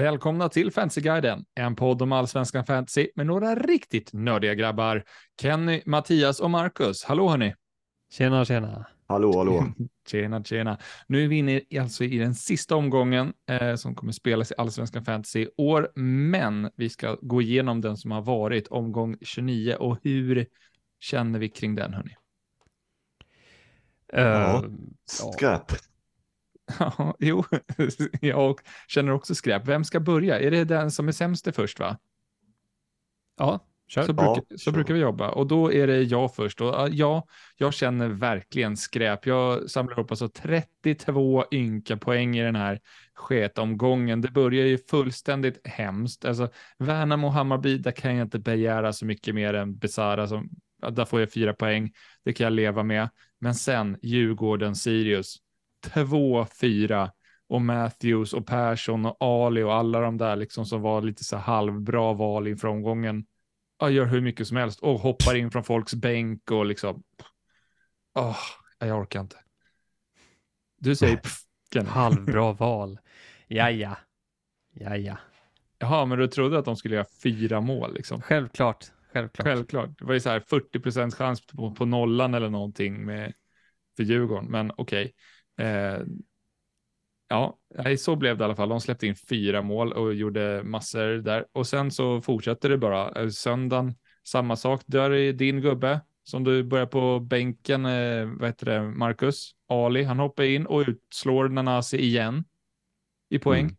Välkomna till Fantasyguiden, en podd om allsvenskan fantasy med några riktigt nördiga grabbar. Kenny, Mattias och Marcus. Hallå hörni! Tjena, tjena! Hallå, hallå! tjena, tjena! Nu är vi inne alltså i den sista omgången eh, som kommer spelas i allsvenskan fantasy år, men vi ska gå igenom den som har varit omgång 29 och hur känner vi kring den hörni? Ja, uh, skräp. Ja, jo, jag känner också skräp. Vem ska börja? Är det den som är sämst först, va? Ja, kör. Så, ja, brukar, så brukar vi jobba. Och då är det jag först. Och ja, jag känner verkligen skräp. Jag samlar upp alltså 32 ynka poäng i den här sketomgången. Det börjar ju fullständigt hemskt. Alltså, Värnamo och Hammarby, där kan jag inte begära så mycket mer än Besara. Som, där får jag fyra poäng. Det kan jag leva med. Men sen Djurgården, Sirius 2-4 och Matthews och Persson och Ali och alla de där liksom som var lite så halvbra val inför omgången. Jag gör hur mycket som helst och hoppar in från folks bänk och liksom. Oh, jag orkar inte. Du säger pff, Halvbra val. Ja, ja. Ja, ja. Jaha, men du trodde att de skulle göra fyra mål liksom? Självklart. Självklart. Självklart. Det var ju så här 40 procents chans på, på nollan eller någonting med för Djurgården, men okej. Okay. Eh, ja, så blev det i alla fall. De släppte in fyra mål och gjorde massor där. Och sen så fortsätter det bara. Eh, söndagen, samma sak. Där är din gubbe som du börjar på bänken, eh, vad heter det, Marcus Ali. Han hoppar in och utslår Nanasi igen i poäng. Mm.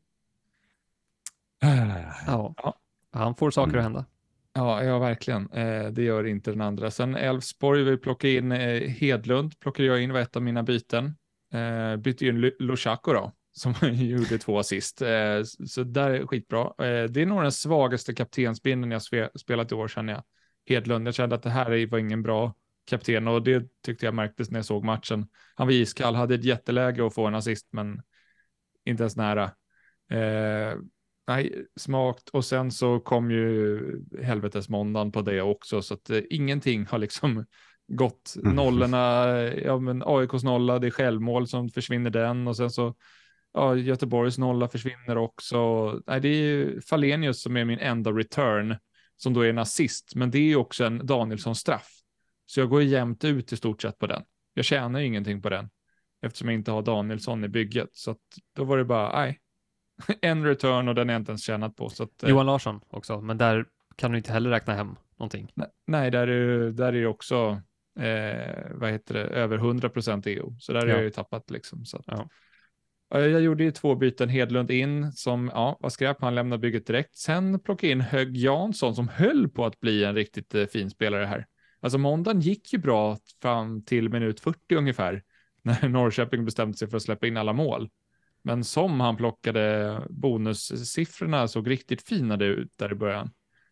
Ja. ja. han får saker att mm. hända. Ja, ja verkligen. Eh, det gör inte den andra. Sen Elfsborg vill plocka in eh, Hedlund, plockade jag in var ett av mina byten. Eh, bytte in Lushaku då, som gjorde två assist. Eh, så där är skitbra. Eh, det är nog den svagaste kaptensbindeln jag spelat i år känner jag. Hedlund, jag kände att det här var ingen bra kapten och det tyckte jag märktes när jag såg matchen. Han var iskall, hade ett jätteläge att få en assist, men inte ens nära. Eh, nej, smakt och sen så kom ju helvetesmåndagen på det också, så att eh, ingenting har liksom gått mm. nollorna, ja men AIKs nolla, det är självmål som försvinner den och sen så ja, Göteborgs nolla försvinner också. Nej, det är Falenius som är min enda return som då är en assist, men det är också en Danielsson straff. Så jag går jämnt ut i stort sett på den. Jag tjänar ingenting på den eftersom jag inte har Danielsson i bygget. Så då var det bara, nej, en return och den är jag inte ens tjänat på. Så att, eh, Johan Larsson också, men där kan du inte heller räkna hem någonting. Nej, där är, där är också eh, vad heter det, över 100 procent EO. Så där ja. har jag ju tappat liksom. Så att, ja. Jag gjorde ju två byten Hedlund in som ja, var skräp. Han lämnade bygget direkt. Sen plockade in Hög Jansson som höll på att bli en riktigt eh, fin spelare här. Alltså måndagen gick ju bra fram till minut 40 ungefär när Norrköping bestämde sig för att släppa in alla mål. Men som han plockade bonussiffrorna såg riktigt fina ut där i början.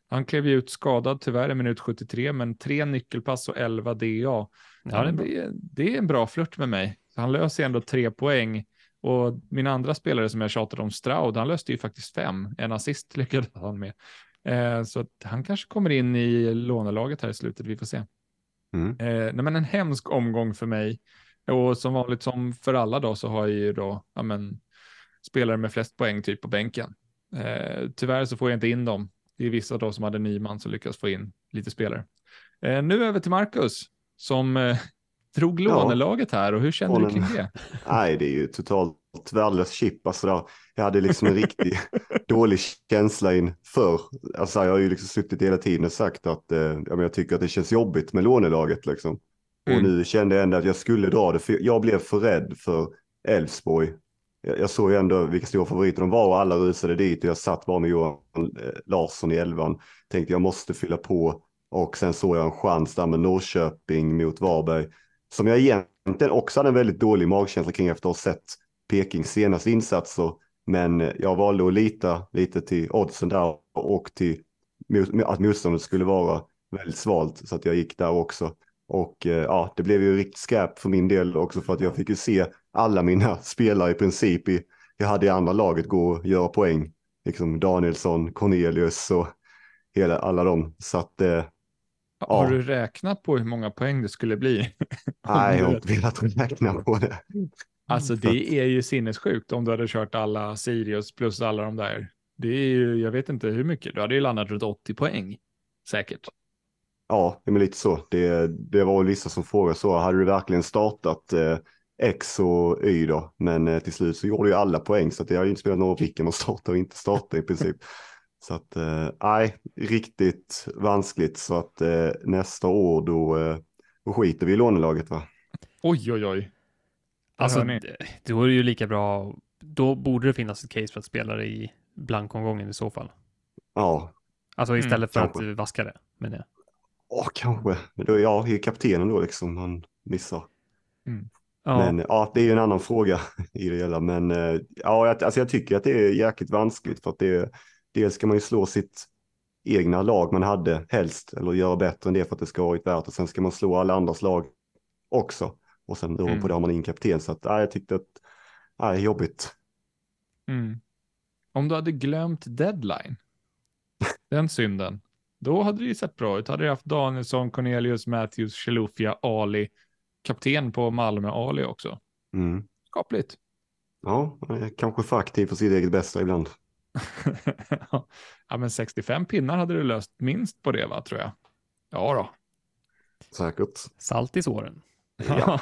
Han klev ju ut skadad tyvärr i minut 73, men tre nyckelpass och 11 DA. Ja, det, är det, det är en bra flört med mig. Han löser ändå tre poäng. Och min andra spelare som jag tjatade om, Stroud, han löste ju faktiskt fem. En assist lyckades han med. Eh, så han kanske kommer in i lånelaget här i slutet, vi får se. Mm. Eh, nej, men en hemsk omgång för mig. Och som vanligt som för alla då så har jag ju då ja, men, spelare med flest poäng typ på bänken. Eh, tyvärr så får jag inte in dem det är vissa då som hade Nyman som lyckas få in lite spelare. Eh, nu över till Marcus som eh, drog lånelaget här och hur känner du kring det? Nej, det är ju totalt värdelös chip. Alltså där, jag hade liksom en riktigt dålig känsla inför. Alltså jag har ju liksom suttit hela tiden och sagt att eh, jag tycker att det känns jobbigt med lånelaget liksom. Mm. Och nu kände jag ändå att jag skulle dra det, för jag blev för rädd för Elfsborg jag såg ju ändå vilka stora favoriter de var och alla rusade dit och jag satt bara med Johan eh, Larsson i elvan. Tänkte jag måste fylla på och sen såg jag en chans där med Norrköping mot Varberg som jag egentligen också hade en väldigt dålig magkänsla kring efter att ha sett Pekings senaste insatser. Men jag valde att lita lite till oddsen där och till att motståndet skulle vara väldigt svalt så att jag gick där också. Och eh, ja, det blev ju riktigt skräp för min del också för att jag fick ju se alla mina spelare i princip i, jag hade i andra laget gå och göra poäng. Liksom Danielsson, Cornelius och hela, alla dem. Så att eh, eh, har ja. du räknat på hur många poäng det skulle bli? Nej, jag har inte velat räkna på det. Alltså det är ju sinnessjukt om du hade kört alla Sirius plus alla de där. Det är ju, jag vet inte hur mycket, du hade ju landat runt 80 poäng. Säkert. Ja, men lite så. Det, det var vissa som frågade så, hade du verkligen startat eh, X och Y då? Men eh, till slut så gjorde ju alla poäng, så det har ju inte spelat någon roll vilken man startar och inte startar i princip. Så att, eh, nej, riktigt vanskligt. Så att eh, nästa år då, eh, då skiter vi i lånelaget va? Oj, oj, oj. Alltså, då är det ju lika bra. Då borde det finnas ett case för att spela det i blankomgången i så fall. Ja. Alltså istället mm, för kanske. att vaska det, men ja. Ja, kanske. Men då, ja, är kaptenen då liksom han missar. Mm. Ja. Men ja, det är ju en annan fråga i det hela. Men ja, alltså jag tycker att det är jäkligt vanskligt för att det är dels ska man ju slå sitt egna lag man hade helst eller göra bättre än det för att det ska vara värt och sen ska man slå alla andras lag också. Och sen då mm. på det har man in kapten så att nej, jag tyckte att nej, jobbigt. Mm. Om du hade glömt deadline, den synden, då hade det ju sett bra ut. Hade du haft Danielsson, Cornelius, Matthews, Chilufya, Ali, kapten på Malmö, Ali också. Mm. Skapligt. Ja, kanske för aktiv för sitt eget bästa ibland. ja, men 65 pinnar hade du löst minst på det, va, tror jag. Ja då. Säkert. Salt i såren. Ja.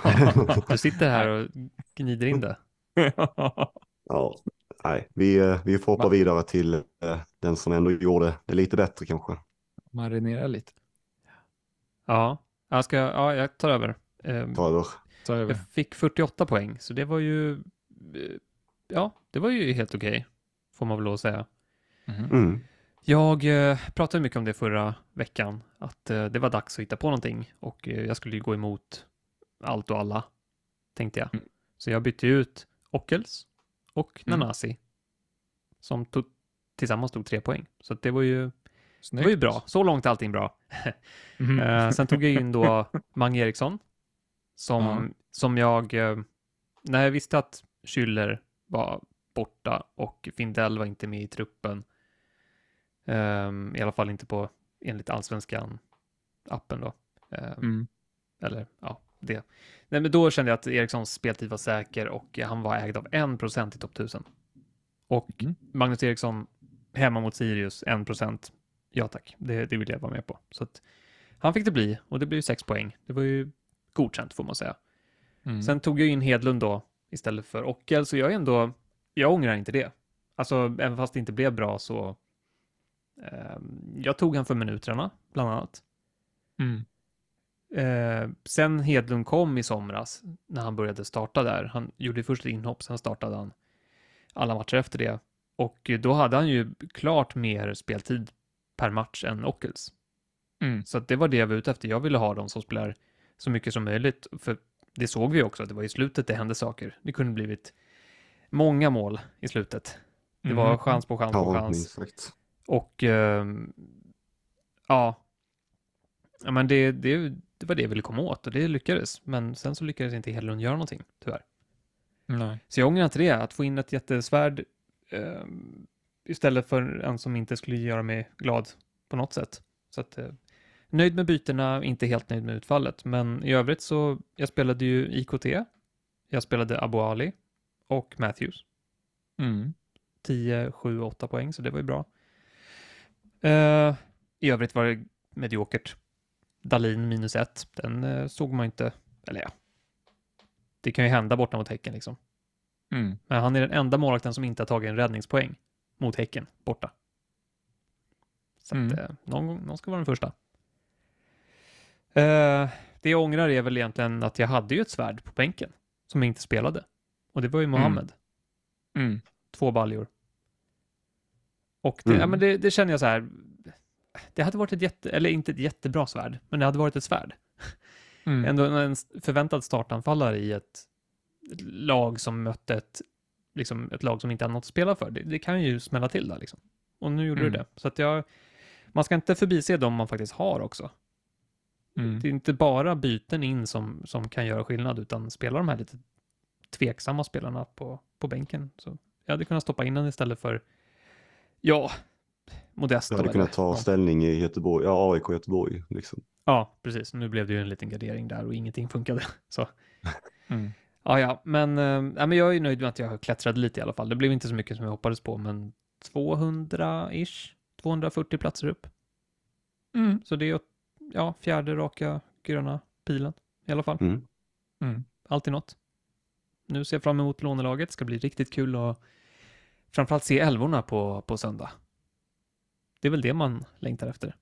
du sitter här och gnider in det. ja, nej, vi, eh, vi får hoppa vidare till eh, den som ändå gjorde det lite bättre kanske. Marinera lite. Ja, jag, ska, ja, jag tar över. Ehm, Ta över. Ta över. Jag fick 48 poäng, så det var ju, eh, ja, det var ju helt okej. Okay får man väl lov att säga. Mm. Mm. Jag eh, pratade mycket om det förra veckan, att eh, det var dags att hitta på någonting och eh, jag skulle gå emot allt och alla, tänkte jag. Mm. Så jag bytte ut Ockels och mm. Nanasi, som tog, tillsammans tog tre poäng. Så det var ju, det var ju bra. Så långt är allting bra. Mm. uh, sen tog jag in då Mange Eriksson, som, som jag, uh, när jag visste att Schüller var borta och Findell var inte med i truppen. Um, I alla fall inte på enligt allsvenskan appen då. Um, mm. Eller ja, det. Nej, men då kände jag att Erikssons speltid var säker och han var ägd av 1% i topp 1000. Och mm. Magnus Eriksson hemma mot Sirius 1%. Ja tack, det, det vill jag vara med på. Så att han fick det bli och det blev 6 poäng. Det var ju godkänt får man säga. Mm. Sen tog jag in Hedlund då istället för Ockel, så jag är ändå jag ångrar inte det. Alltså, även fast det inte blev bra så... Eh, jag tog han för minuterna, bland annat. Mm. Eh, sen Hedlund kom i somras, när han började starta där, han gjorde först ett inhopp, sen startade han alla matcher efter det. Och då hade han ju klart mer speltid per match än Ockels. Mm. Så det var det jag var ute efter. Jag ville ha dem som spelar så mycket som möjligt, för det såg vi också, det var i slutet det hände saker. Det kunde blivit många mål i slutet. Det var mm. chans på chans på chans. Och uh, ja, ja men det, det, det var det jag ville komma åt och det lyckades. Men sen så lyckades inte Hedlund göra någonting, tyvärr. Nej. Så jag ångrar inte det, att få in ett jättesvärd uh, istället för en som inte skulle göra mig glad på något sätt. Så att, uh, nöjd med bytena, inte helt nöjd med utfallet. Men i övrigt så, jag spelade ju IKT, jag spelade Abu Ali, och Matthews. Mm. 10, 7, 8 poäng, så det var ju bra. Uh, I övrigt var det mediokert. Dalin minus 1, den uh, såg man inte, eller ja, det kan ju hända borta mot Häcken liksom. Mm. Men han är den enda målvakten som inte har tagit en räddningspoäng mot Häcken borta. Så mm. att, uh, någon, någon ska vara den första. Uh, det jag ångrar är väl egentligen att jag hade ju ett svärd på bänken som jag inte spelade. Och det var ju Mohammed. Mm. Mm. Två baljor. Och det, mm. ja, men det, det, känner jag så här, det hade varit ett jätte, eller inte ett jättebra svärd, men det hade varit ett svärd. Mm. Ändå en förväntad startanfallare i ett lag som mötte ett, liksom ett lag som inte hade något att spela för. Det, det kan ju smälla till där liksom. Och nu gjorde mm. det. Så att jag, man ska inte förbise dem man faktiskt har också. mm. det är inte bara byten in som, som kan göra skillnad, utan spela de här lite tveksamma spelarna på, på bänken. Så jag hade kunnat stoppa in den istället för, ja, Modesto. Jag hade kunnat ta ställning i Göteborg, ja, AIK Göteborg liksom. Ja, precis. Nu blev det ju en liten gardering där och ingenting funkade. Så. Mm. Ja, ja, men, äh, men jag är nöjd med att jag klättrade lite i alla fall. Det blev inte så mycket som jag hoppades på, men 200-ish, 240 platser upp. Mm. Så det är ja, fjärde raka gröna pilen i alla fall. Mm. Mm. Alltid något. Nu ser jag fram emot lånelaget. Det ska bli riktigt kul att framförallt se älvorna på, på söndag. Det är väl det man längtar efter.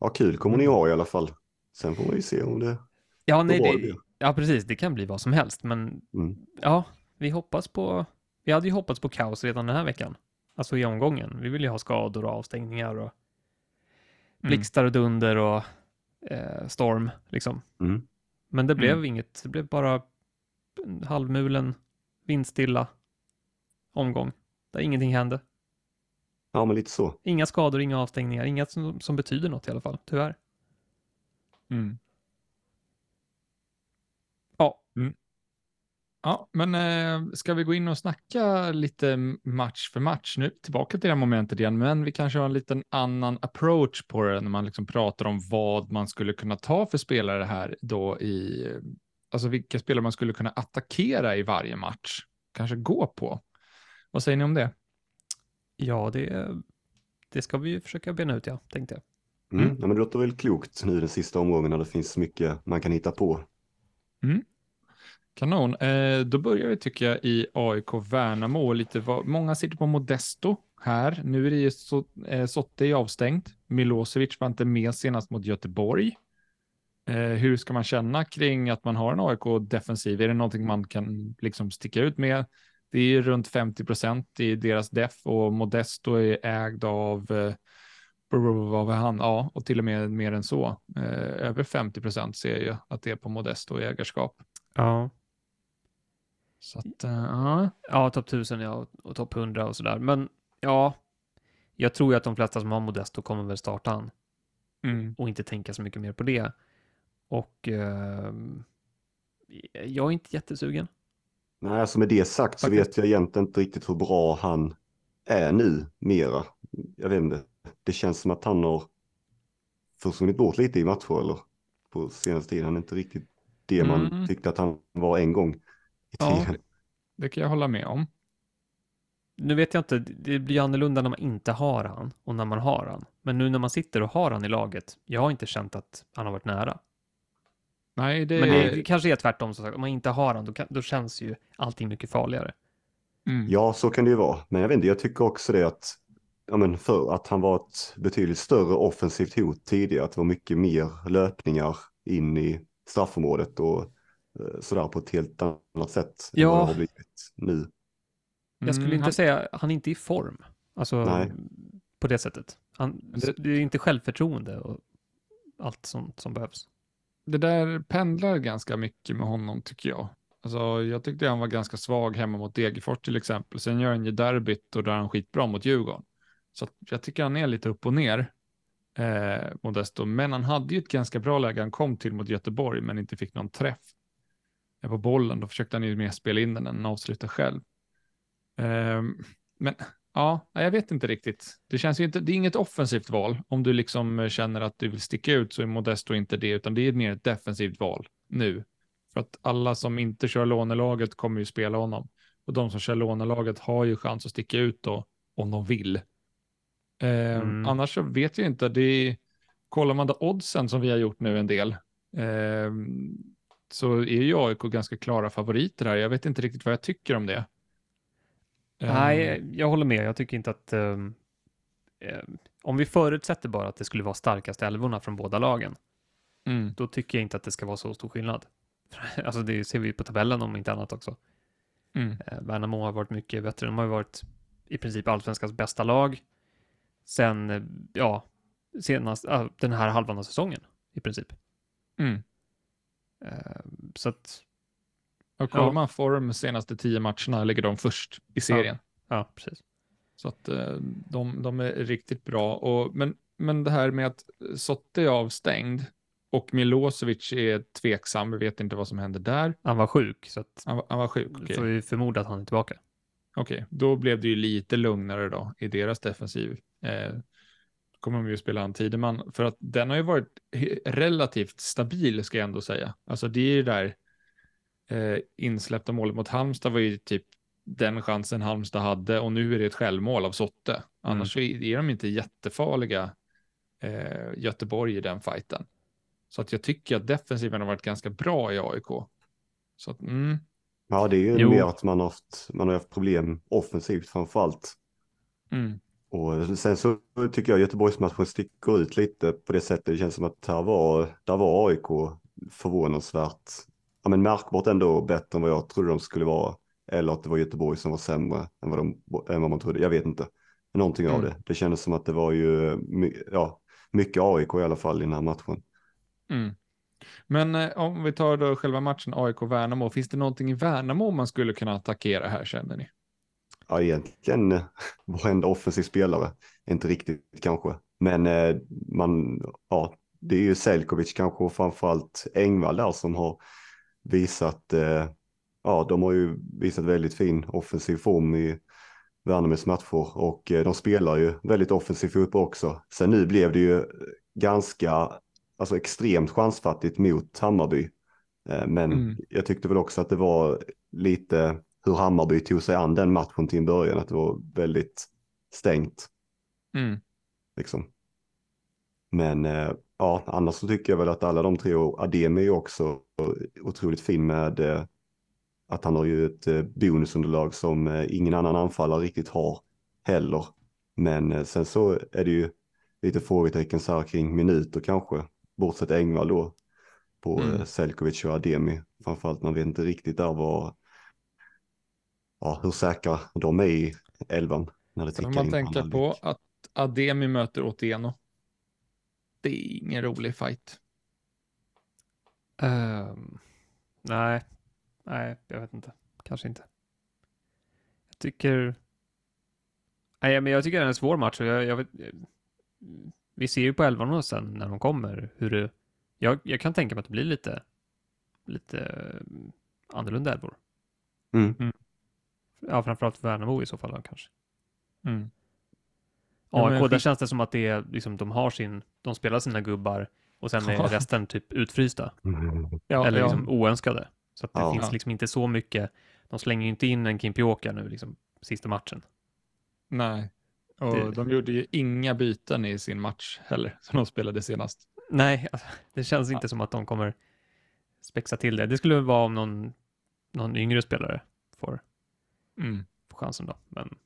Ja, kul kommer ni ha i alla fall. Sen får man ju se om det Ja, nej, det, ja precis. Det kan bli vad som helst, men mm. ja, vi hoppas på. Vi hade ju hoppats på kaos redan den här veckan, alltså i omgången. Vi vill ju ha skador och avstängningar och mm. blixtar och dunder och eh, storm liksom. Mm. Men det blev mm. inget. Det blev bara halvmulen, vindstilla omgång där ingenting hände. Ja, men lite så. Inga skador, inga avstängningar, inget som, som betyder något i alla fall, tyvärr. Mm. Ja. Mm. Ja, men eh, ska vi gå in och snacka lite match för match? Nu tillbaka till det här momentet igen, men vi kanske har en liten annan approach på det när man liksom pratar om vad man skulle kunna ta för spelare här då i, alltså vilka spelare man skulle kunna attackera i varje match, kanske gå på. Vad säger ni om det? Ja, det, det ska vi ju försöka bena ut, ja, tänkte jag. Mm. Mm. Ja, men det låter väl klokt nu den sista omgången när det finns mycket man kan hitta på. Mm. Kanon. Eh, då börjar vi tycker jag i AIK Värnamo. Lite vad, många sitter på Modesto här. Nu är det ju så, eh, Sotte avstängt. Milosevic var inte med senast mot Göteborg. Eh, hur ska man känna kring att man har en AIK-defensiv? Är det någonting man kan liksom sticka ut med? Det är runt 50 procent i deras def och Modesto är ägd av eh, vad var han? Ja, och till och med mer än så. Eh, över 50 procent ser jag att det är på Modesto i ägarskap. Ja. Så att, uh, ja. Ja, topp 1000 ja, och topp 100 och sådär. Men ja, jag tror ju att de flesta som har Modesto kommer väl starta han. Mm. Och inte tänka så mycket mer på det. Och uh, jag är inte jättesugen. Nej, alltså med det sagt så vet jag egentligen inte riktigt hur bra han är nu mera. Jag vet inte. Det känns som att han har försvunnit bort lite i matcher eller på senaste tiden. Han är inte riktigt det man mm. tyckte att han var en gång i tiden. Ja, det kan jag hålla med om. Nu vet jag inte, det blir annorlunda när man inte har han och när man har han. Men nu när man sitter och har han i laget, jag har inte känt att han har varit nära. Nej, det... Men det kanske är tvärtom, som sagt. om man inte har han, då, kan, då känns ju allting mycket farligare. Mm. Ja, så kan det ju vara. Men jag vet inte, jag tycker också det att, ja men för att han var ett betydligt större offensivt hot tidigare, att det var mycket mer löpningar in i straffområdet och eh, sådär på ett helt annat sätt ja. än vad det har blivit nu. Jag skulle mm, inte han... säga, han är inte i form. Alltså, Nej. på det sättet. Han, det... det är inte självförtroende och allt sånt som behövs det där pendlar ganska mycket med honom tycker jag. Alltså, jag tyckte han var ganska svag hemma mot Degerfors till exempel. Sen gör han ju derbyt och där han skitbra mot Djurgården. Så jag tycker han är lite upp och ner, eh, Modesto. Men han hade ju ett ganska bra läge han kom till mot Göteborg, men inte fick någon träff eh, på bollen. Då försökte han ju mer spela in den än avsluta själv. Eh, men Ja, jag vet inte riktigt. Det känns ju inte, det är inget offensivt val. Om du liksom känner att du vill sticka ut så är Modesto inte det, utan det är mer ett defensivt val nu. För att alla som inte kör lånelaget kommer ju spela honom. Och de som kör lånelaget har ju chans att sticka ut då, om de vill. Eh, mm. Annars så vet jag inte, det är, kollar man då oddsen som vi har gjort nu en del, eh, så är ju AIK ganska klara favoriter här. Jag vet inte riktigt vad jag tycker om det. Nej, ehm. jag håller med. Jag tycker inte att... Um, om vi förutsätter bara att det skulle vara starkaste älvorna från båda lagen, mm. då tycker jag inte att det ska vara så stor skillnad. alltså det ser vi på tabellen om inte annat också. Mm. Uh, Värnamo har varit mycket bättre. De har ju varit i princip allsvenskans bästa lag sen, ja, senast, den här halvan av säsongen i princip. Mm. Uh, så att och kollar ja. man form senaste tio matcherna ligger de först i serien. Ja, ja precis. Så att eh, de, de är riktigt bra. Och, men, men det här med att Sotte är avstängd, Och Milosevic är tveksam, vi vet inte vad som händer där. Han var sjuk, så att Han, var- han var sjuk. okay. Får vi förmoda att han är tillbaka. Okej, då blev det ju lite lugnare då i deras defensiv. Eh, kommer de ju spela en Tideman, för att den har ju varit relativt stabil ska jag ändå säga. Alltså det är ju där eh, insläppta målet mot Halmstad var ju typ den chansen Halmstad hade och nu är det ett självmål av Sotte. Annars så är är de inte jättefarliga eh, Göteborg i den fighten. Så att jag tycker att defensiven har varit ganska bra i AIK. Så att, mm, Ja, det är ju Jo. mer att man har haft, man har haft problem offensivt framför allt. mm, Och sen så tycker jag Göteborgsmatchen sticker ut lite på det sättet. Det känns som att här var, där var AIK förvånansvärt, ja men märkbart ändå bättre än vad jag trodde de skulle vara. Eller att det var Göteborg som var sämre än vad, de, än vad man trodde. Jag vet inte. Någonting av Mm. det. Det kändes som att det var ju, ja, mycket AIK i alla fall i den här matchen. mm. Men eh, om vi tar då själva matchen AIK-Värnamo, finns det någonting i Värnamo man skulle kunna attackera här känner ni? Ja, egentligen varenda offensiv spelare. Inte riktigt kanske. Men eh, man, ja, det är ju Selkovic kanske och framförallt Engvall där som har visat, eh, ja, de har ju visat väldigt fin offensiv form i Värnamos matcher och eh, de spelar ju väldigt offensiv fotboll också. Sen nu blev det ju ganska, alltså extremt chansfattigt mot Hammarby. Eh, men Mm. jag tyckte väl också att det var lite hur Hammarby tog sig an den matchen till en början, att det var väldigt stängt. Mm. Liksom. Men eh, ja, annars så tycker jag väl att alla de tre, och Ademi är också otroligt fin med eh, att han har ju ett eh, bonusunderlag som ingen annan anfallare riktigt har heller. Men sen så är det ju lite frågetecken så här kring minuter kanske, bortsett Engvall då, på Mm. Selkovic och Ademi. Framförallt man vet inte riktigt där vad, ja, hur säkra de är i elvan. När det tickar man in tänker andra på att Ademi möter Otieno. Det är ingen rolig fight. Ehm, nej, nej, jag vet inte. Kanske inte. Jag tycker... Nej, men jag tycker det är en svår match. och Jag, jag vet, vi ser ju på elvan sen när de kommer hur det... Jag, jag kan tänka mig att det blir lite, lite mm, annorlunda elvor. Mm. Ja, framförallt för Värnamo i så fall kanske. Mm. Ja, AIK, där skit- känns det som att det är, liksom, de har sin, de spelar sina gubbar och sen är Ja. resten typ utfrysta. Ja, eller ja. liksom oönskade. Så att det Ja. finns Ja. liksom inte så mycket, de slänger ju inte in en Kimpioka nu liksom sista matchen. Nej, och Det- de gjorde ju inga byten i sin match heller, som de spelade senast. Nej, alltså, det känns inte som att de kommer spexa till det. Det skulle vara om någon, någon yngre spelare får, Mm. får chansen då. Men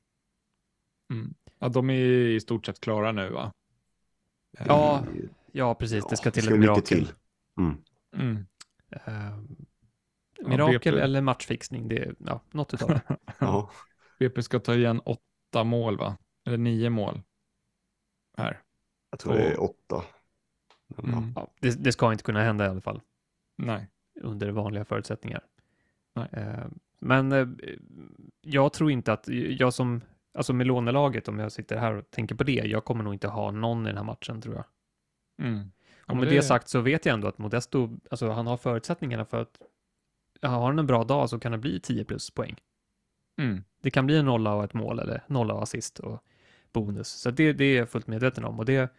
Mm. Ja, de är i stort sett klara nu va? ja, ja precis, det ska Ja, till ett mycket mirakel. till. Mm. Mm. Ja, mirakel BP. eller matchfixning, det är ja, något utav det. Ja. BP ska ta igen åtta mål va? Eller nio mål. Här. Jag tror det är åtta. Ja. Mm. Ja, det, det ska inte kunna hända i alla fall. Nej. under vanliga förutsättningar. Nej. Eh, Men eh, jag tror inte att jag som, alltså med lånelaget, om jag sitter här och tänker på det, jag kommer nog inte ha någon i den här matchen tror jag. Mm. Ja, Och med det... sagt så vet jag ändå att Modesto, alltså han har förutsättningarna för att, har han en bra dag så kan det bli 10 plus poäng. Mm. Det kan bli en nolla och ett mål eller nolla och assist och bonus. Så det, det är jag fullt medveten om och det,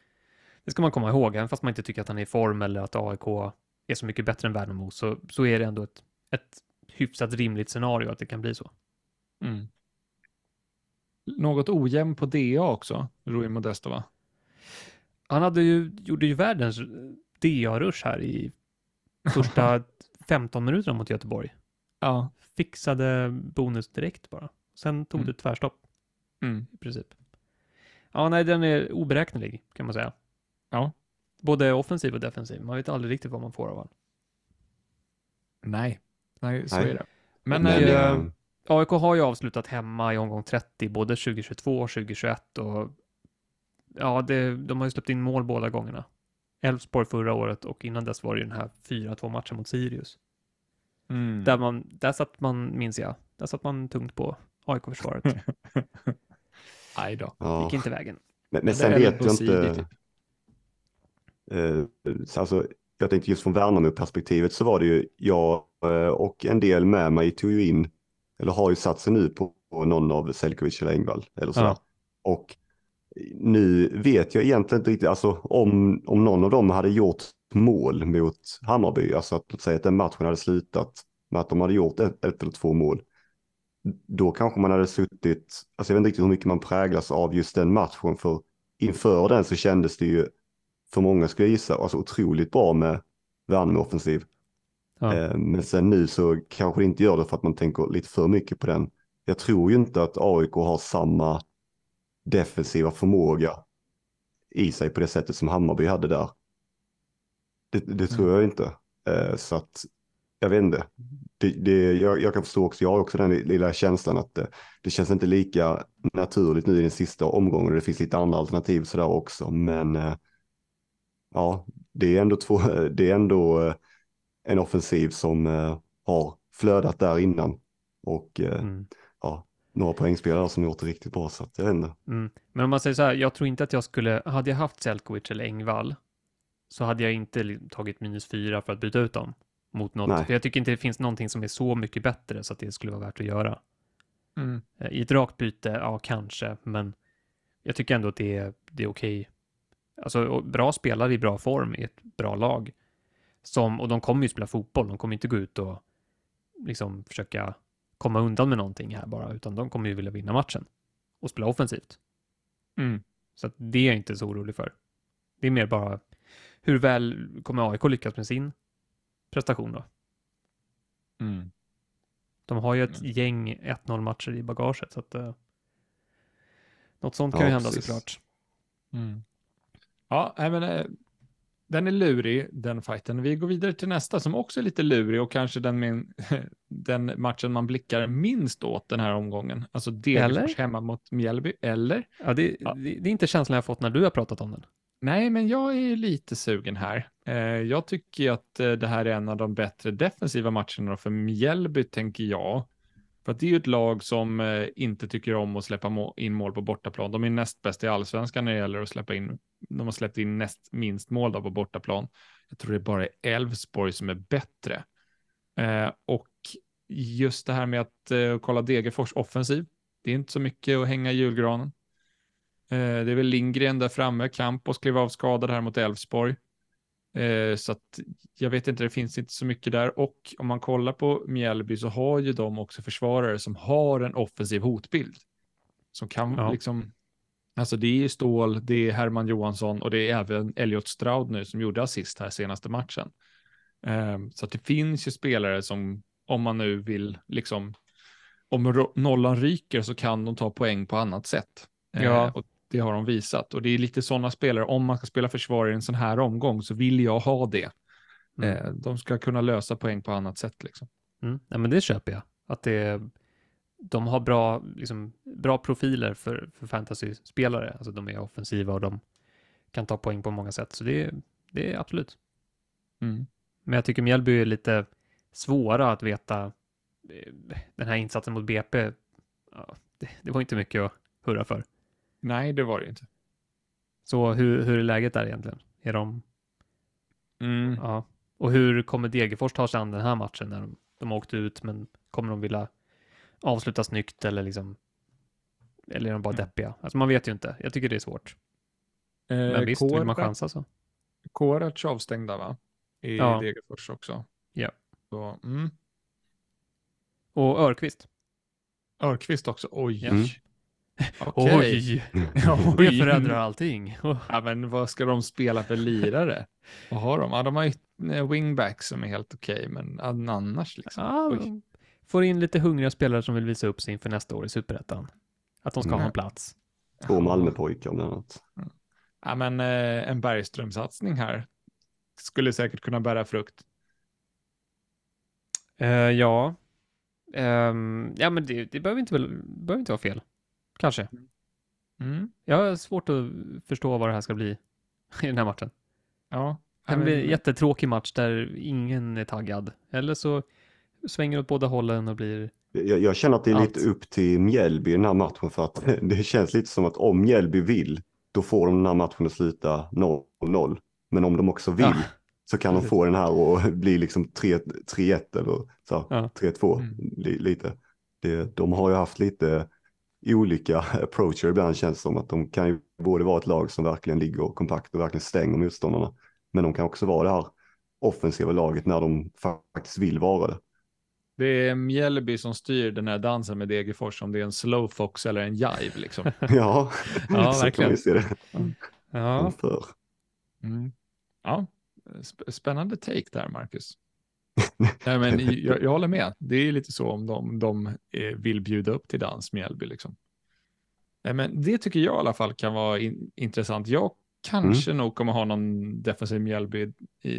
det ska man komma ihåg, även fast man inte tycker att han är i form eller att AIK är så mycket bättre än Värnamo så, så är det ändå ett, ett hyfsat rimligt scenario att det kan bli så. Mm. Något ojämn på DA också, Rui Modesto va? Han hade ju, gjorde ju världens DA-rush här i första 15 minuterna mot Göteborg. Ja. Fixade bonus direkt bara. Sen tog Mm. det tvärstopp Mm. i princip. Ja, nej, den är oberäknelig kan man säga. Ja. Både offensiv och defensiv. Man vet aldrig riktigt vad man får av honom. Nej. Nej, så Nej. är det. Men, Men, eh, eh, AIK har ju avslutat hemma i omgång 30, både 2022 och 2021 och ja, det, de har ju släppt in mål båda gångerna. Elfsborg förra året och innan dess var det ju den här 4-2 matchen mot Sirius. mm. Där, man, där satt man, minns jag, där satt man tungt på AIK-försvaret. Aj då. ja. Gick inte vägen. Men, men sen vet jag inte. så alltså, jag tänkte just från Värnamo-perspektivet så var det ju jag eh, och en del med mig tog ju in, eller har ju satt sig nu på någon av Selkovic eller Engvall eller så. Ja. Och nu vet jag egentligen inte riktigt, alltså om, om någon av dem hade gjort mål mot Hammarby, alltså att säga att den matchen hade slutat med att de hade gjort ett, ett eller två mål, då kanske man hade suttit, alltså jag vet inte riktigt hur mycket man präglas av just den matchen, för inför den så kändes det ju för många skulle jag gissa, alltså otroligt bra med Värnamo offensiv. Ja. Eh, men sen nu så kanske det inte gör det för att man tänker lite för mycket på den. Jag tror ju inte att AIK har samma defensiva förmåga i sig på det sättet som Hammarby hade där. Det, det tror jag inte. Eh, så att jag vet inte. Det, det, jag, jag, kan förstå också, jag har också den lilla känslan att det, det, känns inte lika naturligt nu i den sista omgången. Det finns lite andra alternativ sådär också, men eh, ja, det är ändå, två, det är ändå eh, en offensiv som har flödat där innan. Och mm. ja, några poängspelare som gjort det riktigt bra, så att jag vet inte. Mm. Men om man säger så här, jag tror inte att jag skulle, hade jag haft Selkovic eller Engvall, så hade jag inte tagit minus fyra för att byta ut dem mot något. För jag tycker inte det finns någonting som är så mycket bättre så att det skulle vara värt att göra. Mm. Eh, I ett rakt byte, ja kanske, men jag tycker ändå att det är, det är okej. Alltså bra spelare i bra form i ett bra lag. Som, och de kommer ju spela fotboll, de kommer inte gå ut och liksom försöka komma undan med någonting här bara, utan de kommer ju vilja vinna matchen och spela offensivt. Mm. Så det är jag inte så orolig för. Det är mer bara hur väl kommer AIK lyckas med sin prestation då? Mm. De har ju ett mm. gäng 1-0 matcher i bagaget så att uh, något sånt kan ja, ju hända precis. såklart. Mm. Ja, men uh, den är lurig, den fighten. Vi går vidare till nästa som också är lite lurig och kanske den, min, den matchen man blickar minst åt den här omgången. Alltså Degerfors hemma mot Mjällby, eller? Ja, det, ja. Det, är inte känslan jag fått när du har pratat om den. Nej, men jag är lite sugen här. Eh, jag tycker att eh, det här är en av de bättre defensiva matcherna för Mjällby, tänker jag. För att det är ju ett lag som eh, inte tycker om att släppa in mål på bortaplan. De är näst bäst i allsvenskan när det gäller att släppa in. De har släppt in näst minst mål då på bortaplan. Jag tror det bara är Elfsborg som är bättre. Eh, och just det här med att eh, kolla Degerfors offensiv. Det är inte så mycket att hänga i julgranen. Eh, det är väl Lindgren där framme, Campos klev av skadad här mot Elfsborg. Eh, så att jag vet inte, det finns inte så mycket där. Och om man kollar på Mjällby så har ju de också försvarare som har en offensiv hotbild. Som kan ja. liksom, alltså det är Stål, det är Herman Johansson och det är även Elliot Stroud nu som gjorde assist här senaste matchen. Eh, så att det finns ju spelare som, om man nu vill, liksom, om nollan ryker så kan de ta poäng på annat sätt. Eh, ja. och det har de visat och det är lite sådana spelare. Om man ska spela försvarare i en sån här omgång så vill jag ha det. Mm. Eh, de ska kunna lösa poäng på annat sätt liksom. Mm. Ja, men det köper jag. Att det, de har bra, liksom, bra profiler för, för fantasy-spelare. Alltså de är offensiva och de kan ta poäng på många sätt. Så det, det är absolut. Mm. Men jag tycker Mjällby är lite svåra att veta. Eh, den här insatsen mot BP, ja, det, det var inte mycket att hurra för. Nej, det var det inte. Så hur, hur är läget där egentligen? Är de... Mm. Ja. Och hur kommer Degerfors ta sig an den här matchen när de, de åkte ut, men kommer de vilja avsluta snyggt eller liksom eller är de bara mm. deppiga? Alltså man vet ju inte. Jag tycker det är svårt. Eh, men visst, Kora, vill man chansa så. Korac avstängda va? I ja. Degerfors också. Ja. Så, mm. Och Örqvist. Örqvist också, oj. Mm. Oj, det förändrar allting. ja, men vad ska de spela för lirare? Vad har de? Ja, de har ju eh, wingbacks som är helt okej, okay, men annars liksom. Ja, får in lite hungriga spelare som vill visa upp sig inför nästa år i superettan. Att de ska mm. ha en plats. Två Malmöpojkar bland annat. Ja, men eh, en Bergström-satsning här skulle säkert kunna bära frukt. Uh, ja. Um, ja, men det, det behöver, inte, behöver inte vara fel. Kanske. Mm. Jag har svårt att förstå vad det här ska bli i den här matchen. Ja. Det blir en jättetråkig match där ingen är taggad. Eller så svänger åt båda hållen och blir... Jag, jag känner att det är allt. lite upp till Mjällby i den här matchen för att det känns lite som att om Mjällby vill, då får de den här matchen att sluta 0-0. Men om de också vill, ja. så kan de få den här och bli liksom 3-1 eller så, ja. 3-2 mm. li, lite. Det, de har ju haft lite olika approacher ibland känns som att de kan ju både vara ett lag som verkligen ligger kompakt och verkligen stänger motståndarna. Men de kan också vara det här offensiva laget när de faktiskt vill vara det. Det är Mjällby som styr den här dansen med Degerfors om det är en slowfox eller en jive liksom. ja, ja så verkligen. kan vi se det. Ja. Mm. ja, spännande take där Marcus. Nej, men jag, jag, håller med. Det är lite så om de, de eh, vill bjuda upp till dans Mjällby. Liksom. Nej, men det tycker jag i alla fall kan vara in, intressant. Jag kanske mm. nog kommer ha någon defensiv Mjällby i,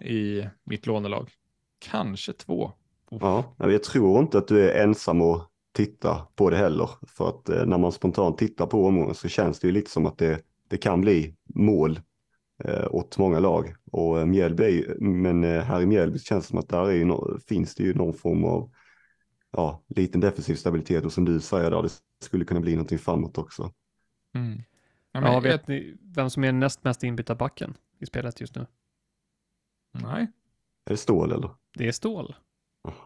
i mitt lånelag. Kanske två. Ja, jag tror inte att du är ensam och titta på det heller. För att eh, när man spontant tittar på omgången så känns det ju lite som att det, det kan bli mål åt många lag. Och eh, Mjällby, men eh, här i Mjällby känns det som att där är finns det ju någon form av ja, liten defensiv stabilitet och som du säger där, det skulle kunna bli någonting framåt också. Mm. Ja, ja, vet ni vem som är näst mest inbytta backen i spelet just nu? Nej. Är det Stål eller? Det är Stål.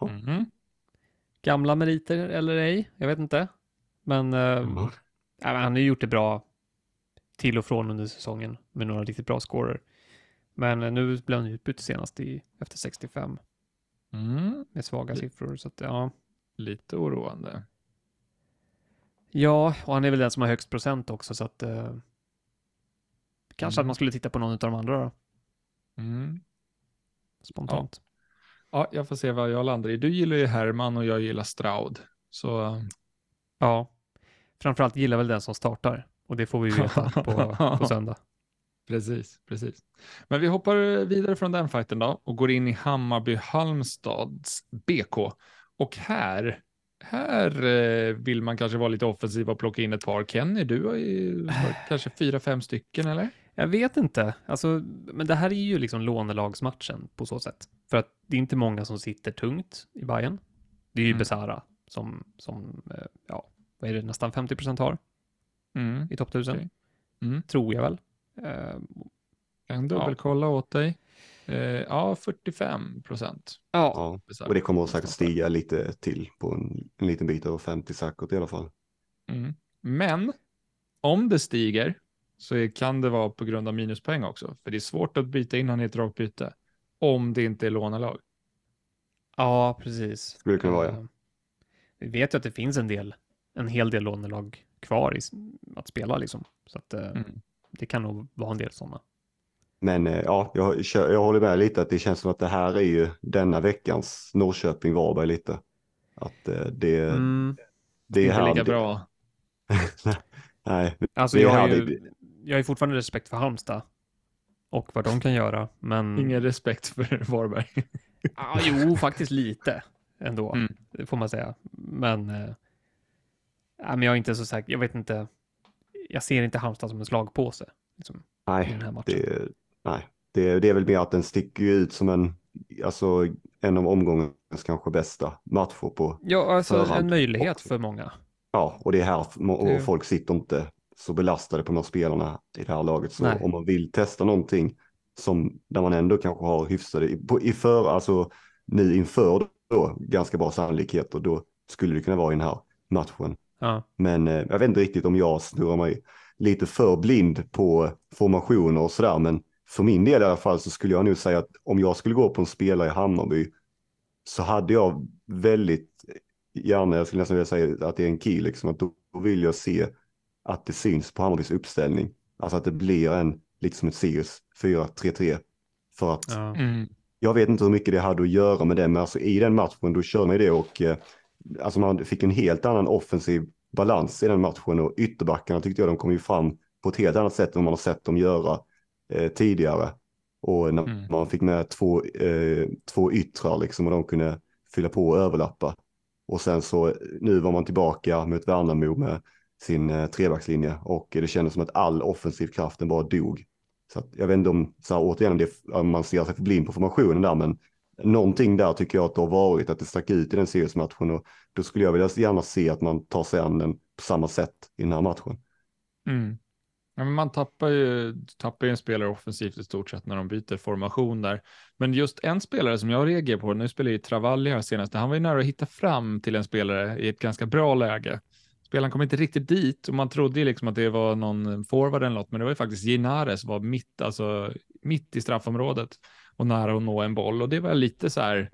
Mm -hmm. Gamla meriter eller ej, jag vet inte. Men, mm. äh, han har gjort det bra till och från under säsongen med några riktigt bra scorer. Men eh, nu blev han utbytt senast i, efter 65. Mm. Med svaga siffror, så att ja. Lite oroande. Ja, och han är väl den som har högst procent också, så att eh, kanske mm. att man skulle titta på någon av de andra då. Mm. Spontant. Ja. ja. jag får se vad jag landar i. Du gillar ju Herman och jag gillar Stroud. Så... Ja, framförallt gillar väl den som startar. Och det får vi veta på, på söndag. Precis, precis. Men vi hoppar vidare från den fighten då och går in i Hammarby-Halmstads BK. Och här, här eh, vill man kanske vara lite offensiv och plocka in ett par. Kenny, du har ju kanske fyra, fem stycken eller? Jag vet inte. Alltså, men det här är ju liksom lånelagsmatchen på så sätt. För att det är inte många som sitter tungt i Bayern. Det är ju mm. Besara som, som eh, ja, vad är det, nästan 50 procent har mm. i topp 1000. Okay. Mm. Tror jag väl. Uh, kan dubbelkolla ja. åt dig. Uh, ja, 45 procent. Ja. ja. och det kommer att säkert stiga lite till på en, en liten bit över 50 säkert i alla fall. Mm. Men om det stiger så kan det vara på grund av minuspoäng också. För det är svårt att byta in honom i ett rakt byte om det inte är lånelag. Ja, precis. Skulle det kunna vara, ja. Eh, vi vet ju att det finns en del, en hel del lånelag kvar i, att spela liksom. Så att eh, mm. det kan nog vara en del sådana. Men eh, ja, jag, jag håller med lite att det känns som att det här är ju denna veckans Norrköping-Varberg lite. Att eh, det, mm. det är inte här. lika bra. Nej. Alltså jag har, ju, jag har fortfarande respekt för Halmstad och vad de kan göra, men... Ingen respekt för Varberg. ah, jo, faktiskt lite ändå, mm. det får man säga. Men Ja, men jag är inte så säker. Jag vet inte. Jag ser inte Halmstad som en slagpåse. Liksom, nej, det, nej. Det, det är väl mer att den sticker ut som en, alltså en av omgångens kanske bästa matcher på Ja, alltså förhand. en möjlighet för många. Ja, och det är här och folk sitter inte så belastade på de här spelarna i det här laget. Så nej. om man vill testa någonting som där man ändå kanske har hyfsade, på, i för, alltså nu inför då ganska bra sannolikhet och då skulle det kunna vara i den här matchen. Ja. Men eh, jag vet inte riktigt om jag snurrar mig lite för blind på formationer och sådär. Men för min del i alla fall så skulle jag nog säga att om jag skulle gå på en spelare i Hammarby så hade jag väldigt gärna, jag skulle nästan vilja säga att det är en key, liksom, att då vill jag se att det syns på Hammarbys uppställning. Alltså att det blir en, lite som ett Sirius 4-3-3. För att ja. mm. jag vet inte hur mycket det hade att göra med det, men alltså i den matchen då kör man det och eh, alltså man fick en helt annan offensiv balans i den matchen och ytterbackarna tyckte jag de kom ju fram på ett helt annat sätt än man har sett dem göra eh, tidigare. Och när mm. man fick med två, eh, två yttrar liksom och de kunde fylla på och överlappa. Och sen så nu var man tillbaka mot Värnamo med sin eh, trebackslinje och det kändes som att all offensiv kraften bara dog. Så att, jag vet inte om, så här, återigen, det, man ser sig för blind på formationen där, men någonting där tycker jag att det har varit, att det stack ut i den seriesmatchen och då skulle jag vilja gärna se att man tar sig an den på samma sätt i den här matchen. Mm. Ja, men man tappar ju, tappar ju en spelare offensivt i stort sett när de byter formation där. Men just en spelare som jag reagerar på, nu spelar ju Travalli här senast, han var ju nära att hitta fram till en spelare i ett ganska bra läge. Spelaren kom inte riktigt dit och man trodde ju liksom att det var någon forward eller något, men det var ju faktiskt Ginares var mitt, alltså mitt i straffområdet och nära att nå en boll och det var lite så här,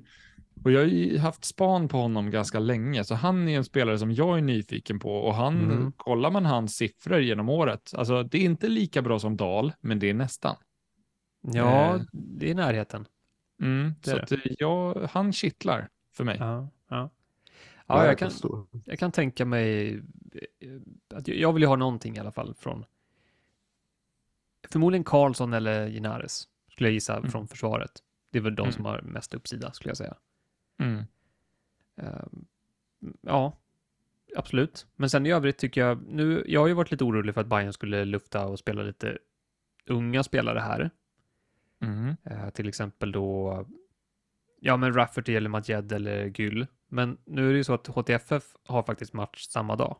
och jag har ju haft span på honom ganska länge, så han är en spelare som jag är nyfiken på och han, mm. kollar man hans siffror genom året, alltså det är inte lika bra som Dal, men det är nästan. Ja, eh. det är närheten. Mm, det så att jag, han kittlar för mig. Ja, ja. ja jag, kan, jag kan tänka mig eh, att jag vill ju ha någonting i alla fall från förmodligen Karlsson eller Ginares skulle jag gissa mm. från försvaret. Det är väl de mm. som har mest uppsida skulle jag säga. Mm. Uh, ja, absolut. Men sen i övrigt tycker jag, nu, jag har ju varit lite orolig för att Bayern skulle lufta och spela lite unga spelare här. Uh, till exempel då, ja men Rafferty eller Madjed eller Gyll. Men nu är det ju så att HTFF har faktiskt match samma dag.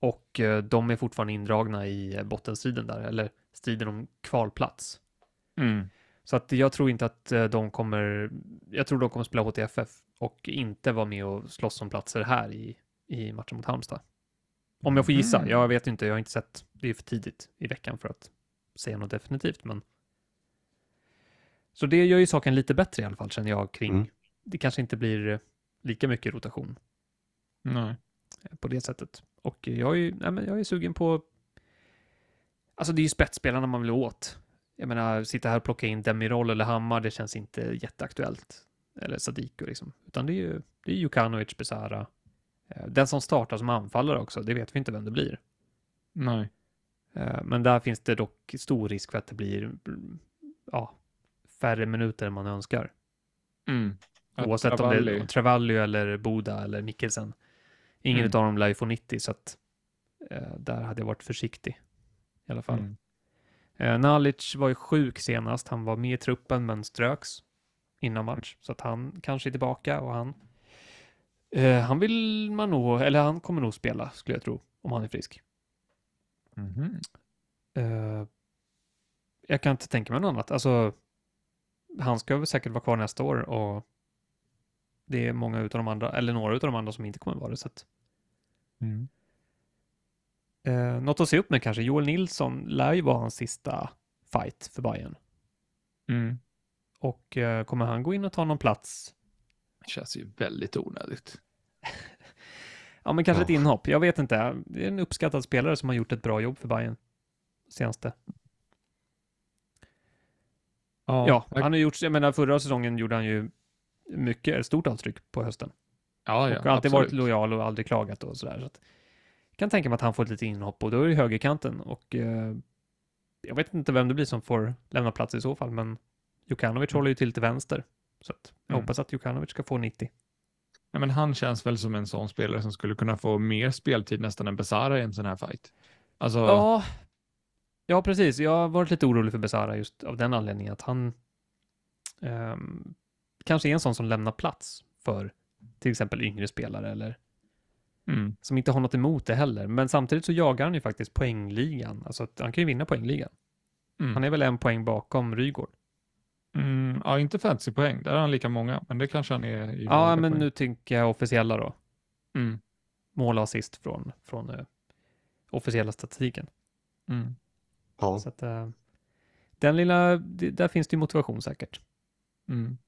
Och uh, de är fortfarande indragna i bottenstriden där, eller striden om kvalplats. Mm. Så att jag tror inte att eh, de kommer, jag tror de kommer spela HTFF och inte vara med och slåss om platser här i, i matchen mot Halmstad. Om jag får gissa, mm. jag vet inte, jag har inte sett, det är för tidigt i veckan för att säga något definitivt, men så det gör ju saken lite bättre i alla fall känner jag kring, mm. det kanske inte blir lika mycket rotation. Nej. På det sättet. Och jag är, nej men jag är sugen på, alltså det är ju spetsspelarna man vill åt jag menar, sitta här och plocka in Demirol eller Hammar, det känns inte jätteaktuellt. Eller Sadiku liksom. Utan det är ju det är Jukanovic, Besara. Eh, den som startar som anfallare också, det vet vi inte vem det blir. Nej. Eh, men där finns det dock stor risk för att det blir ja, färre minuter än man önskar. Mm. Oavsett Travalli. om det är Travalli eller Boda eller Mikkelsen. Ingen mm. av dem lär ju få 90, så att eh, där hade jag varit försiktig i alla fall. Mm. Eh, Nalic var ju sjuk senast. Han var med i truppen men ströks innan match. Så att han kanske är tillbaka och han eh, han vill man nog, eller han kommer nog spela skulle jag tro, om han är frisk. Mm -hmm. eh, jag kan inte tänka mig något annat. Alltså, han ska väl säkert vara kvar nästa år och det är många utav de andra, eller några utav de andra som inte kommer vara det. Så att... mm. Eh, något att se upp med kanske. Joel Nilsson lär ju vara hans sista fight för Bayern. Mm. Och eh, kommer han gå in och ta någon plats? Det känns ju väldigt onödigt. ja, men kanske oh. ett inhopp. Jag vet inte. Det är en uppskattad spelare som har gjort ett bra jobb för Bayern senaste. Oh, ja, han har gjort, jag menar förra säsongen gjorde han ju mycket, stort avtryck på hösten. Ja, ja, och alltid absolut. varit lojal och aldrig klagat och sådär. Så att, kan tänka mig att han får ett litet inhopp och då är det högerkanten och eh, jag vet inte vem det blir som får lämna plats i så fall, men Jukanovic mm. håller ju till till vänster. Så att jag mm. hoppas att Jukanovic ska få 90. Ja, men han känns väl som en sån spelare som skulle kunna få mer speltid nästan än Besara i en sån här fight. Alltså... Ja, ja, precis. Jag har varit lite orolig för Besara just av den anledningen att han um, kanske är en sån som lämnar plats för till exempel yngre spelare eller Mm. Som inte har något emot det heller. Men samtidigt så jagar han ju faktiskt poängligan. Alltså att han kan ju vinna poängligan. Mm. Han är väl en poäng bakom Rygård. Mm, ja, inte fantasypoäng. Där har han lika många, men det kanske han är i Ja, men poäng. nu tänker jag officiella då. Mm. Mål och assist från, från uh, officiella statistiken. Mm. Ja. Så att, uh, den lilla, där finns det ju motivation säkert. Mm.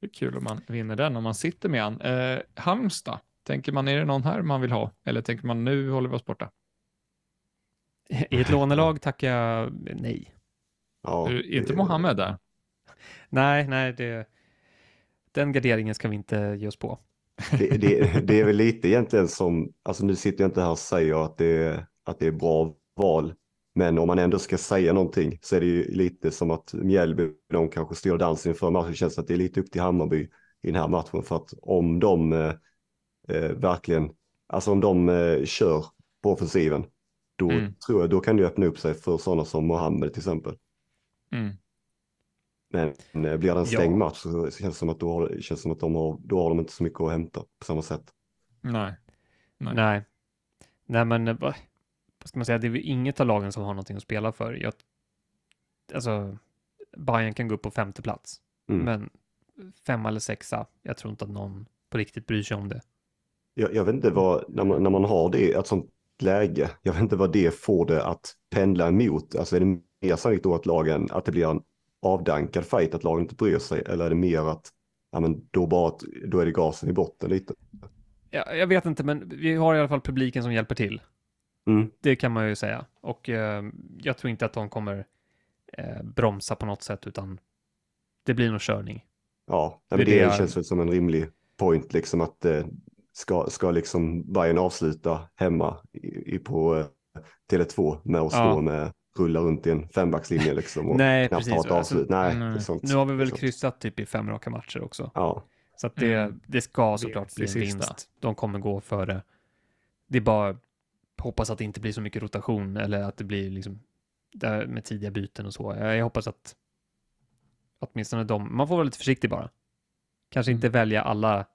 Det är kul om man vinner den, om man sitter med han. Eh, Halmstad, Tänker man, är det någon här man vill ha? Eller tänker man, nu håller vi oss borta? I ett lånelag tackar jag nej. Ja, är inte det... Mohammed där? Nej, nej, det... den garderingen ska vi inte ge oss på. Det, det, det, är väl lite egentligen som, alltså nu sitter jag inte här och säger att det, att det är bra val, men om man ändå ska säga någonting så är det ju lite som att Mjällby, de kanske styr dansen inför matchen, det känns att det är lite upp till Hammarby i den här matchen för att om de eh, verkligen, alltså om de eh, kör på offensiven, då mm. tror jag, då kan det öppna upp sig för sådana som Mohammed till exempel. Mm. Men eh, blir det en stängd ja. match så känns det som att, då har, känns som att de har, då har de inte så mycket att hämta på samma sätt. Nej. Nej. Nej, Nej men eh, ska man säga, det är inget av lagen som har någonting att spela för. Jag, alltså, Bayern kan gå upp på femte plats, mm. men femma eller sexa, jag tror inte att någon på riktigt bryr sig om det. Jag, jag vet inte vad, när man, när man har det, ett sånt läge, jag vet inte vad det får det att pendla emot. Alltså är det mer sannolikt då att lagen, att det blir en avdankad fight, att lagen inte bryr sig, eller är det mer att, ja men då bara, då är det gasen i botten lite? Ja, jag vet inte, men vi har i alla fall publiken som hjälper till. Mm. Det kan man ju säga. Och eh, jag tror inte att de kommer eh, bromsa på något sätt, utan det blir nog körning. Ja, det, det, det känns väl som en rimlig point, liksom att eh, ska, ska liksom Bayern avsluta hemma i, i på eh, Tele2 med att stå ja. med rulla runt i en fembackslinje liksom och Nej, knappt precis. ha ett avslut. Alltså, Nej, sånt, nu har vi väl kryssat typ i fem raka matcher också. Ja. Så att det, mm. det ska såklart bli en vinst. De kommer gå före. Det är bara hoppas att det inte blir så mycket rotation eller att det blir liksom med tidiga byten och så. Jag hoppas att åtminstone de, man får vara lite försiktig bara. Kanske inte mm. välja alla,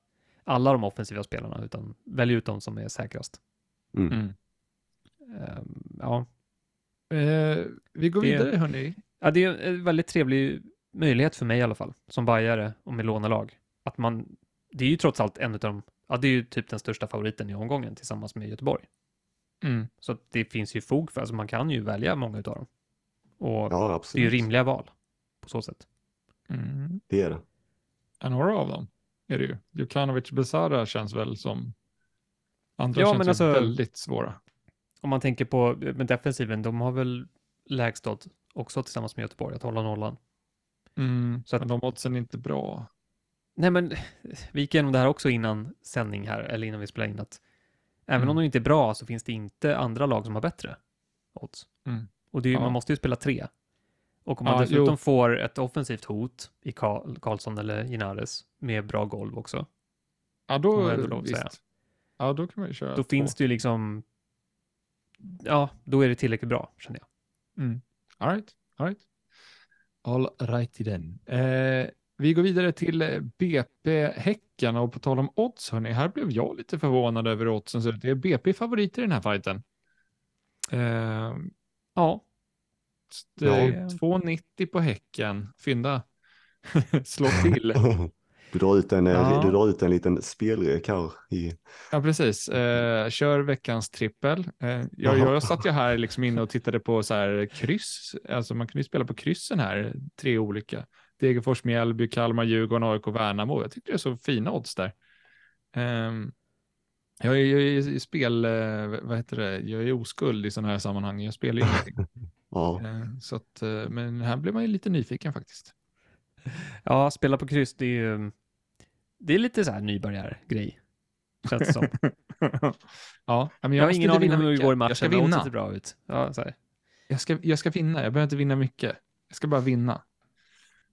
alla de offensiva spelarna, utan välja ut de som är säkrast. Mm. Um, ja. Uh, vi går det, vidare hörni. Ja, det är en väldigt trevlig möjlighet för mig i alla fall, som bajare och med lånelag. Att man, det är ju trots allt en av de, ja det är ju typ den största favoriten i omgången tillsammans med Göteborg. Mm. Så det finns ju fog för, alltså man kan ju välja många av dem. Och ja, det är ju rimliga val på så sätt. Mm. Det är det. Några av dem är det ju. Djukanovic Besara känns väl som andra ja, känns men alltså, väldigt svåra. Om man tänker på med defensiven, de har väl lägst också tillsammans med Göteborg att hålla nollan. Mm, så att, men de oddsen är inte bra. Nej, men vi gick igenom det här också innan sändning här, eller innan vi spelade in, att även mm. om de inte är bra så finns det inte andra lag som har bättre odds. Mm. Och är, ja. man måste ju spela tre. Och om man ja, dessutom jo. får ett offensivt hot i Karlsson eller Ginares med bra golv också. Ja, då, visst. Ja, då kan man ju köra Då två. finns det ju liksom, ja, då är det tillräckligt bra, känner jag. Mm. All right, all right. All right i den. Eh, vi går vidare till eh, BP Häcken och på tal om odds, hörni, här blev jag lite förvånad över oddsen. Så det är BP favoriter i den här fighten. Eh, ja, Ja. 2,90 på Häcken. Fynda. Slå till. Du drar ut en, eh, ja. du drar ut en liten spelrek här. I... Ja, precis. Eh, kör veckans trippel. Eh, jag, jag satt ju här liksom inne och tittade på så här kryss. Alltså man kan ju spela på kryssen här, tre olika. Degerfors, Mjällby, Kalmar, Djurgården, AIK, Värnamo. Jag tyckte det är så fina odds där. Eh, jag är ju i spel, eh, vad heter det, jag är oskuld i sådana här sammanhang. Jag spelar ju ingenting. Ja. Eh, så att, eh, men här blir man ju lite nyfiken faktiskt. Ja, spela på kryss, det är ju det är lite så här nybörjargrej. Känns det som. ja, men jag, jag har ingen aning om hur det går i matchen. Jag ska vinna. Det ser bra ut. Ja, så här. Jag, ska, jag ska vinna, jag behöver inte vinna mycket. Jag ska bara vinna.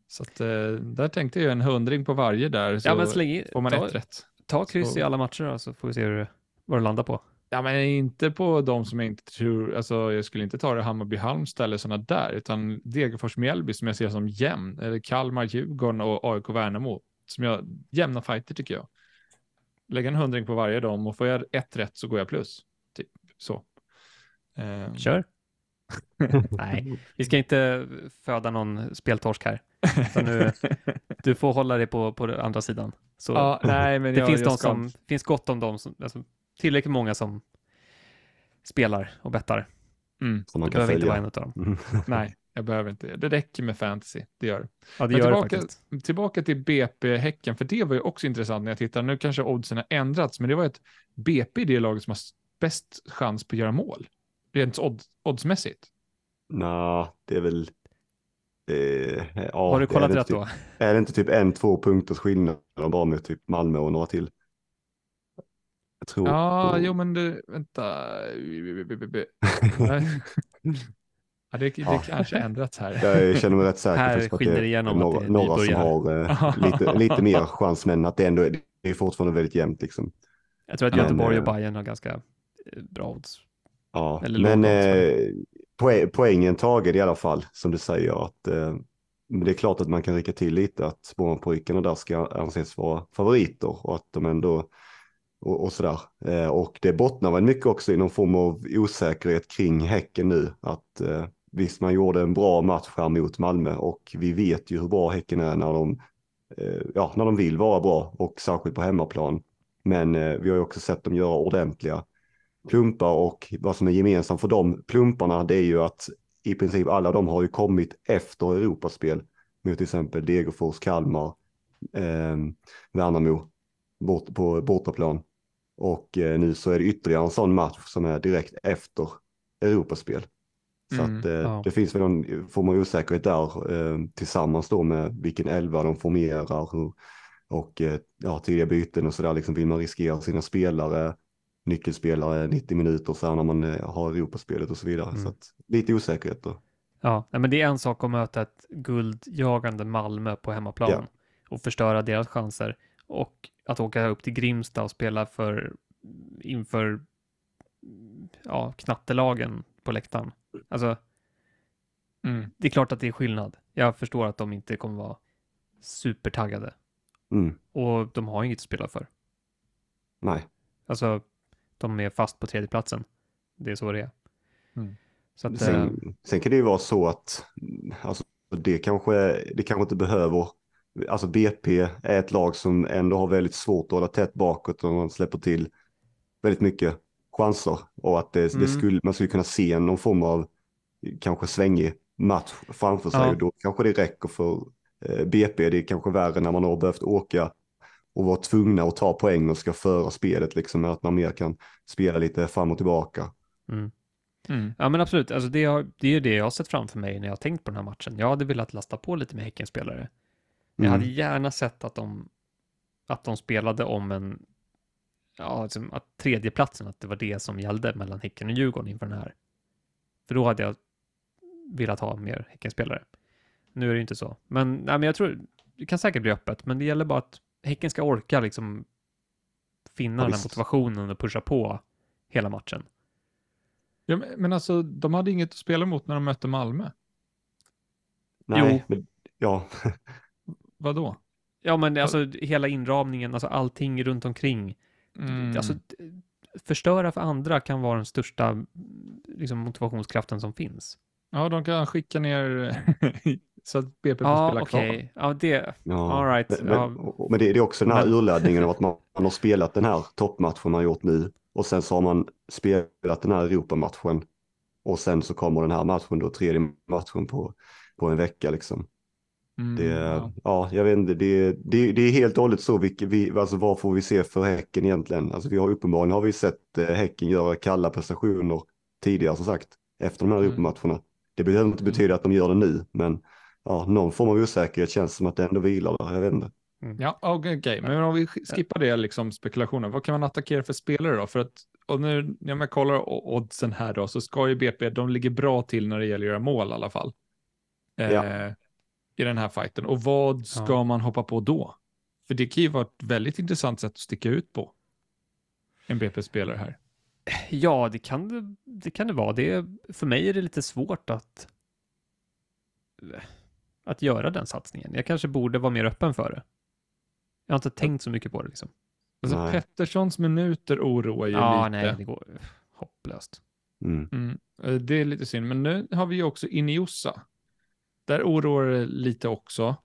Så att, eh, där tänkte jag en hundring på varje där, så ja, men släng in, får man ta, ett rätt. Ta kryss så. i alla matcher då, så får vi se hur, vad det landar på. Ja, men inte på de som jag inte tror, alltså jag skulle inte ta det Hammarby-Halmstad eller sådana där, utan Degerfors-Mjällby som jag ser som jämn, eller Kalmar-Djurgården och AIK-Värnamo, som jag, jämna fighter tycker jag. Lägga en hundring på varje dem och får jag ett rätt så går jag plus. Typ så. Um... Kör. Nej, vi ska inte föda någon speltorsk här. Nu, du får hålla dig på, på andra sidan. Så ja, nej, men det jag, finns, jag de som, finns gott om dem som, alltså, tillräckligt många som spelar och bettar. Mm. Som man kan behöver inte vara en av dem. Mm. Nej, jag behöver inte. Det räcker med fantasy. Det gör det. Ja, det gör tillbaka, det faktiskt. Tillbaka till BP-Häcken, för det var ju också intressant när jag tittar. Nu kanske oddsen har ändrats, men det var ett BP i det laget som har bäst chans på att göra mål. Rent odd, oddsmässigt. Nej, det är väl... Eh, ja, har du kollat rätt typ, då? Är det inte typ en, två punkters skillnad bara med typ Malmö och några till? Tror ja, på... jo men du, vänta. ja, det, det ja. kanske ändrats här. Jag känner mig rätt säker här att det är några, det några som har eh, lite, lite mer chans, men att det ändå är, det är fortfarande väldigt jämnt. Liksom. Jag tror att Göteborg men, och eh, Bayern har ganska eh, bra odds. Ja, men eh, poäng, poängen tagen i alla fall, som du säger, att eh, det är klart att man kan rycka till lite att Smålandspojkarna där ska anses vara favoriter och att de ändå och, och sådär. Eh, och det bottnar väl mycket också i någon form av osäkerhet kring Häcken nu. Att eh, visst, man gjorde en bra match här mot Malmö och vi vet ju hur bra Häcken är när de, eh, ja, när de vill vara bra och särskilt på hemmaplan. Men eh, vi har ju också sett dem göra ordentliga plumpar och vad som är gemensamt för de plumparna det är ju att i princip alla de har ju kommit efter Europaspel mot till exempel Degerfors, Kalmar, eh, Värnamo bort, på bortaplan. Och eh, nu så är det ytterligare en sån match som är direkt efter Europaspel. Så mm, att eh, ja. det finns väl någon form av osäkerhet där eh, tillsammans då med vilken elva de formerar hur, och eh, ja, tidiga byten och sådär. Liksom vill man riskera sina spelare, nyckelspelare 90 minuter så när man eh, har Europaspelet och så vidare. Mm. Så att, lite osäkerhet då. Ja, men det är en sak att möta ett guldjagande Malmö på hemmaplan ja. och förstöra deras chanser och att åka upp till Grimsta och spela för inför ja, knattelagen på läktaren. Alltså, mm. det är klart att det är skillnad. Jag förstår att de inte kommer vara supertaggade. Mm. Och de har inget att spela för. Nej. Alltså, de är fast på tredjeplatsen. Det är så det är. Mm. Så att, sen, äh... sen, kan det ju vara så att alltså, det, kanske, det kanske inte behöver alltså BP är ett lag som ändå har väldigt svårt att hålla tätt bakåt och man släpper till väldigt mycket chanser och att det, mm. det skulle, man skulle kunna se någon form av kanske svängig match framför sig ja. och då kanske det räcker för eh, BP. Det är kanske värre när man har behövt åka och vara tvungna att ta poäng och ska föra spelet liksom att man mer kan spela lite fram och tillbaka. Mm. Mm. Ja men absolut, alltså det, har, det är det jag har sett framför mig när jag har tänkt på den här matchen. Jag hade velat lasta på lite med Häckens spelare. Jag hade mm. gärna sett att de, att de spelade om en, ja, liksom att tredjeplatsen, att det var det som gällde mellan Häcken och Djurgården inför den här. För då hade jag velat ha mer Häckenspelare. Nu är det inte så. Men, nej, men jag tror, det kan säkert bli öppet, men det gäller bara att Häcken ska orka liksom finna ja, den här motivationen och pusha på hela matchen. Ja, men alltså, de hade inget att spela mot när de mötte Malmö. Nej, jo. men ja. Vadå? Ja, men alltså hela inramningen, alltså allting runt omkring. Mm. Alltså, förstöra för andra kan vara den största liksom, motivationskraften som finns. Ja, de kan skicka ner så att BP får ja, spela okay. kvar. Ja, det, ja, all right. Men, ja. men, men det, det, är också den här urladdningen av att man, man, har spelat den här toppmatchen man gjort nu och sen så har man spelat den här Europamatchen och sen så kommer den här matchen då, tredje matchen på, på en vecka liksom. Mm, det, ja. ja. jag vet inte, det, det, det är helt och hållet så, vilket vi, alltså vad får vi se för Häcken egentligen? Alltså vi har uppenbarligen har vi sett eh, Häcken göra kalla prestationer tidigare som sagt, efter de här mm. Europamatcherna. Det behöver inte mm. betyda att de gör det nu, men ja, någon form av osäkerhet känns som att det ändå vilar där, jag vet inte. Mm. Ja, okej, okay, men om vi skippar det liksom spekulationen, vad kan man attackera för spelare då? För att, och nu när man kollar oddsen här då, så ska ju BP, de ligger bra till när det gäller att göra mål i alla fall. Ja. I den här fighten och vad ska ja. man hoppa på då? För det kan ju vara ett väldigt intressant sätt att sticka ut på. En BP-spelare här. Ja, det kan det, det kan det vara. Det, för mig är det lite svårt att att göra den satsningen. Jag kanske borde vara mer öppen för det. Jag har inte tänkt så mycket på det liksom. Alltså Petterssons minuter oroar ju ja, lite. Nej, det går hopplöst. Mm. Mm. Eh, det är lite synd, men nu har vi ju också Iniosa där oroar det lite också.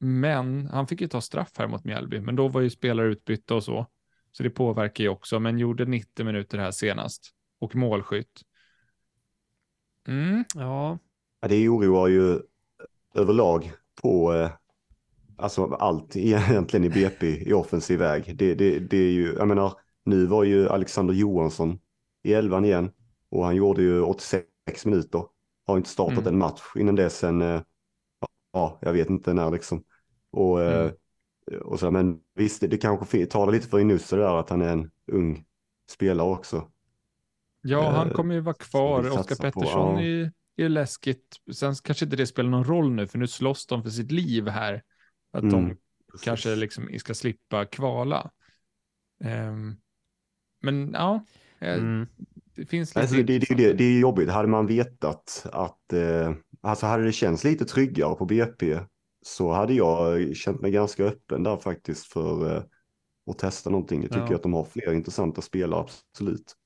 Men han fick ju ta straff här mot Mjällby, men då var ju spelare utbytta och så. Så det påverkar ju också, men gjorde 90 minuter här senast. Och målskytt. Mm. Ja. ja. Det oroar ju överlag på eh, alltså allt egentligen i BP i offensiv väg. Det, det, det är ju, jag menar, nu var ju Alexander Johansson i elvan igen och han gjorde ju 86 minuter. Har inte startat mm. en match innan det sen, eh, ja, jag vet inte när liksom. Och, eh, mm. och så, men visst, det kanske talar lite för Inusse där att han är en ung spelare också. Ja, eh, han kommer ju vara kvar. Oskar Pettersson på, ja. är, är läskigt. Sen kanske inte det spelar någon roll nu, för nu slåss de för sitt liv här. Att mm. de kanske liksom ska slippa kvala. Um, men ja, mm det finns lite... Alltså, det, det, det, det är jobbigt. Hade man vetat att, eh, alltså hade det känts lite tryggare på BP så hade jag känt mig ganska öppen där faktiskt för eh, och testa någonting. Jag tycker Ja. att de har fler intressanta spelare, absolut.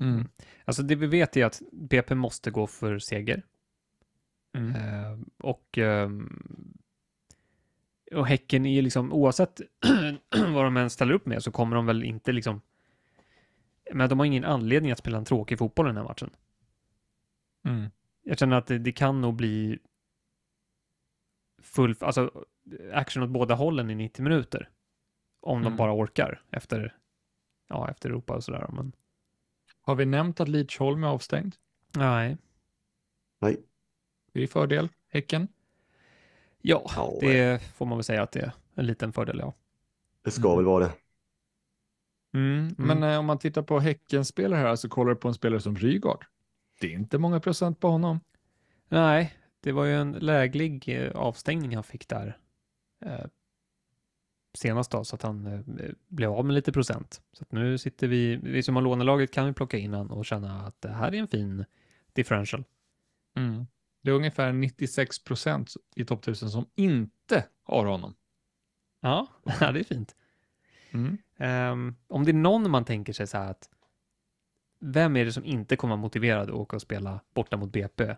Mm. Alltså det vi vet är att BP måste gå för seger. Mm. Eh, och, ehm, och Häcken är ju liksom, oavsett vad de än ställer upp med så kommer de väl inte liksom, men de har ingen anledning att spela en tråkig fotboll i den här matchen. Mm. Jag känner att det, det kan nog bli full, alltså action åt båda hållen i 90 minuter. Om de Mm. bara orkar efter, ja, efter Europa och sådär. Men Har vi nämnt att Lidsholm är avstängd? nej, Nej, Det är fördel, Häcken. ja, Ja, det får man väl säga att det är en liten fördel, ja. det ska Mm. väl vara det. Mm. Men eh, om man tittar på Häckens spelare här så kollar du på en spelare som Rygaard. Det är inte många procent på honom. Nej, det var ju en läglig eh, avstängning han fick där eh, senast då, så att han eh, blev av med lite procent. Så att nu sitter vi, vi som har lånelaget kan vi plocka in han och känna att det här är en fin differential. Mm. Det är ungefär 96 procent i topp 1000 som inte har honom. Ja, ja det är fint. Mm. Ehm, om det är någon man tänker sig så här att vem är det som inte kommer vara motiverad att åka och spela borta mot BP?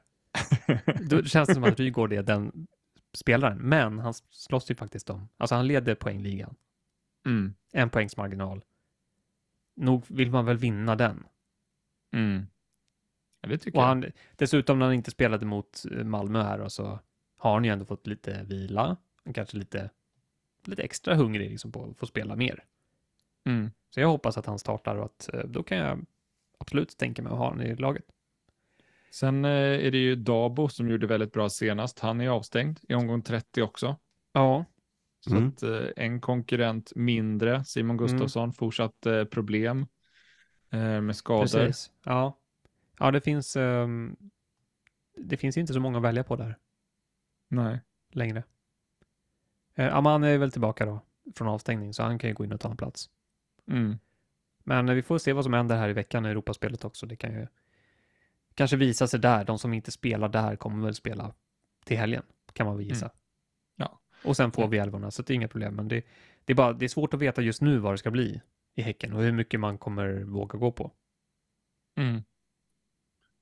Då känns det som att Rygaard är den spelaren, men han slåss ju faktiskt om, alltså han leder poängligan, Mm. en poängs marginal. Nog vill man väl vinna den. Mm. Ja, Och jag. han, dessutom när han inte spelade mot eh, Malmö här och så har han ju ändå fått lite vila, kanske lite, lite extra hungrig liksom på att få spela mer. Mm. Så jag hoppas att han startar och att eh, då kan jag absolut tänka mig att ha honom i laget. Sen eh, är det ju Dabo som gjorde väldigt bra senast. Han är avstängd i omgång 30 också. Ja, Så Mm. att eh, en konkurrent mindre, Simon Gustafsson, fortsatt eh, problem med skador. precis. Ja, ja det finns ehm, det finns inte så många att välja på där Nej. längre. Eh, Aman är väl tillbaka då från avstängning så han kan ju gå in och ta en plats. Mm. Men eh, vi får se vad som händer här i veckan i Europaspelet också. Det kan ju kanske visa sig där. De som inte spelar där kommer väl spela till helgen, kan man väl gissa. Mm. Ja. Och sen får vi älvorna, så det är inga problem. Men det, det, är bara, det är svårt att veta just nu vad det ska bli i Häcken och hur mycket man kommer våga gå på. Mm.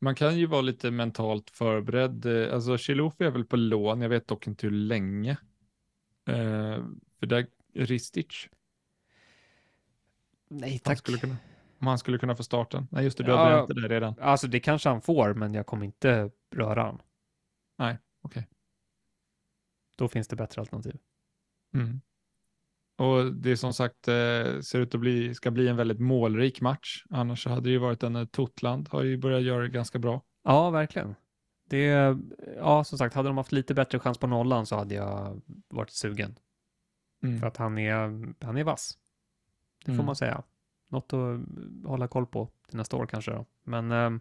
Man kan ju vara lite mentalt förberedd. Eh, Alltså Chilufi är väl på lån, jag vet dock inte hur länge. Eh, för där, Ristic, Nej, han tack. skulle kunna, om han skulle kunna få starten. Nej, just det, du Ja. har bränt det där redan. Alltså det kanske han får, men jag kommer inte röra han. Nej, okej. Då finns det bättre alternativ. Mm. Och det är som sagt eh, ser ut att bli, ska bli en väldigt målrik match. Annars hade det ju varit en eh, Totland, har ju börjat göra det ganska bra. Ja, verkligen. Det, ja, som sagt, hade de haft lite bättre chans på nollan så hade jag varit sugen. Mm. För att han är, han är vass. Det får Mm. man säga. Något att hålla koll på till nästa år kanske då. Men, ehm,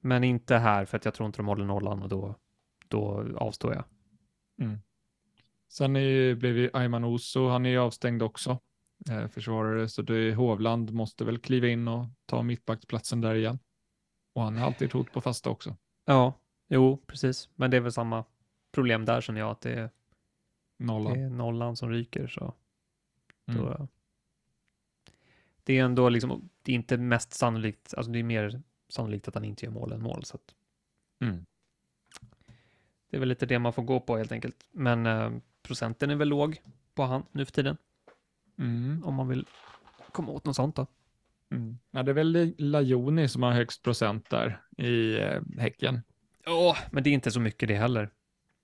men inte här för att jag tror inte de håller nollan och då, då avstår jag. Mm. Sen är, blev ju Ayman Oso, han är ju avstängd också, eh, försvarare, så det är Hovland måste väl kliva in och ta mittbacksplatsen där igen. Och han är alltid ett hot på fasta också. Ja, jo, precis. Men det är väl samma problem där känner jag att det är, Nollan. det är nollan som ryker. Så Mm. då, det är ändå liksom, det är inte mest sannolikt, alltså det är mer sannolikt att han inte gör mål än mål. Så att Mm. det är väl lite det man får gå på helt enkelt. Men eh, procenten är väl låg på han nu för tiden. Mm. Om man vill komma åt något sånt då. Mm. Ja, det är väl Lajoni som har högst procent där i eh, Häcken. Ja, men det är inte så mycket det heller.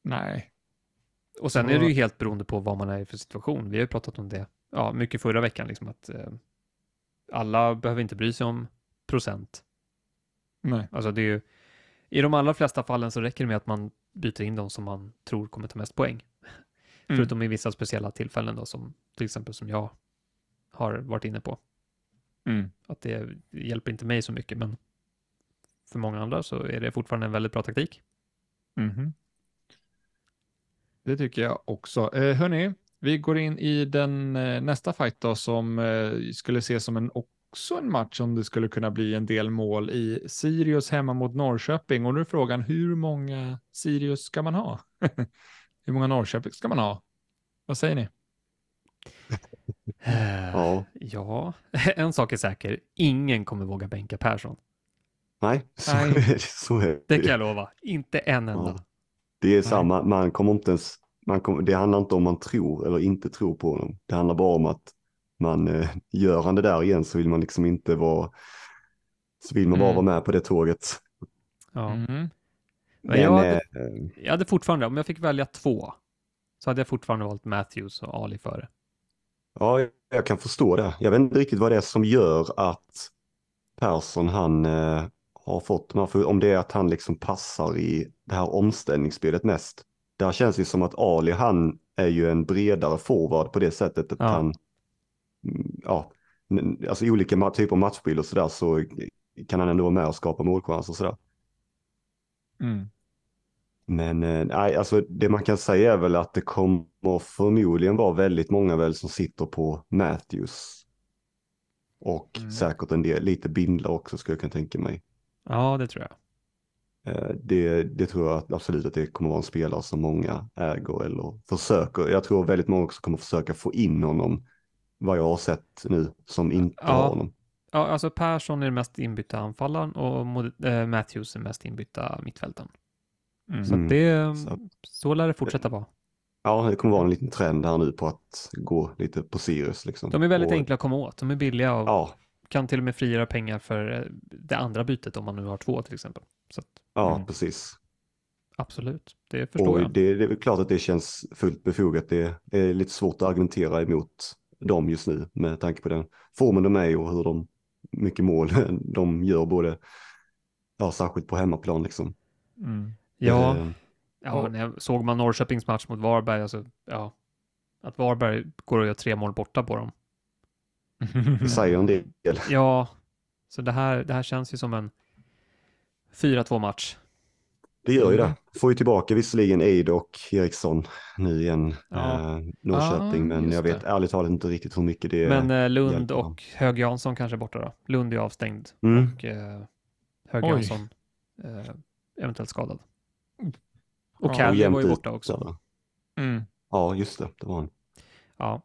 Nej. Och sen Så- är det ju helt beroende på vad man är i för situation. Vi har ju pratat om det ja, mycket förra veckan, liksom att eh, alla behöver inte bry sig om procent. Nej. Alltså det är ju, i de allra flesta fallen så räcker det med att man byter in de som man tror kommer ta mest poäng. Mm. Förutom i vissa speciella tillfällen då, som till exempel som jag har varit inne på. Mm. Att det hjälper inte mig så mycket, men för många andra så är det fortfarande en väldigt bra taktik. Mhm. Det tycker jag också. Eh, hörni, vi går in i den eh, nästa fight då som eh, skulle ses som en också en match om det skulle kunna bli en del mål i Sirius hemma mot Norrköping. Och nu är frågan hur många Sirius ska man ha? hur många Norrköping ska man ha? Vad säger ni? ja. ja, en sak är säker. Ingen kommer våga bänka Persson. Nej, så, Nej. Är det, så är det. det kan jag lova. Inte en enda. Ja. Det är Nej. samma, man kommer inte ens, man kommer, det handlar inte om man tror eller inte tror på honom. Det handlar bara om att man eh, gör han det där igen så vill man liksom inte vara, så vill man bara mm. vara med på det tåget. Ja. Mm. Men jag, hade, eh, jag hade fortfarande, om jag fick välja två, så hade jag fortfarande valt Matthews och Ali före. Ja, jag kan förstå det. Jag vet inte riktigt vad det är som gör att Persson, han eh, har fått de här, om det är att han liksom passar i det här omställningsspelet mest. Där känns det som att Ali, han är ju en bredare forward på det sättet att ja. han, mm, ja, alltså olika typer av matchbild och sådär så kan han ändå vara med och skapa målchanser och sådär. Mm. Men eh, nej, alltså det man kan säga är väl att det kommer förmodligen vara väldigt många väl som sitter på Matthews. Och mm. säkert en del, lite bindlar också skulle jag kunna tänka mig. Ja, det tror jag. Eh, det, det tror jag absolut att det kommer vara en spelare som många äger eller försöker. Jag tror väldigt många också kommer försöka få in honom, vad jag har sett nu, som inte ja. har honom. Ja, alltså Persson är den mest inbytta anfallaren och äh, Matthews är mest inbytta mittfältaren. Mm. Så det, så. så lär det fortsätta vara. Ja, det kommer vara en liten trend här nu på att gå lite på Sirius. Liksom. De är väldigt och, enkla att komma åt. De är billiga och ja. kan till och med frigöra pengar för eh, det andra bytet om man nu har två till exempel. Att, ja, mm. precis. Absolut, det förstår och jag. Det, det är väl klart att det känns fullt befogat. Det är lite svårt att argumentera emot dem just nu med tanke på den formen de är och hur de mycket mål de gör både, ja särskilt på hemmaplan liksom. Mm. Ja, eh, ja när jag såg man Norrköpings match mot Varberg, alltså, ja, att Varberg går och gör tre mål borta på dem. Det säger en del. Ja, så det här, det här känns ju som en 4-2 match. Det gör ju det. Får ju tillbaka visserligen Eid och Eriksson nu igen, ja. eh, Norrköping, ja, men jag vet det. ärligt talat inte riktigt hur mycket det är. Men eh, Lund hjälper. och Hög Jansson kanske är borta då. Lund är avstängd mm. och eh, Hög Jansson eh, eventuellt skadad. Och ja, Calvin var ju borta också. Mm. Ja, just det, det var han. Ja.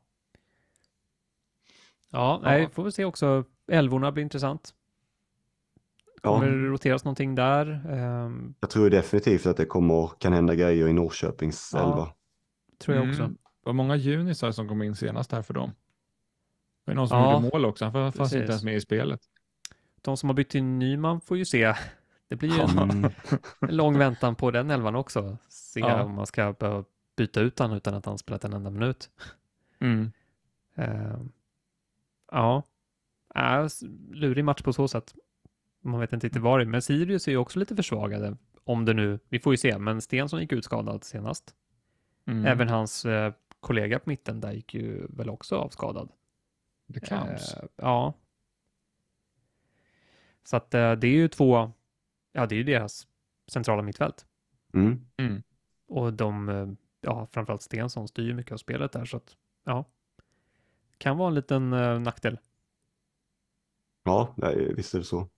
Ja, nej, får vi se också. Älvorna blir intressant. Kommer ja. det roteras någonting där? Um... Jag tror definitivt att det kommer, kan hända grejer i Norrköpings ja. elva. Tror jag också. Mm. Det var många junisar som kom in senast här för dem. Det var någon som ja, gjorde mål också, han fanns inte ens med i spelet. De som har bytt till Nyman får ju se det blir ju en, en lång väntan på den elvan också. Se ja. om man ska behöva byta ut honom utan att han spelat en enda minut. Mm. Uh, ja, uh, lurig match på så sätt. Man vet inte riktigt var det men Sirius är ju också lite försvagade. Om det nu, vi får ju se, men Stensson gick ut skadad senast. Mm. Även hans uh, kollega på mitten där gick ju väl också avskadad. Det kams. Uh, ja. Så att uh, det är ju två ja, det är ju deras centrala mittfält. Mm. Mm. Och de, eh, ja, framförallt Stensson styr mycket av spelet där, så att ja, kan vara en liten uh, nackdel. Ja, visst är det så.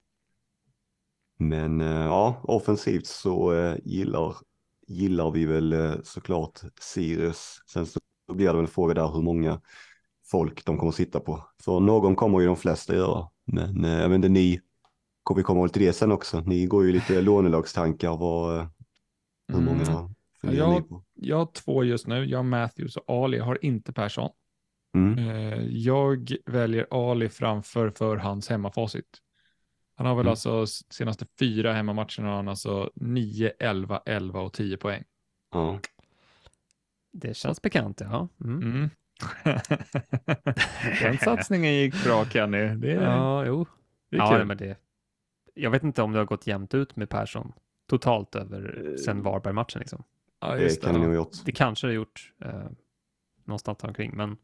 Men uh, ja, offensivt så uh, gillar, gillar vi väl uh, såklart Sirius. Sen så blir det väl en fråga där hur många folk de kommer sitta på. För någon kommer ju de flesta göra. Men jag vet inte, ni vi kommer väl till det sen också. Ni går ju lite lånelagstankar. Vad, hur mm. många mm. jag, på? Jag har två just nu. Jag har Matthews och Ali. Jag har inte Persson. Mm. Eh, jag väljer Ali framför för hans hemmafacit. Han har väl mm. alltså senaste fyra hemmamatcherna har han alltså 9, 11, 11 och 10 poäng. Ja. Det känns bekant, ja. Mm. mm. Den satsningen gick bra, Kenny. Det är, ja, jo. Det är ja, kul. men det, jag vet inte om det har gått jämnt ut med Persson totalt över uh, sen Varberg-matchen. Liksom. Ja, det kan det ha gjort. Det kanske det har gjort eh, någonstans omkring, men,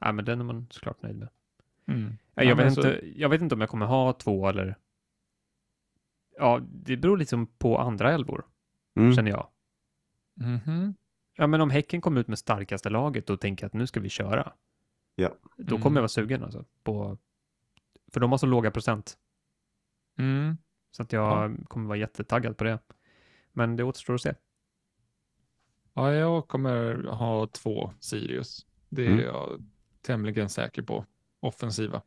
ja, men den är man såklart nöjd med. Mm. Ja, jag, ja, vet inte, jag vet inte om jag kommer ha två eller... Ja, det beror liksom på andra elvor, mm. känner jag. Mm -hmm. Ja, men om Häcken kommer ut med starkaste laget och tänker att nu ska vi köra. Ja. Då kommer jag vara sugen alltså. På, för de har så låga procent. Mm. Så att jag ja. kommer vara jättetaggad på det. Men det återstår att se. Ja, jag kommer ha två Sirius. Det mm. jag tämligen säker på. Offensiva,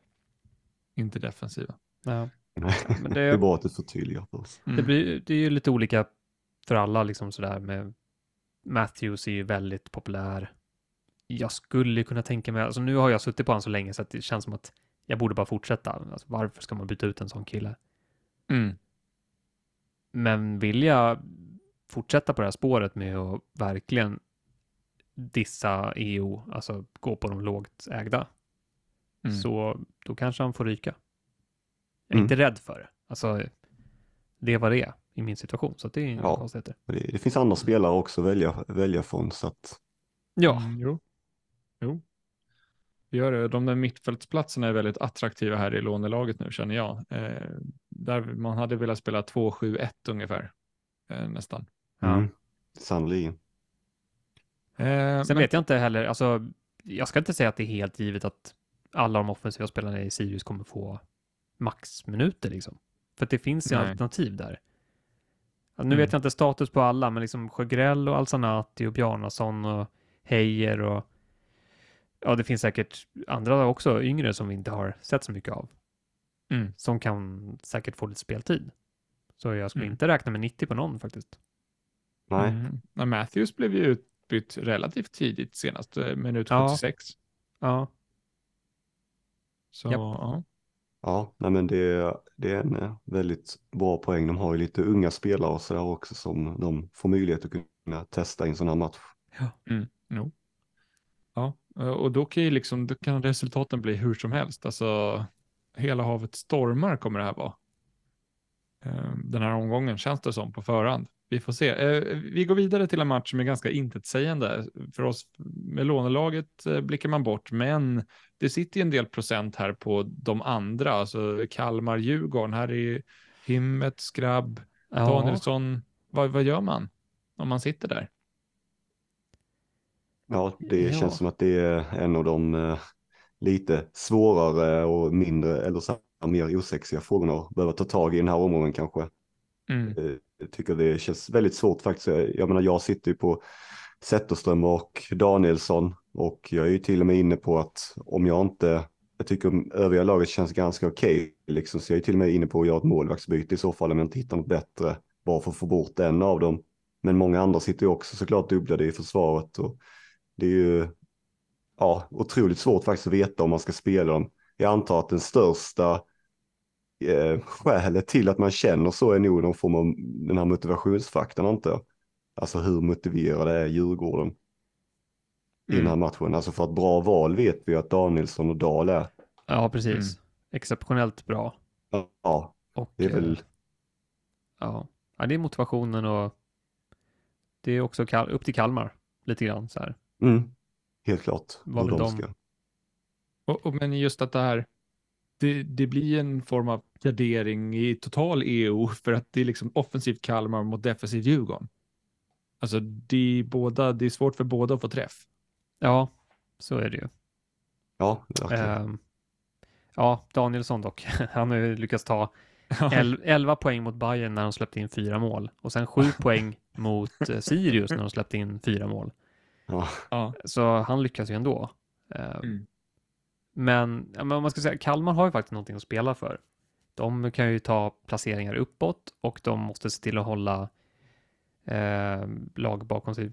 inte defensiva. Ja. Men det... det är bra att du förtydligar för oss. Mm. Det, blir, det är ju lite olika för alla, liksom sådär med Matthews är ju väldigt populär. Jag skulle kunna tänka mig, alltså nu har jag suttit på honom så länge så att det känns som att jag borde bara fortsätta. Alltså, varför ska man byta ut en sån kille? Mm. Men vill jag fortsätta på det här spåret med att verkligen dissa EO, alltså gå på de lågt ägda, mm. så då kanske han får ryka. Jag är mm. inte rädd för det. Alltså, det var det i min situation, så det är inga ja, konstigheter. Det, det, finns andra spelare också att välja, välja från, så att... Ja. Mm, jo. jo. Gör det. De där mittfältsplatserna är väldigt attraktiva här i lånelaget nu, känner jag. Eh, där man hade velat spela 2-7-1 ungefär, eh, nästan. Mm. Sannerligen. Eh, Sen men... vet jag inte heller, alltså, jag ska inte säga att det är helt givet att alla de offensiva spelarna i Sirius kommer få maxminuter liksom. För att det finns ju Nej. alternativ där. Alltså, nu mm. vet jag inte status på alla, men liksom Sjögrell och Alsanati och Bjarnason och Heijer och ja, det finns säkert andra också, yngre som vi inte har sett så mycket av. Mm. Som kan säkert få lite speltid. Så jag skulle mm. inte räkna med 90 på någon faktiskt. Nej. Mm. Matthews blev ju utbytt relativt tidigt senast, minut 76. Ja. Så, ja. Ja, nej men det, det är en eh, väldigt bra poäng. De har ju lite unga spelare och så där också som de får möjlighet att kunna testa i en sån här match. Ja, mm, no. ja. Eh, och då kan, ju liksom, då kan resultaten bli hur som helst. Alltså, hela havet stormar kommer det här vara. Den här omgången känns det som på förhand. Vi får se. Eh, vi går vidare till en match som är ganska intetsägande. För oss med lånelaget eh, blickar man bort, men det sitter ju en del procent här på de andra, alltså Kalmar, Djurgården. Här är Himmet, Skrabb, ja. Danielsson. Vad, vad gör man om man sitter där? Ja, det ja. känns som att det är en av de eh, lite svårare och mindre, eller så mer osexiga frågorna att behöva ta tag i den här omgången kanske. Mm. Jag tycker det känns väldigt svårt faktiskt. Jag menar, jag sitter ju på Zetterström och Danielsson och jag är ju till och med inne på att om jag inte, jag tycker övriga laget känns ganska okej, okay, liksom, så jag är till och med inne på att göra ett målvaktsbyte i så fall om jag inte hittar något bättre, bara för att få bort en av dem. Men många andra sitter ju också såklart dubblade i försvaret och det är ju ja, otroligt svårt faktiskt att veta om man ska spela dem. Jag antar att den största eh, skälet till att man känner så är nog någon form av den här motivationsfaktorn inte. Alltså hur motiverade är Djurgården mm. i den här mm. matchen? Alltså för ett bra val vet vi att Danielsson och Dahl är. Ja, precis. Mm. Exceptionellt bra. Ja, och, det är väl. Eh, ja. ja, det är motivationen och det är också upp till Kalmar lite grann så här. Mm. Helt klart. Vad de, de ska. Och, och, men just att det här det, det blir en form av gardering i total EO för att det är liksom offensivt Kalmar mot defensivt Djurgården. Alltså det är, båda, det är svårt för båda att få träff. Ja, så är det ju. Ja, uh, ja, Danielsson dock. Han har ju lyckats ta 11 poäng mot Bayern när de släppte in fyra mål och sen 7 poäng mot eh, Sirius när de släppte in fyra mål. Ja. Så han lyckas ju ändå. Uh, mm. Men, men om man ska säga, Kalmar har ju faktiskt någonting att spela för. De kan ju ta placeringar uppåt och de måste se till att hålla eh, lag bakom sig.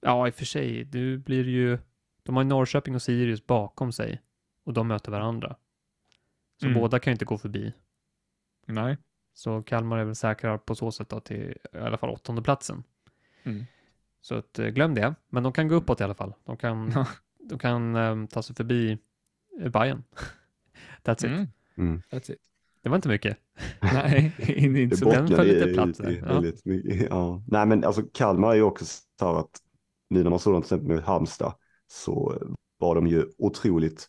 Ja, i och för sig, nu blir det ju, de har ju Norrköping och Sirius bakom sig och de möter varandra. Så mm. båda kan ju inte gå förbi. Nej. Så Kalmar är väl säkra på så sätt då till i alla fall åttonde platsen. Mm. Så att, eh, glöm det, men de kan gå uppåt i alla fall. De kan, de kan um, ta sig förbi Bayern. That's it. Mm. Mm. That's it. Det var inte mycket. Nej, inte så den föll lite platt. Ja. ja. Nej, men alltså Kalmar är ju också så här att nu när man såg dem till exempel med Halmstad så var de ju otroligt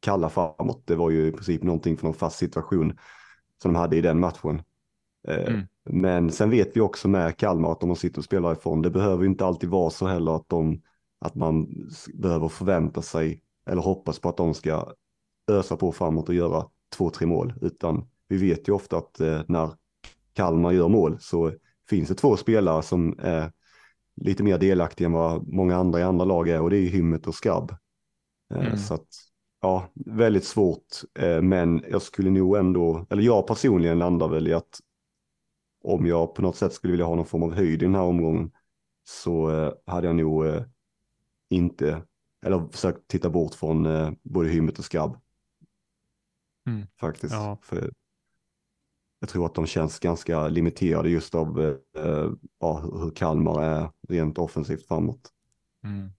kalla framåt. Det var ju i princip någonting från en fast situation som de hade i den matchen. Eh, mm. Men sen vet vi också med Kalmar att om man sitter och spelar ifrån, det behöver inte alltid vara så heller att, de, att man behöver förvänta sig eller hoppas på att de ska ösa på framåt och göra två, tre mål, utan vi vet ju ofta att eh, när Kalmar gör mål så finns det två spelare som är lite mer delaktiga än vad många andra i andra lag är och det är ju Hymmet och Skabb. Eh, mm. Så att ja, väldigt svårt. Eh, men jag skulle nog ändå, eller jag personligen landar väl i att om jag på något sätt skulle vilja ha någon form av höjd i den här omgången så eh, hade jag nog eh, inte, eller försökt titta bort från eh, både Hymmet och Skabb. Mm. Faktiskt. Ja. För jag tror att de känns ganska limiterade just av eh, ja, hur Kalmar är rent offensivt framåt. Mm.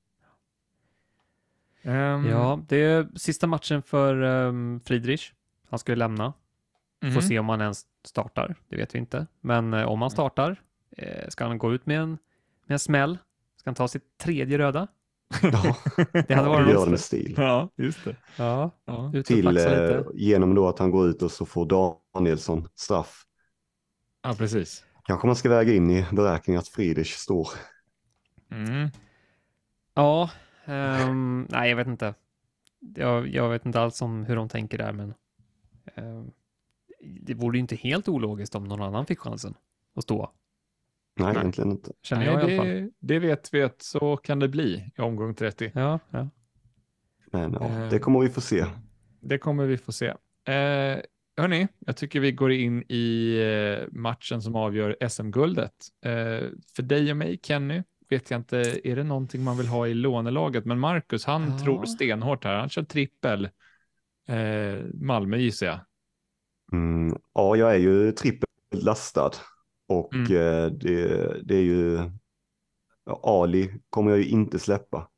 Um... Ja, det är sista matchen för um, Friedrich. Han ska ju lämna. Mm. Får se om han ens startar, det vet vi inte. Men eh, om han startar, eh, ska han gå ut med en, med en smäll? Ska han ta sitt tredje röda? Ja, det hade varit gör med stil. Ja, just det. Ja, ja. Till, eh, genom då att han går ut och så får Danielsson straff. Ja, precis. Kanske man ska väga in i beräkningen att Friedrich står. Mm. Ja, um, nej, jag vet inte. Jag, jag, vet inte alls om hur de tänker där, men um, det vore inte helt ologiskt om någon annan fick chansen att stå. Nej, Nej. egentligen inte. Känner jag Nej, i alla fall. Det, det vet vi att så kan det bli i omgång 30. Ja, ja. Men ja, eh, det kommer vi få se. Det kommer vi få se. Eh, hörni, jag tycker vi går in i eh, matchen som avgör SM-guldet. Eh, för dig och mig, Kenny, vet jag inte, är det någonting man vill ha i lånelaget? Men Marcus, han ja. tror stenhårt här. Han kör trippel. Eh, Malmö gissar jag. Mm, ja, jag är ju trippelt lastad och mm. eh, det, det, är ju Ali kommer jag ju inte släppa.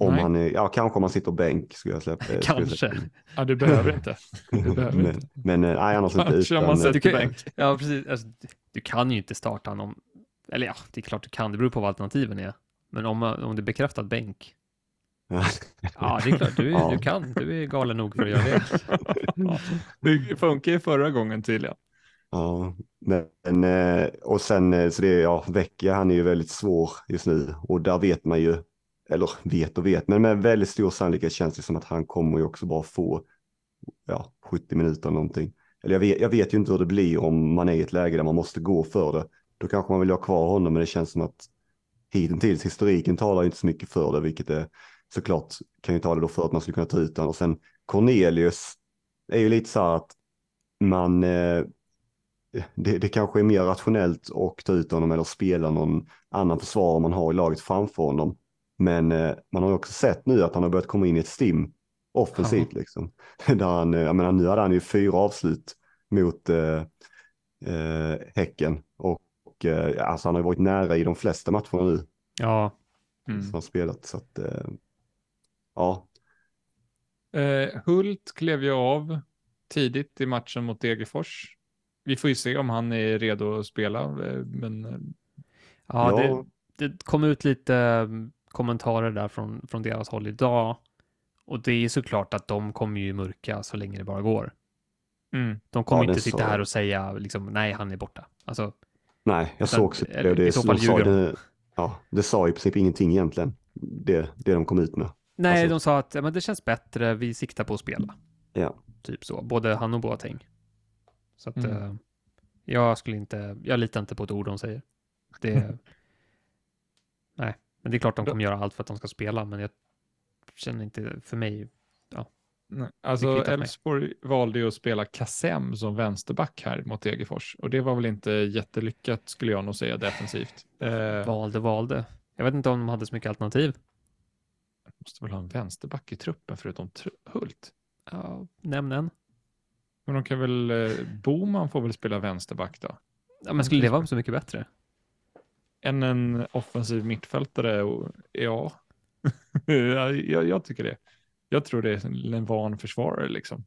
Om Nej. han är, ja kanske om han sitter bänk skulle jag släppa. kanske. Skulle släppa. Ja, du behöver inte. Du behöver men, inte. men eh, nej, annars kanske inte. Kanske om man sätter bänk. Ja, precis. Alltså, du kan ju inte starta honom. Eller ja, det är klart du kan. Det beror på vad alternativen är. Men om, om det är bekräftad bänk ja, det är klart. Du, ja. du kan. Du är galen nog för att göra det. det funkar ju förra gången tydligen. Ja, men eh, och sen eh, så det är ja, Vecchia, han är ju väldigt svår just nu och där vet man ju, eller vet och vet, men med väldigt stor sannolikhet känns det som att han kommer ju också bara få ja, 70 minuter någonting. Eller jag vet, jag vet ju inte hur det blir om man är i ett läge där man måste gå för det. Då kanske man vill ha kvar honom, men det känns som att hittills historiken talar inte så mycket för det, vilket är såklart kan ju tala då för att man skulle kunna ta ut honom. Och sen Cornelius är ju lite så här att man, eh, det, det kanske är mer rationellt att ta ut honom eller spela någon annan försvarare man har i laget framför honom. Men eh, man har ju också sett nu att han har börjat komma in i ett stim offensivt ja. liksom. Där han, eh, jag menar, nu hade han ju fyra avslut mot eh, eh, Häcken och, eh, alltså han har varit nära i de flesta matcherna nu. Ja. Mm. Som har spelat så att eh, ja. Eh, Hult klev ju av tidigt i matchen mot Degerfors. Vi får ju se om han är redo att spela. Eh, men... Eh, ja, ja. Det, det, kom ut lite mm, kommentarer där från, från deras håll idag. Och det är såklart att de kommer ju mörka så länge det bara går. Mm. De kommer ja, inte sitta så. här och säga liksom, nej, han är borta. Alltså, nej, jag såg också det. det, I så fall ljuger de. Det, ja, det sa i princip ingenting egentligen, det, det de kom ut med. Nej, alltså... de sa att ja, men det känns bättre, vi siktar på att spela. Ja. Typ så, både han och Boateng. Så att mm. uh, jag skulle inte, jag litar inte på ett ord de säger. Det, nej, men det är klart de kommer göra allt för att de ska spela, men jag känner inte, för mig, ja. Nej, alltså Elfsborg valde ju att spela Kassem som vänsterback här mot Degerfors och det var väl inte jättelyckat skulle jag nog säga defensivt. Eh... Valde, valde. Jag vet inte om de hade så mycket alternativ måste väl ha en vänsterback i truppen förutom Hult? Ja, nämn en. Men de kan väl, eh, Boman får väl spela vänsterback då? Ja, men skulle det vara så mycket bättre? Än en offensiv mittfältare, och, ja. jag, jag, tycker det. Jag tror det är en van försvarare liksom.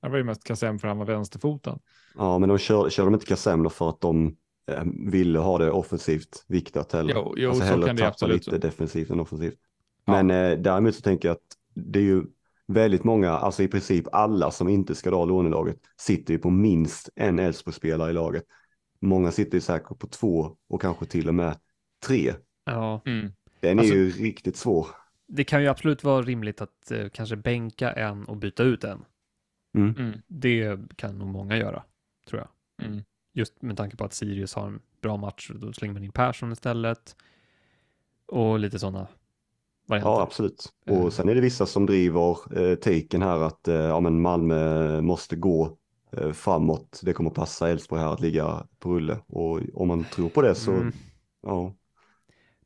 Det var ju mest Kassem för han var vänsterfoten. Ja, men de kör, kör de inte Kassem då för att de eh, ville ha det offensivt viktat heller? Jo, jo alltså så kan det absolut. lite defensivt än offensivt. Men eh, däremot så tänker jag att det är ju väldigt många, alltså i princip alla som inte ska dra lånelaget sitter ju på minst en Elfsborgsspelare i laget. Många sitter ju säkert på två och kanske till och med tre. Ja. Mm. Den är alltså, ju riktigt svår. Det kan ju absolut vara rimligt att eh, kanske bänka en och byta ut en. Mm. Mm. Det kan nog många göra, tror jag. Mm. Just med tanke på att Sirius har en bra match, då slänger man in Persson istället. Och lite sådana varianter. Ja, absolut. Och sen är det vissa som driver eh, taken här att eh, ja, men Malmö måste gå eh, framåt. Det kommer passa Elfsborg här att ligga på rulle. Och om man tror på det så, mm. ja.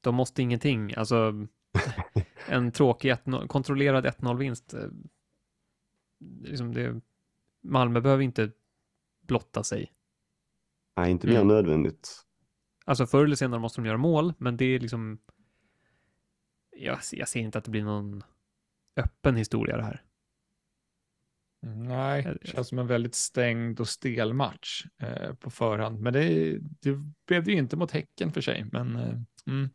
De måste ingenting. Alltså, en tråkig kontrollerad 1-0-vinst. Eh, liksom det, Malmö behöver inte blotta sig. Nej, inte mer mm. nödvändigt. Alltså förr eller senare måste de göra mål, men det är liksom jag, jag ser inte att det blir någon öppen historia det här. Nej, det känns som en väldigt stängd och stel match eh, på förhand. Men det, det blev det ju inte mot Häcken för sig. Men, eh, mm.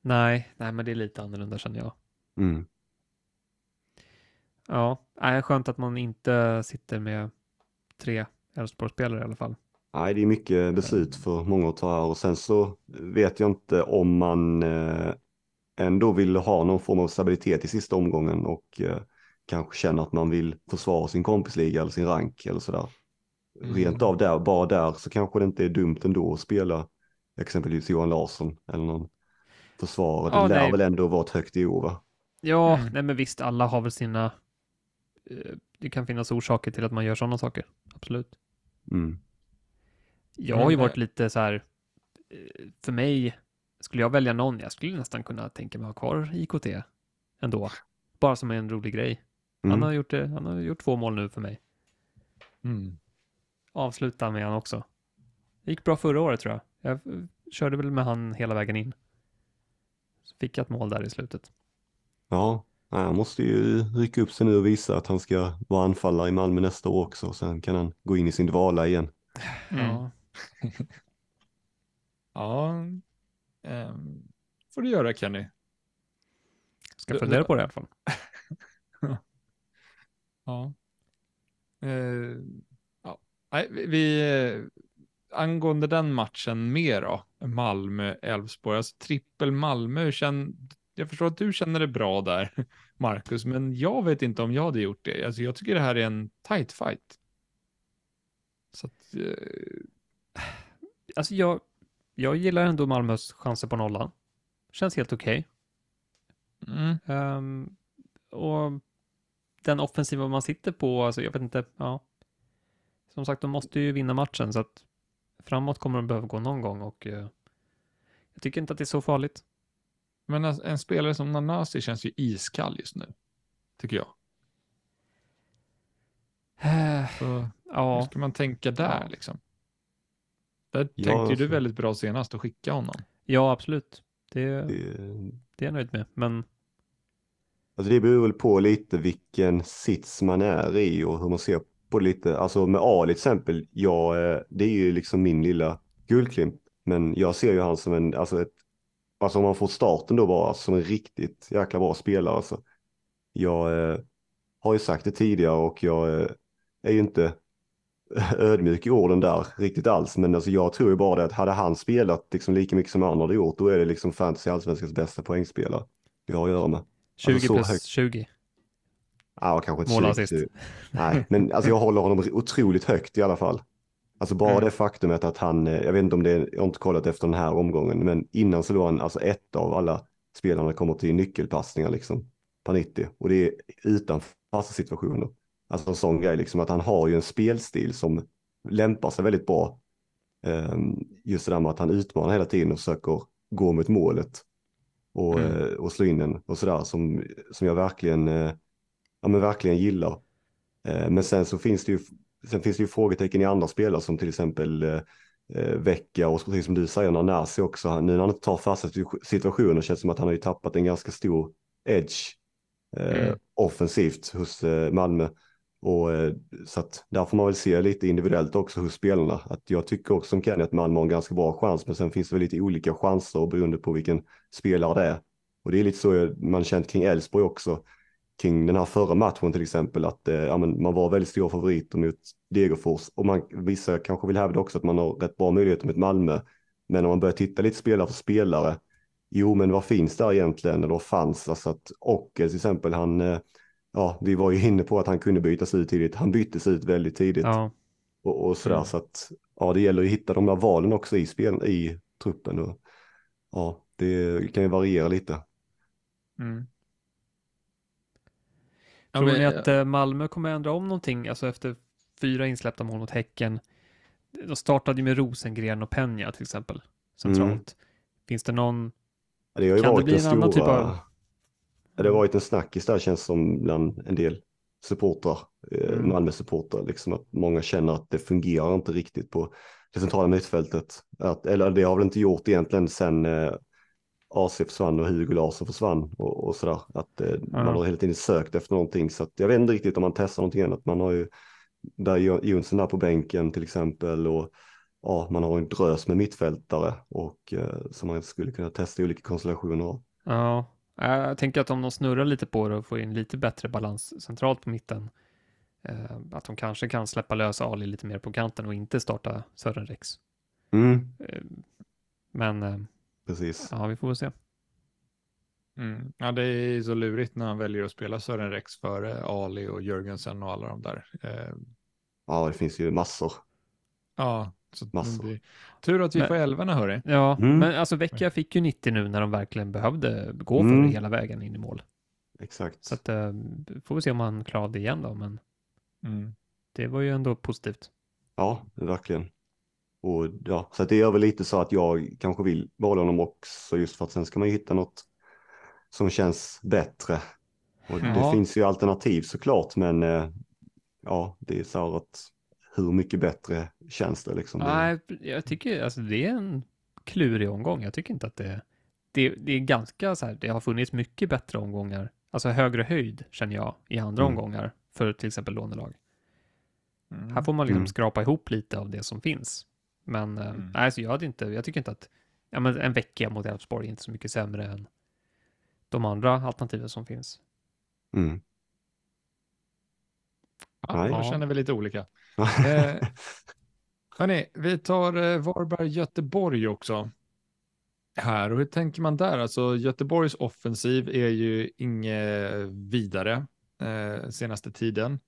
nej, nej, men det är lite annorlunda känner jag. Mm. Ja, är skönt att man inte sitter med tre Elfsborgsspelare i alla fall. Nej, det är mycket beslut för många att ta här och sen så vet jag inte om man eh, ändå vill ha någon form av stabilitet i sista omgången och eh, kanske känner att man vill försvara sin kompisliga eller sin rank eller sådär. Mm. Rent av där, bara där så kanske det inte är dumt ändå att spela exempelvis Johan Larsson eller någon försvarare. Ja, det lär nej. väl ändå vara ett högt i år va? Ja, mm. nej men visst, alla har väl sina, eh, det kan finnas orsaker till att man gör sådana saker, absolut. Mm. Jag har ju varit lite så här, eh, för mig skulle jag välja någon, jag skulle nästan kunna tänka mig ha kvar IKT ändå. Bara som en rolig grej. Mm. Han, har gjort det, han har gjort två mål nu för mig. Mm. Avsluta med han också. Det gick bra förra året tror jag. Jag körde väl med han hela vägen in. Så fick jag ett mål där i slutet. Ja, han måste ju rycka upp sig nu och visa att han ska vara anfallare i Malmö nästa år också. Sen kan han gå in i sin dvala igen. Mm. Ja. ja, Um, får du göra Kenny. Ska fundera på det i alla fall. ja. Uh, ja. Nej, vi, uh, angående den matchen mer då, Malmö-Elfsborg, alltså trippel Malmö, känn, jag förstår att du känner det bra där, Marcus, men jag vet inte om jag hade gjort det. Alltså, jag tycker det här är en tight fight. Så att, uh... Alltså jag, jag gillar ändå Malmös chanser på nollan. Känns helt okej. Okay. Mm. Um, och den offensiva man sitter på, alltså jag vet inte, ja. Som sagt, de måste ju vinna matchen så att framåt kommer de behöva gå någon gång och uh, jag tycker inte att det är så farligt. Men en, spelare som Nanasi känns ju iskall just nu, tycker jag. så, ja. Hur ska man tänka där ja. liksom? Där tänkte ja, alltså. du väldigt bra senast att skicka honom. Ja, absolut. Det, det... det är jag nöjd med, men... Alltså det beror väl på lite vilken sits man är i och hur man ser på det lite. Alltså med Ali till exempel, ja, eh, det är ju liksom min lilla guldklimp. Men jag ser ju han som en, alltså ett, alltså om man får starten då bara som en riktigt jäkla bra spelare. Alltså. Jag eh, har ju sagt det tidigare och jag eh, är ju inte ödmjuk i orden där riktigt alls. Men alltså jag tror ju bara det att hade han spelat liksom lika mycket som han hade gjort, då är det liksom fantasy allsvenskans bästa poängspelare vi har att göra med. 20 alltså plus högt. 20. Ja, kanske inte Mål 20. Nej, men alltså jag håller honom otroligt högt i alla fall. Alltså bara mm. det faktumet att han, eh, jag vet inte om det jag har inte kollat efter den här omgången, men innan så låg han alltså ett av alla spelarna kommer till nyckelpassningar liksom per 90 och det är utan fasta situationer. Alltså en sån grej, liksom att han har ju en spelstil som lämpar sig väldigt bra. Um, just det där med att han utmanar hela tiden och försöker gå mot målet och, mm. uh, och slå in den och sådär som, som jag verkligen, uh, ja, men verkligen gillar. Uh, men sen så finns det ju, sen finns det ju frågetecken i andra spelare som till exempel uh, Vecka och precis som du säger Nanasi också. Nu när han inte tar fasta situationer känns det som att han har ju tappat en ganska stor edge mm. offensivt hos Malmö. Och, eh, så att där får man väl se lite individuellt också hos spelarna. Att jag tycker också som Kenny att Malmö har en ganska bra chans, men sen finns det väl lite olika chanser beroende på vilken spelare det är. Och det är lite så man känt kring Elfsborg också, kring den här förra matchen till exempel, att eh, ja, men man var väldigt stora favoriter mot Degerfors och man, vissa kanske vill hävda också att man har rätt bra möjligheter mot Malmö. Men om man börjar titta lite spelare för spelare, jo men vad finns där egentligen, eller vad fanns? Alltså att Ockel till exempel, han eh, ja, vi var ju inne på att han kunde bytas ut tidigt. Han byttes ut väldigt tidigt. Ja. Och, och sådär, mm. så att ja, det gäller att hitta de där valen också i, spel, i truppen. Och, ja, det kan ju variera lite. Mm. Tror men, ni att äh, Malmö kommer ändra om någonting, alltså efter fyra insläppta mål mot Häcken? De startade ju med Rosengren och Penja till exempel, centralt. Mm. Finns det någon... Det har ju kan varit det bli en, en annan typ av... Det har varit en snackis där känns som bland en del supportrar, eh, mm. Malmö-supportrar, liksom att många känner att det fungerar inte riktigt på det centrala mittfältet. Att, eller det har väl inte gjort egentligen sen eh, AC försvann och Hugo Larsson försvann och, och sådär. Att eh, mm. man har hela tiden sökt efter någonting. Så att jag vet inte riktigt om man testar någonting annat. Man har ju där Jonsson där på bänken till exempel och ja, man har en drös med mittfältare och eh, som man skulle kunna testa i olika konstellationer. Ja, jag tänker att om de snurrar lite på det och får in lite bättre balans centralt på mitten, eh, att de kanske kan släppa lös Ali lite mer på kanten och inte starta Sören Rex. Mm. Eh, men eh, Precis. ja, vi får väl se. Mm. Ja, det är så lurigt när han väljer att spela Sören Rex före Ali och Jörgensen och alla de där. Eh... Ja, det finns ju massor. Ja, så Blir... Tur att vi men, får älvorna hörru. Ja, mm. men alltså Vecchia fick ju 90 nu när de verkligen behövde gå för mm. hela vägen in i mål. Exakt. Så att, uh, får vi se om han klarar det igen då, men mm. det var ju ändå positivt. Ja, verkligen. Och ja, så att det gör väl lite så att jag kanske vill behålla honom också just för att sen ska man ju hitta något som känns bättre. Och ja. det finns ju alternativ såklart, men eh, ja, det är så att hur mycket bättre känns det liksom? Nej, jag tycker alltså det är en klurig omgång. Jag tycker inte att det, det, det är ganska så här, det har funnits mycket bättre omgångar, alltså högre höjd känner jag i andra mm. omgångar för till exempel lånelag. Mm. Här får man liksom mm. skrapa ihop lite av det som finns. Men eh, mm. nej, så jag, hade inte, jag tycker inte att ja, men en vecka mot Elfsborg är inte så mycket sämre än de andra alternativen som finns. Mm. Ja, då känner vi lite olika eh, hörni, vi tar eh, Varberg-Göteborg också. Här, och hur tänker man där? Alltså Göteborgs offensiv är ju inget vidare eh, senaste tiden.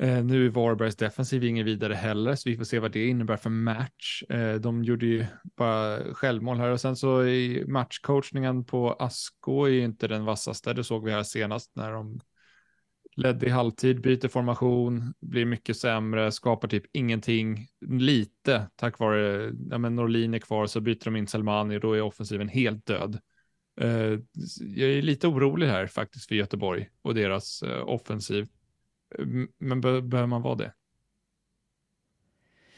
Eh, nu är Varbergs defensiv inget vidare heller, så vi får se vad det innebär för match. Eh, de gjorde ju bara självmål här och sen så i matchcoachningen på Asko är ju inte den vassaste. Det såg vi här senast när de ledde i halvtid, byter formation, blir mycket sämre, skapar typ ingenting, lite tack vare, ja men Norlin är kvar så byter de in Selmani och då är offensiven helt död. Uh, jag är lite orolig här faktiskt för Göteborg och deras uh, offensiv. Men be behöver man vara det?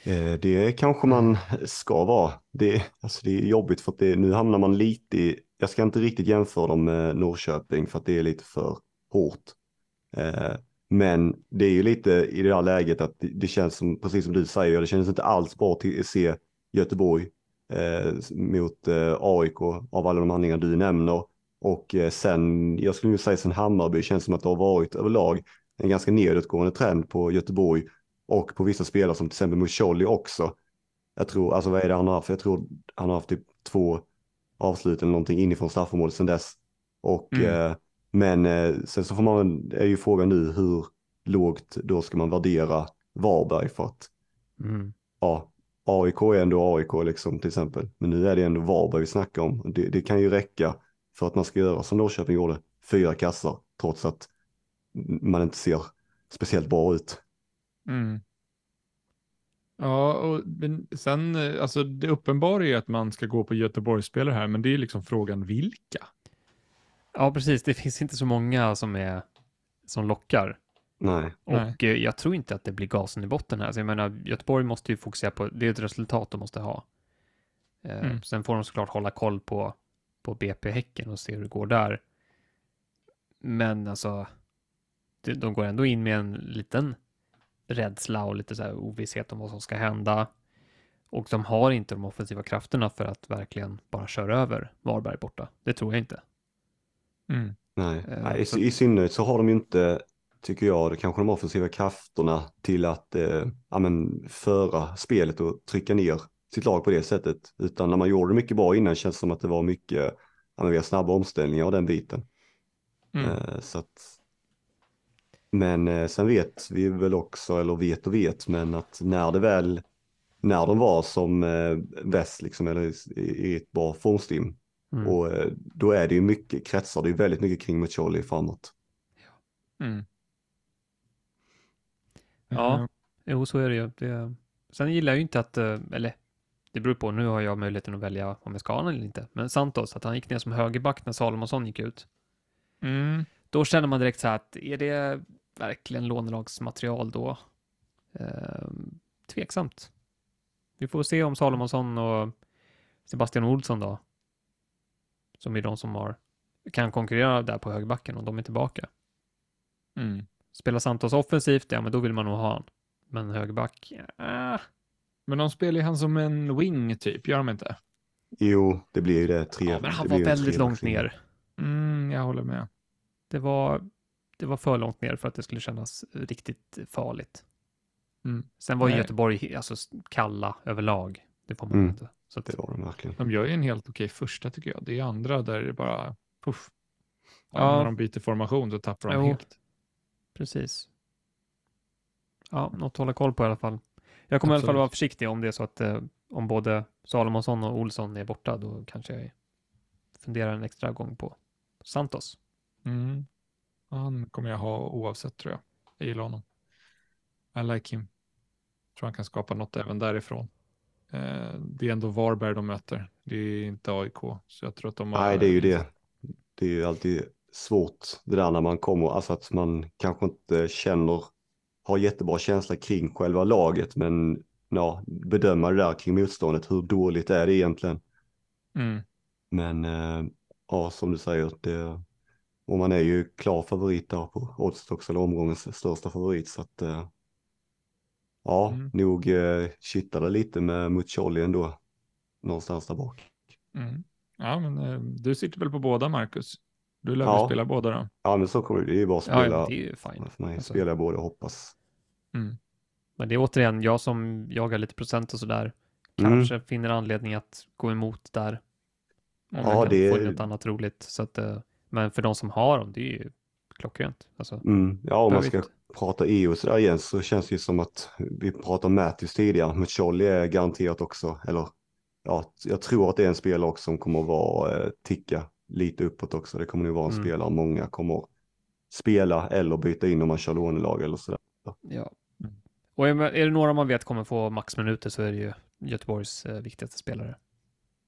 Eh, det kanske man ska vara. Det, alltså det är jobbigt för att det, nu hamnar man lite i, jag ska inte riktigt jämföra dem med Norrköping för att det är lite för hårt. Eh, men det är ju lite i det här läget att det, känns som, precis som du säger, det känns inte alls bra att se Göteborg eh, mot eh, AIK av alla de handlingar du nämner. Och sen, jag skulle ju säga sen Hammarby, känns som att det har varit överlag en ganska nedåtgående trend på Göteborg och på vissa spelare som till exempel Musholi också. Jag tror, alltså vad är det han har haft? Jag tror han har haft typ två avslut eller någonting inifrån straffområdet sedan dess. Och mm. Eh, men eh, sen så får man, är ju frågan nu hur lågt då ska man värdera Varberg för att mm. ja, AIK är ändå AIK liksom till exempel. Men nu är det ändå Varberg vi snackar om. Det, det kan ju räcka för att man ska göra som Norrköping gjorde, fyra kassar trots att man inte ser speciellt bra ut. Mm. Ja, och sen alltså det uppenbara är att man ska gå på Göteborgsspelare här, men det är liksom frågan vilka. Ja, precis. Det finns inte så många som, är, som lockar. Nej. Och Nej. Eh, jag tror inte att det blir gasen i botten här. Så jag menar, Göteborg måste ju fokusera på, det är ett resultat de måste ha. Eh, mm. Sen får de såklart hålla koll på, på BP Häcken och se hur det går där. Men alltså, de går ändå in med en liten rädsla och lite så här ovisshet om vad som ska hända. Och de har inte de offensiva krafterna för att verkligen bara köra över Varberg borta. Det tror jag inte. Mm. Nej, uh, Nej i, i synnerhet så har de ju inte, tycker jag, det kanske de offensiva krafterna till att eh, ja, men, föra spelet och trycka ner sitt lag på det sättet. Utan när man gjorde det mycket bra innan känns det som att det var mycket, ja, vi har snabba omställningar och den biten. Mm. Eh, så att, men eh, sen vet vi väl också, eller vet och vet, men att när det väl, när de var som eh, bäst, liksom, eller i, i ett bra formstim, Mm. Och eh, då är det ju mycket kretsar, det är väldigt mycket kring Muccioli framåt. Mm. Ja, mm. jo så är det ju. Det... Sen gillar jag ju inte att, eh, eller det beror på, nu har jag möjligheten att välja om jag ska ha honom eller inte. Men Santos, att han gick ner som högerback när Salomonsson gick ut. Mm. Då känner man direkt så här att är det verkligen lånelagsmaterial då? Eh, tveksamt. Vi får se om Salomonsson och Sebastian Olsson då, som är de som har, kan konkurrera där på högerbacken och de är tillbaka. Mm. Spelar Santos offensivt, ja men då vill man nog ha han. Men högerback, äh. Men de spelar ju han som en wing typ, gör de inte? Jo, det blir ju det. Tre, ja, men han var väldigt långt ner. Mm, jag håller med. Det var, det var för långt ner för att det skulle kännas riktigt farligt. Mm. Sen var ju Göteborg alltså, kalla överlag. Det får man mm. inte. Så att, det var de verkligen. De gör ju en helt okej första tycker jag. Det är andra där det bara puff. Ja. När de byter formation då tappar de jo. helt. Precis. Ja, något att hålla koll på i alla fall. Jag kommer Absolut. i alla fall vara försiktig om det är så att eh, om både Salomonsson och Olsson är borta, då kanske jag funderar en extra gång på Santos. Mm. Han kommer jag ha oavsett tror jag. Jag gillar honom. I like him. Tror han kan skapa något även därifrån. Eh, det är ändå Varberg de möter. Det är inte AIK. Så jag tror att de har... Nej, det är ju det. Det är ju alltid svårt det där när man kommer, alltså att man kanske inte känner, har jättebra känsla kring själva laget, men ja, bedöma det där kring motståndet, hur dåligt är det egentligen? Mm. Men eh, ja, som du säger, det, och man är ju klar favorit där på oddset också, eller omgångens största favorit, så att eh, ja, mm. nog eh, kittlade lite med Muccioli ändå, någonstans där bak. Mm. Ja, men eh, du sitter väl på båda, Marcus? Du lär ja. spela båda då? Ja, men så kommer det. Det är ju bara att spela. Ja, det är ju fine. För mig alltså. spelar båda och hoppas. Mm. Men det är återigen, jag som jagar lite procent och sådär, mm. kanske mm. finner anledning att gå emot där. Om ja, det är... något annat roligt. Så att, eh, men för de som har dem, det är ju klockrent. Alltså, mm. Ja, om man ska inte... prata EU så där igen så känns det ju som att vi pratade om Matthews tidigare, men Charlie är garanterat också, eller ja, jag tror att det är en spelare också som kommer att vara eh, ticka lite uppåt också. Det kommer nog vara en mm. spelare många kommer spela eller byta in om man kör lånelag eller sådär. Ja. Mm. Och är det några man vet kommer få maxminuter så är det ju Göteborgs eh, viktigaste spelare.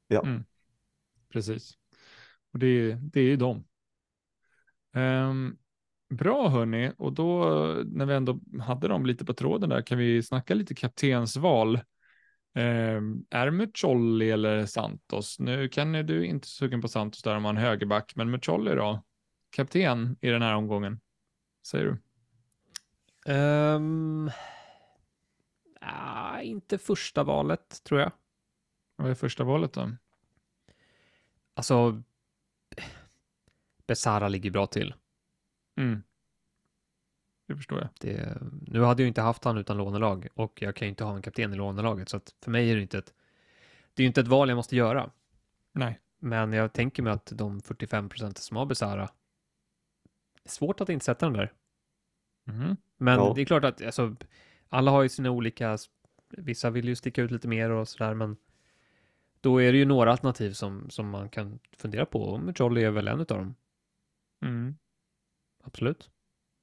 Ja. Mm. Precis. Och det är, det är ju dem. Um, bra hörni, och då när vi ändå hade dem lite på tråden där kan vi snacka lite kaptensval. Eh, är Mucolli eller Santos? Nu kan du inte sugen på Santos där om han högerback, men Mucolli då? Kapten i den här omgången? Säger du? Um, ah, inte första valet tror jag. Vad är första valet då? Alltså, Besara ligger bra till. Mm. Det förstår jag. Det, nu hade jag inte haft han utan lånelag och jag kan ju inte ha en kapten i lånelaget så att för mig är det inte ett, det är ju inte ett val jag måste göra. Nej. Men jag tänker mig att de 45 procent som har Besara, det är svårt att inte sätta den där. Mm. Men ja. det är klart att alltså, alla har ju sina olika, vissa vill ju sticka ut lite mer och sådär, men då är det ju några alternativ som, som man kan fundera på och Jolly är väl en av dem. Mm. Absolut.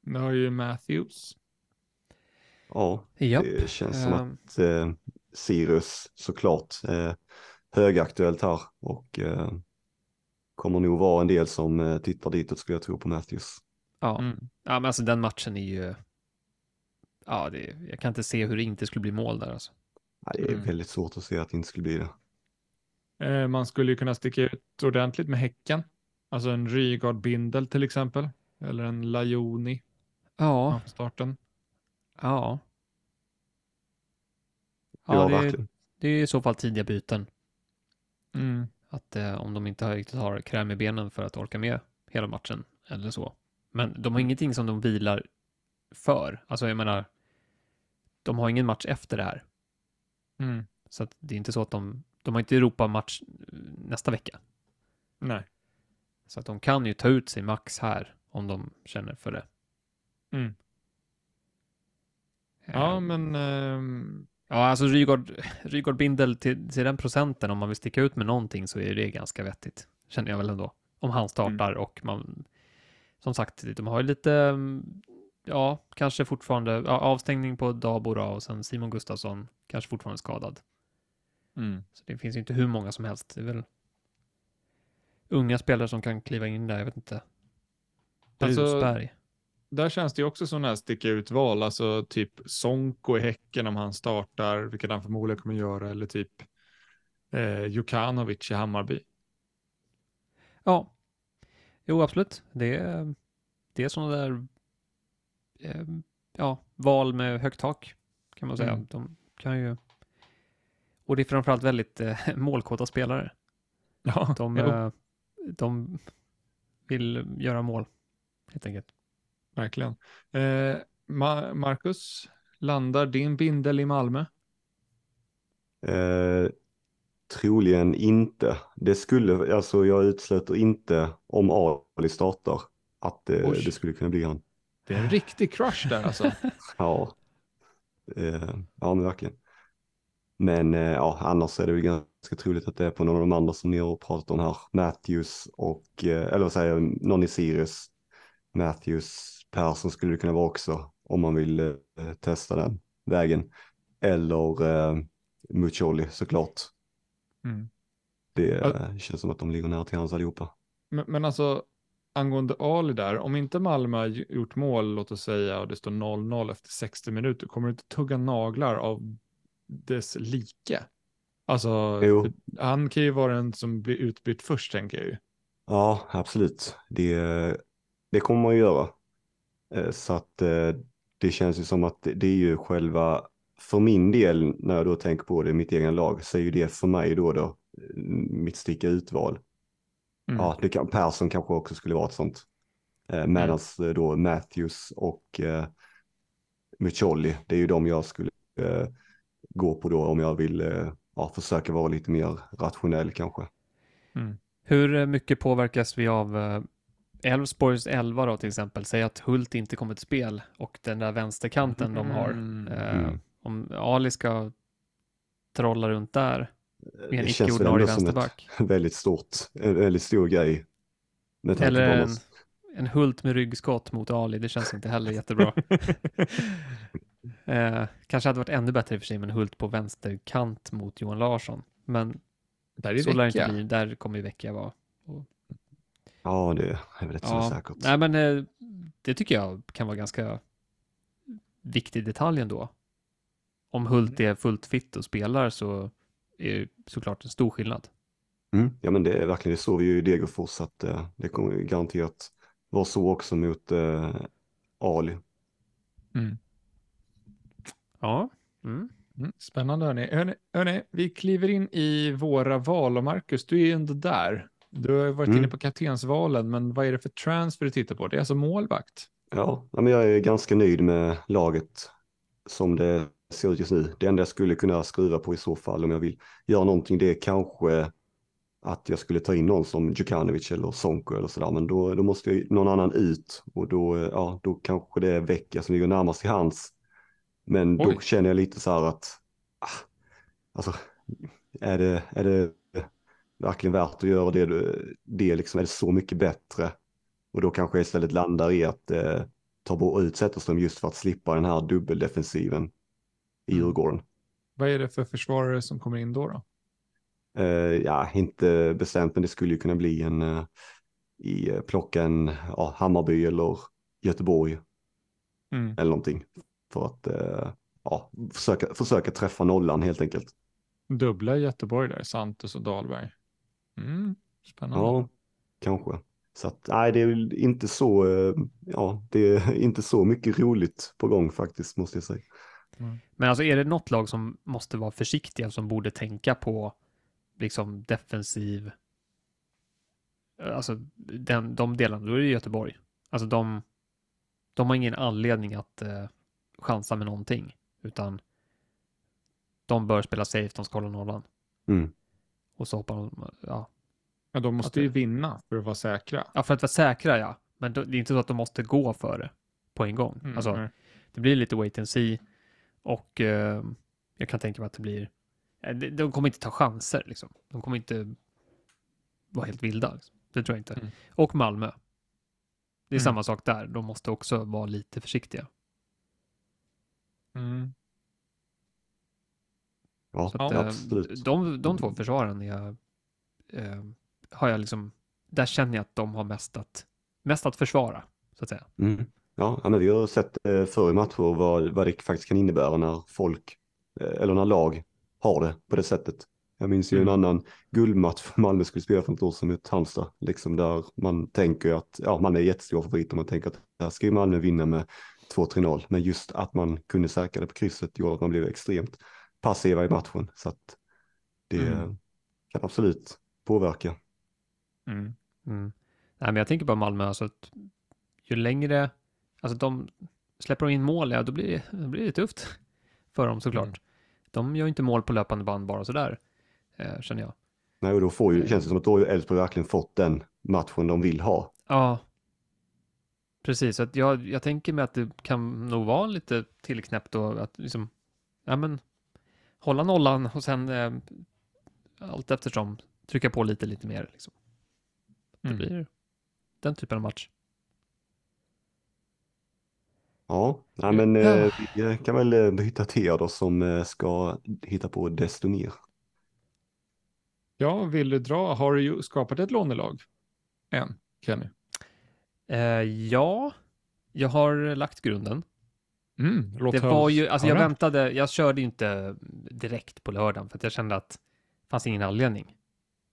Nu har ju Matthews. Ja, Japp. det känns som um... att eh, Sirius såklart eh, högaktuellt här och eh, kommer nog vara en del som eh, tittar ditåt skulle jag tro på Matthews. Ja, mm. ja men alltså den matchen är ju, ja, det, jag kan inte se hur det inte skulle bli mål där alltså. Ja, det är mm. väldigt svårt att se att det inte skulle bli det. Eh, man skulle ju kunna sticka ut ordentligt med Häcken. Alltså en Rygaard Bindel till exempel. Eller en Lajoni. Ja. Starten. Ja. Ja, ja det, det, är i så fall tidiga byten. Mm. Att eh, om de inte riktigt har kräm i benen för att orka med hela matchen eller så. Men de har ingenting som de vilar för. Alltså jag menar, de har ingen match efter det här. Mm. Så att det är inte så att de, de har inte Europa-match nästa vecka. Nej. Så att de kan ju ta ut sig max här om de känner för det. Mm. Ja, ehm. men... Um... Ja, alltså Rygaard, Rygaard Bindel till, till den procenten, om man vill sticka ut med någonting så är det ganska vettigt, känner jag väl ändå. Om han startar mm. och man, som sagt, de har ju lite, ja, kanske fortfarande, ja, avstängning på Dabora och sen Simon Gustafsson, kanske fortfarande skadad. Mm. Så det finns ju inte hur många som helst. Det är väl unga spelare som kan kliva in där, jag vet inte. Brusberg. Alltså, där känns det ju också som här sticka ut val, alltså typ Sonko i Häcken om han startar, vilket han förmodligen kommer göra, eller typ eh, Jukanovic i Hammarby. Ja, jo absolut. Det är, det är sådana där eh, ja, val med högt tak kan man säga. Mm. De kan ju och det är framförallt väldigt eh, målkåta spelare. Ja, de, eh, de vill göra mål helt enkelt. Verkligen. Eh, Ma Marcus, landar din bindel i Malmö? Eh, troligen inte. Det skulle, alltså jag utesluter inte om Ali startar att eh, det skulle kunna bli han. Det är en riktig crush där alltså. ja. Eh, ja, men verkligen. Men eh, ja, annars är det väl ganska troligt att det är på någon av de andra som ni har pratat om här. Matthews och, eh, eller vad säger jag, någon i Sirius. Matthews, Persson skulle det kunna vara också om man vill eh, testa den vägen. Eller eh, Muccioli såklart. Mm. Det eh, känns som att de ligger nära till hans allihopa. Men, men alltså angående Ali där, om inte Malmö gjort mål, låt oss säga, och det står 0-0 efter 60 minuter, kommer du inte tugga naglar av dess like. Alltså, han kan ju vara den som blir utbytt först, tänker jag ju. Ja, absolut. Det, det kommer man ju göra. Eh, så att eh, det känns ju som att det är ju själva, för min del, när jag då tänker på det, mitt egna lag, så är ju det för mig då, då mitt sticka utval. Mm. Ja, det kan, Persson kanske också skulle vara ett sånt. Eh, Medan mm. då Matthews och eh, Muccioli, det är ju de jag skulle eh, gå på då om jag vill eh, ja, försöka vara lite mer rationell kanske. Mm. Hur eh, mycket påverkas vi av eh, Elfsborgs 11 då till exempel? Säg att Hult inte kommer till spel och den där vänsterkanten mm. de har. Mm. Om Ali ska trolla runt där med en icke-ordinarie vänsterback. Ett väldigt stort, en väldigt stor grej. Eller en, en Hult med ryggskott mot Ali, det känns inte heller jättebra. Eh, kanske hade varit ännu bättre i och för sig med en Hult på vänsterkant mot Johan Larsson. Men där är så lär det inte bli. Där kommer ju Vecchia vara. Och... Ja, det är väl rätt ja. så säkert. Nej, men eh, det tycker jag kan vara ganska viktig detalj ändå. Om Hult är fullt fitt och spelar så är det såklart en stor skillnad. Mm. Ja, men det är verkligen det såg vi ju i Degerfors att eh, det kommer garanterat vara så också mot eh, Ali. Mm. Ja. Mm. Mm, spännande hörni. hörni. Hörni, vi kliver in i våra val och Marcus, du är ju ändå där. Du har varit mm. inne på kaptensvalen, men vad är det för transfer du tittar på? Det är alltså målvakt. Ja, men jag är ganska nöjd med laget som det ser ut just nu. Det enda jag skulle kunna skruva på i så fall om jag vill göra någonting, det är kanske att jag skulle ta in någon som Djukanovic eller Sonko eller sådär, men då, då måste jag, någon annan ut och då, ja, då kanske det är Vecka som ligger närmast till hands. Men Oj. då känner jag lite så här att, ah, alltså, är det, är det verkligen värt att göra det, det liksom, är det så mycket bättre? Och då kanske jag istället landar i att eh, ta ut Zetterström just för att slippa den här dubbeldefensiven i mm. Djurgården. Vad är det för försvarare som kommer in då? då? Eh, ja, inte bestämt, men det skulle ju kunna bli en eh, i eh, plocka en ja, Hammarby eller Göteborg. Mm. Eller någonting för att eh, ja, försöka, försöka träffa nollan helt enkelt. Dubbla Göteborg där, Santos och Dahlberg. Mm, spännande. Ja, kanske. Så att, nej, det är inte så, eh, ja, det är inte så mycket roligt på gång faktiskt, måste jag säga. Mm. Men alltså är det något lag som måste vara försiktiga, som borde tänka på liksom defensiv, alltså den, de delarna, då är det Göteborg. Alltså de, de har ingen anledning att eh, chansa med någonting, utan de bör spela safe, de ska hålla nollan. Mm. Och så hoppar de, ja. Ja, de måste att, ju vinna för att vara säkra. Ja, för att vara säkra, ja. Men det är inte så att de måste gå för det på en gång. Mm, alltså, mm. det blir lite wait and see och eh, jag kan tänka mig att det blir, eh, de kommer inte ta chanser liksom. De kommer inte vara helt vilda. Det tror jag inte. Mm. Och Malmö. Det är mm. samma sak där. De måste också vara lite försiktiga. Mm. Ja, att, ja eh, absolut. De, de två försvaren jag, eh, har jag liksom, där känner jag att de har mest att, mest att försvara, så att säga. Mm. Ja, men vi har sett eh, förr i matcher vad, vad det faktiskt kan innebära när folk, eh, eller när lag har det på det sättet. Jag minns ju mm. en annan guldmatch Malmö skulle spela för ett år sedan mot Halmstad, liksom där man tänker att, ja, man är jättestor favorit och man tänker att där ska ju Malmö vinna med 2-3-0, men just att man kunde säkra det på krysset gjorde att man blev extremt passiva i matchen, så att det mm. kan absolut påverka. Mm. Mm. Nej, men jag tänker på Malmö, alltså att ju längre, alltså de släpper de in mål, ja då blir det, då blir det tufft för dem såklart. Mm. De gör inte mål på löpande band bara sådär eh, känner jag. Nej, och då får ju, känns det som att då har Elfsborg verkligen fått den matchen de vill ha. Ja, precis. Att jag, jag tänker mig att det kan nog vara lite tillknäppt och att liksom, ja men, hålla nollan och sen eh, allt eftersom trycka på lite, lite mer. Liksom. Det mm. blir den typen av match. Ja, nej, men eh, vi kan väl eh, byta till er då som eh, ska hitta på desto mer. Ja, vill du dra? Har du skapat ett lånelag? Än, Kenny? Eh, ja, jag har lagt grunden. Mm, det var ju, alltså jag väntade, jag körde inte direkt på lördagen för att jag kände att det fanns ingen anledning.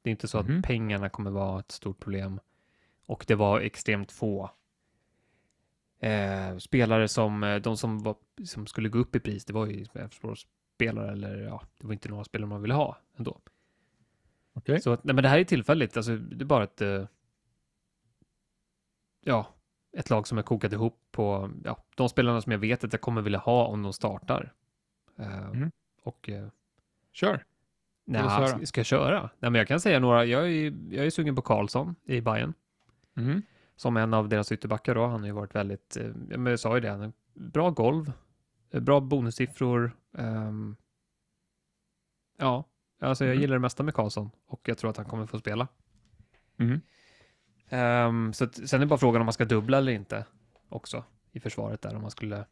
Det är inte så mm. att mhm. pengarna kommer vara ett stort problem och det var extremt få eh, spelare som, eh, de som, var, som skulle gå upp i pris, det var ju spelare eller ja, det var inte några spelare man ville ha ändå. Okay. Så nej, men det här är tillfälligt, alltså det är bara ett, uh, ja, ett lag som är kokat ihop på, ja, de spelarna som jag vet att jag kommer vilja ha om de startar. Uh, mm. Och... Uh, Kör. Nej, ska, jag köra? Nej, men jag kan säga några, jag är, jag är sugen på Karlsson i Bayern. Mm. Som en av deras ytterbackar då, han har ju varit väldigt, men jag sa ju det, bra golv, bra bonussiffror, um, ja, Alltså jag mm. gillar det mesta med Karlsson och jag tror att han kommer få spela. Mm. Um, så att, sen är bara frågan om man ska dubbla eller inte också i försvaret där om man skulle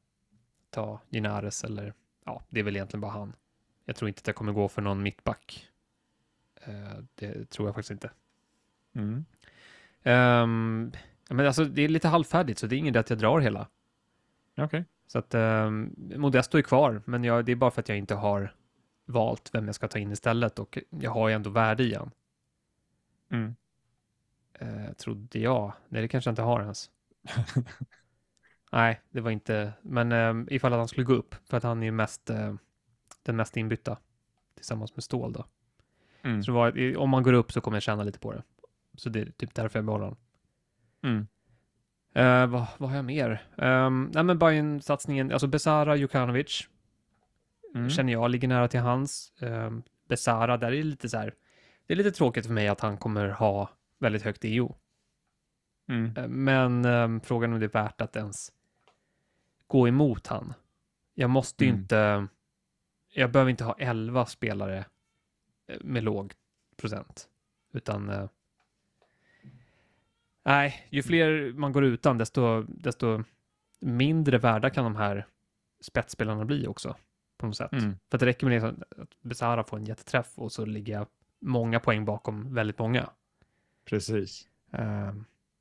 ta Ginares eller ja, det är väl egentligen bara han. Jag tror inte att jag kommer gå för någon mittback. Uh, det tror jag faktiskt inte. Mm. Um, men alltså det är lite halvfärdigt så det är inget att jag drar hela. Okej. Okay. Så att um, Modesto är kvar, men jag, det är bara för att jag inte har valt vem jag ska ta in istället och jag har ju ändå värde i han. Mm. Eh, trodde jag. Nej, det kanske jag inte har ens. Nej, det var inte, men eh, ifall att han skulle gå upp, för att han är ju mest, eh, den mest inbytta tillsammans med stål då. Mm. Så var, om man går upp så kommer jag tjäna lite på det. Så det är typ därför jag behåller honom. Mm. Uh, vad, vad, har jag mer? Um, nej men Bayern-satsningen, alltså Besara Jukanovic mm. känner jag ligger nära till hans. Um, Besara, där är det lite så här, det är lite tråkigt för mig att han kommer ha väldigt högt EO. Mm. Uh, men um, frågan om det är värt att ens gå emot han. Jag måste ju mm. inte, jag behöver inte ha 11 spelare eh, med låg procent, utan uh, nej, ju fler man går utan, desto, desto mindre värda kan de här spetsspelarna bli också på något sätt. Mm. För att det räcker med liksom att Besara får en jätteträff och så ligger jag många poäng bakom väldigt många. Precis. Uh,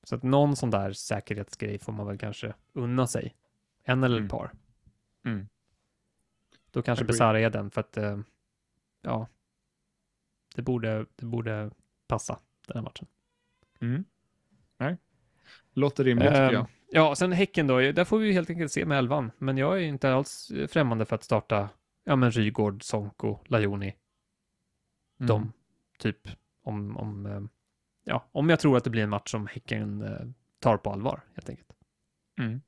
så att någon sån där säkerhetsgrej får man väl kanske unna sig. En eller mm. ett par. Mm. Då kanske Besara är den för att, uh, ja, det borde, det borde passa den här matchen. Mm. Nej, låter rimligt tycker jag. Ja, sen Häcken då, där får vi helt enkelt se med elvan. Men jag är inte alls främmande för att starta, ja men Rygård, Sonko, Lajoni. Mm. De, typ, om, om, eh, ja, om jag tror att det blir en match som Häcken eh, tar på allvar, helt enkelt. Mm.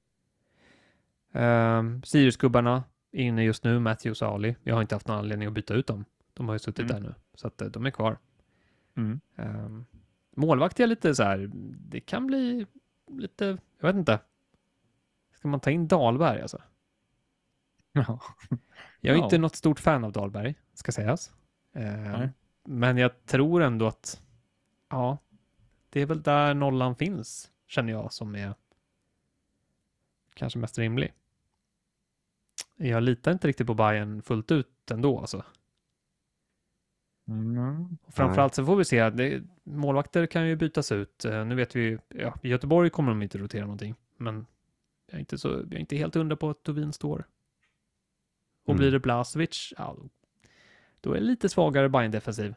Uh, Siriusgubbarna är inne just nu, Matthews och Ali. Jag har inte haft någon anledning att byta ut dem. De har ju suttit mm. där nu, så att de är kvar. Mm. Uh, målvakt är lite så här, det kan bli lite, jag vet inte. Ska man ta in Dahlberg alltså? Ja. Jag är ja. inte något stort fan av Dahlberg, ska sägas. Eh, men jag tror ändå att, ja, det är väl där nollan finns, känner jag, som är kanske mest rimlig. Jag litar inte riktigt på Bayern fullt ut ändå alltså. Mm. Framförallt så får vi se, det, målvakter kan ju bytas ut. Eh, nu vet vi, ja, i Göteborg kommer de inte rotera någonting, men jag är inte, så, jag är inte helt hundra på att Tovin står. Och mm. blir det Blasevic, ja, då är det lite svagare bayern defensiv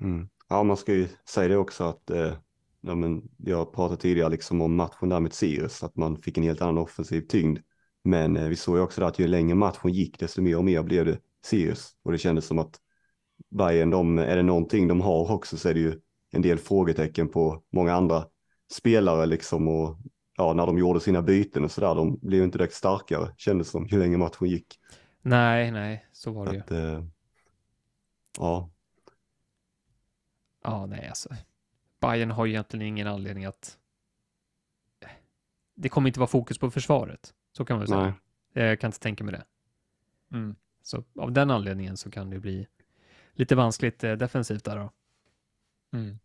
mm. Ja, man ska ju säga det också att eh, ja, men jag pratade tidigare liksom om matchen där med Sirius, att man fick en helt annan offensiv tyngd. Men eh, vi såg ju också att ju längre matchen gick, desto mer och mer blev det Sirius. Och det kändes som att Bayern, de, är det någonting de har också så är det ju en del frågetecken på många andra spelare liksom och ja, när de gjorde sina byten och sådär, de blev inte direkt starkare kändes som ju längre matchen gick. Nej, nej, så var det att, ju. Eh, ja. Ja, nej alltså. Bayern har ju egentligen ingen anledning att... Det kommer inte vara fokus på försvaret, så kan man säga. Nej. Jag kan inte tänka mig det. Mm. Så av den anledningen så kan det bli lite vanskligt eh, defensivt där då. Mm.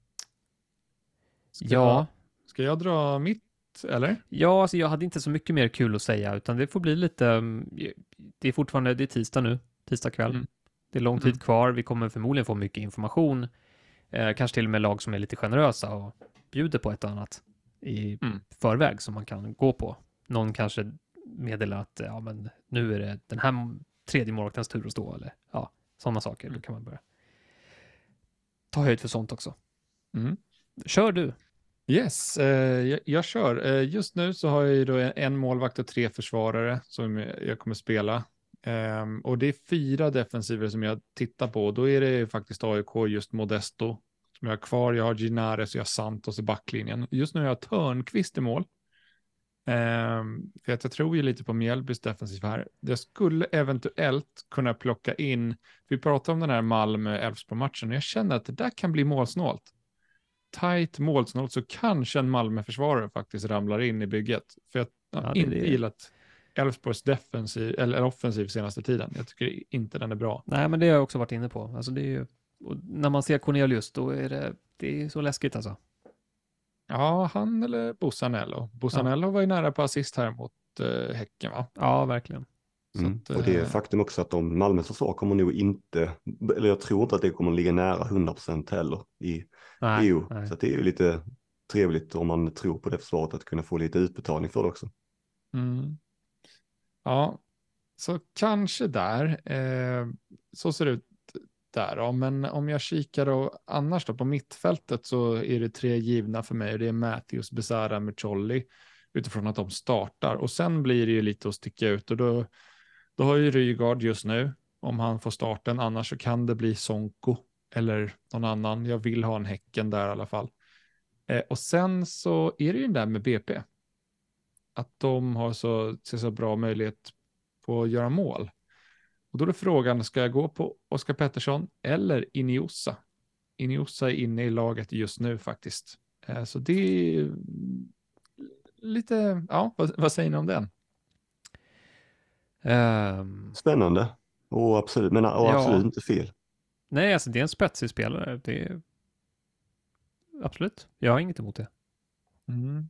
Ska ja. Jag, ska jag dra mitt eller? Ja, alltså jag hade inte så mycket mer kul att säga, utan det får bli lite, mm, det är fortfarande, det är tisdag nu, tisdag kväll. Mm. Det är lång tid mm. kvar, vi kommer förmodligen få mycket information, eh, kanske till och med lag som är lite generösa och bjuder på ett och annat i mm. förväg som man kan gå på. Någon kanske meddelar att ja, men nu är det den här tredje målvaktens tur att stå, eller ja, sådana saker. Då mm. kan man börja ta höjd för sånt också. Mm. Kör du. Yes, eh, jag, jag, kör. Eh, just nu så har jag ju då en målvakt och tre försvarare som jag kommer spela. Eh, och det är fyra defensiver som jag tittar på. Då är det faktiskt AIK just Modesto som jag har kvar. Jag har Ginares och jag har Santos i backlinjen. Just nu har jag Törnqvist i mål. Um, för att jag tror ju lite på Mjällbys defensiv här. Jag skulle eventuellt kunna plocka in, vi pratar om den här Malmö-Elfsborg-matchen, och jag känner att det där kan bli målsnålt. Tight målsnålt så kanske en Malmö-försvarare faktiskt ramlar in i bygget. För jag har ja, inte det. gillat Elfsborgs defensiv, eller offensiv senaste tiden. Jag tycker inte den är bra. Nej, men det har jag också varit inne på. Alltså det är ju, när man ser Cornelius, då är det, det är så läskigt alltså. Ja, han eller Bussanello. Bussanello ja. var ju nära på assist här mot uh, Häcken va? Ja, verkligen. Mm. Att, och det är uh, faktum också att de Malmös försvar kommer nog inte, eller jag tror inte att det kommer ligga nära 100% heller i nej, EU. Nej. Så det är ju lite trevligt om man tror på det försvaret att kunna få lite utbetalning för det också. Mm. Ja, så kanske där. Eh, så ser det ut där. Ja. Men om jag kikar och annars då på mittfältet så är det tre givna för mig. Det är Matthews, Besara, Mucolli utifrån att de startar. Och sen blir det ju lite att sticka ut och då, då har ju Rygaard just nu om han får starten. Annars så kan det bli Sonko eller någon annan. Jag vill ha en Häcken där i alla fall. Eh, och sen så är det ju den där med BP. Att de har så, så bra möjlighet på att göra mål. Och då är frågan, ska jag gå på Oskar Pettersson eller Iniosa? Iniosa är inne i laget just nu faktiskt. Eh, så det är lite, ja, vad, vad säger ni om den? Um, Spännande och absolut, men och absolut ja. inte fel. Nej, alltså det är en spetsig spelare. Det är... Absolut, jag har inget emot det. Mm.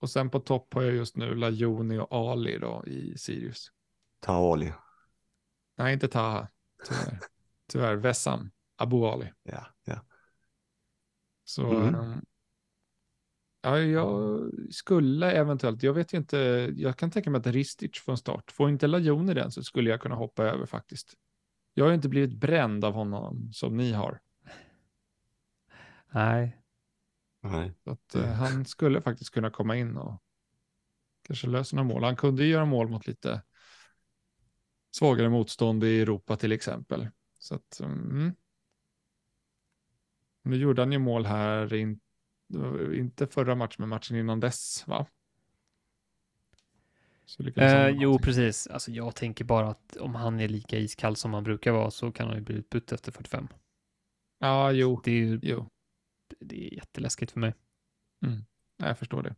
Och sen på topp har jag just nu Lajoni och Ali då i Sirius. Ta Ali. Nej, inte Taha. Tyvärr. Tyvärr. Vessam. Abu Ali. Ja, ja. Så mm. um, ja, jag skulle eventuellt, jag vet ju inte, jag kan tänka mig att Ristic från start, får inte Lajon i den så skulle jag kunna hoppa över faktiskt. Jag har ju inte blivit bränd av honom som ni har. Nej. Nej. Så att, uh, han skulle faktiskt kunna komma in och kanske lösa några mål. Han kunde ju göra mål mot lite svagare motstånd i Europa till exempel. Så att, mm. Nu gjorde han ju mål här, in, inte förra matchen, men matchen innan dess, va? Eh, jo, precis. Alltså, jag tänker bara att om han är lika iskall som han brukar vara så kan han ju bli utbytt efter 45. Ja, jo. Det är ju jo. Det är jätteläskigt för mig. Mm. Jag förstår det.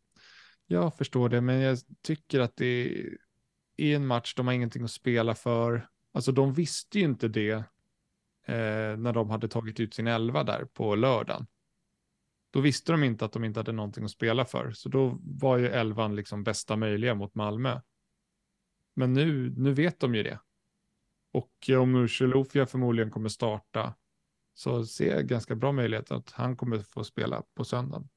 Jag förstår det, men jag tycker att det är en match, de har ingenting att spela för. Alltså de visste ju inte det eh, när de hade tagit ut sin elva där på lördagen. Då visste de inte att de inte hade någonting att spela för. Så då var ju elvan liksom bästa möjliga mot Malmö. Men nu, nu vet de ju det. Och om Ursulofia förmodligen kommer starta så ser jag ganska bra möjlighet att han kommer få spela på söndagen.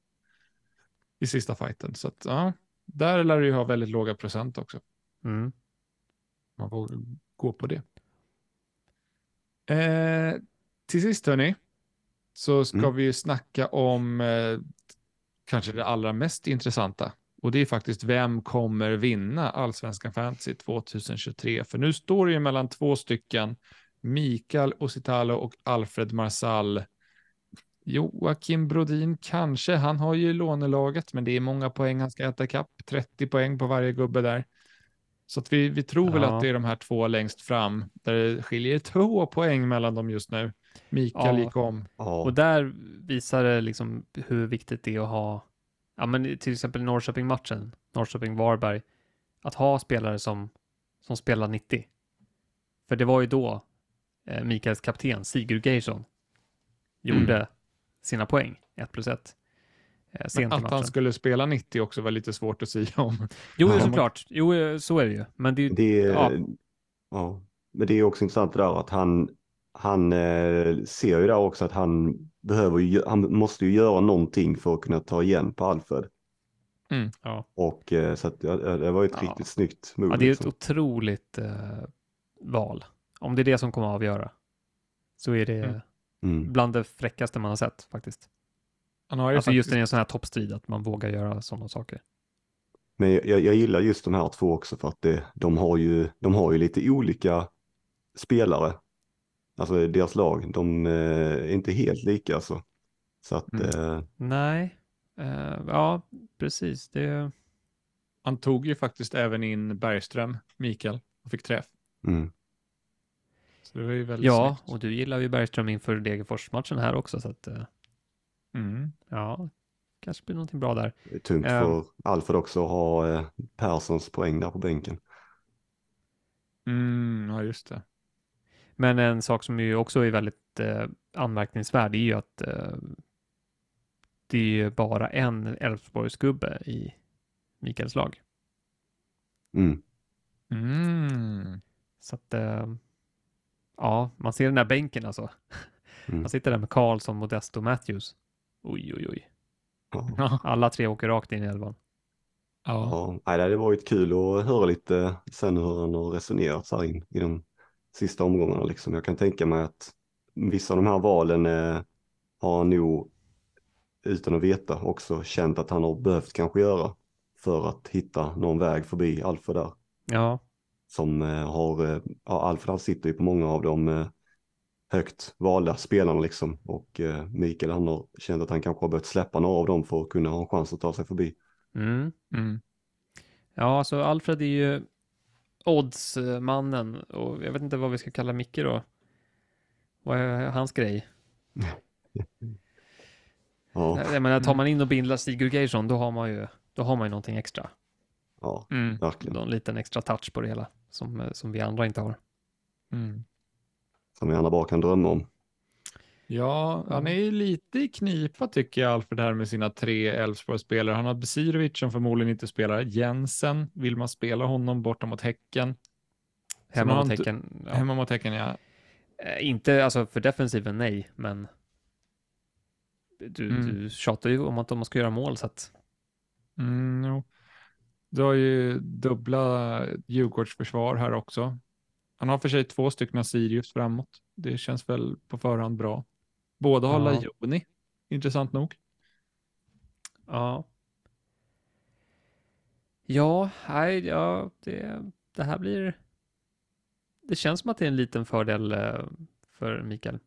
I sista fighten. Så att, ja, där lär det ju ha väldigt låga procent också. Mm. Man får gå på det. Eh, till sist hörni, så ska mm. vi snacka om eh, kanske det allra mest intressanta. Och det är faktiskt vem kommer vinna Allsvenskan Fantasy 2023? För nu står det ju mellan två stycken, Mikael Ositalo och Alfred Marsall. Joakim Brodin kanske, han har ju lånelaget, men det är många poäng han ska äta kapp. 30 poäng på varje gubbe där. Så att vi, vi tror ja. väl att det är de här två längst fram, där det skiljer två poäng mellan dem just nu. Mikael ja. gick om. Ja. Och där visar det liksom hur viktigt det är att ha, ja men till exempel Norrköping-matchen, Norrköping-Varberg, att ha spelare som, som spelar 90. För det var ju då eh, Mikaels kapten Sigurd Geirsson gjorde mm. sina poäng, 1 plus 1. Eh, sent att han skulle spela 90 också var lite svårt att säga om. Jo, ja, såklart. Jo, eh, så är det ju. Men det, det ja. ja. Men det är också intressant det där att han, han eh, ser ju där också att han behöver ju, han måste ju göra någonting för att kunna ta igen på Alfred. Mm, ja. Och så att det var ett ja. riktigt snyggt move. Ja, det är liksom. ett otroligt eh, val. Om det är det som kommer att avgöra så är det mm. mm. bland det fräckaste man har sett faktiskt. Han har ju alltså faktiskt... just i en sån här toppstrid, att man vågar göra sådana saker. Men jag, jag, gillar just de här två också för att det, de, har ju, de har ju lite olika spelare. Alltså deras lag, de eh, är inte helt lika alltså. Så att... Mm. Eh... Nej, uh, ja precis. Det... Han tog ju faktiskt även in Bergström, Mikael, och fick träff. Mm. Så det var ju väldigt Ja, snyggt. och du gillar ju Bergström inför Degerfors-matchen här också. Så att, uh... Mm. Ja, kanske blir någonting bra där. Det är tungt för um, Alfred också att ha eh, Perssons poäng där på bänken. Mm, ja, just det. Men en sak som ju också är väldigt eh, anmärkningsvärd är ju att eh, det är bara en Elfsborgsgubbe i Mikaels lag. Mm. Mm. Så att, eh, ja, man ser den där bänken alltså. Mm. Man sitter där med Karlsson, Modesto, Matthews. Oj, oj, oj. Ja. Alla tre åker rakt in i elvan. Ja. ja, det hade varit kul att höra lite sen hur han har resonerat så här in i de sista omgångarna. Liksom. Jag kan tänka mig att vissa av de här valen eh, har han nog utan att veta också känt att han har behövt kanske göra för att hitta någon väg förbi Alfred där. Ja. Som eh, har, eh, ja Alfred sitter ju på många av de eh, högt valda spelarna liksom. Och Mikael han har känt att han kanske har behövt släppa några av dem för att kunna ha en chans att ta sig förbi. Mm. Mm. Ja, alltså Alfred är ju oddsmannen och jag vet inte vad vi ska kalla Micke då. Vad är hans grej? ja. Jag menar, tar man in och bindlar Sigurd Geirsson, då har man ju, då har man ju någonting extra. Ja, mm. verkligen. Någon liten extra touch på det hela som, som vi andra inte har. Mm som vi andra bara kan drömma om. Ja, han är ju lite i knipa tycker jag, Alfred, här med sina tre Elfsborg-spelare. Han har Besirovic som förmodligen inte spelar. Jensen, vill man spela honom borta mot Häcken? Hemma mot Häcken. Ja. Hemma mot Häcken, ja. Eh, inte, alltså för defensiven, nej, men du, mm. du tjatar ju om att de ska göra mål, så att... Mm, jo. Du har ju dubbla Djurgårdsförsvar här också. Han har för sig två stycken Sirius framåt. Det känns väl på förhand bra. Båda har ja. Lajoni, intressant nog. Ja. Ja, nej, ja, det, det här blir... Det känns som att det är en liten fördel eh, för Mikael.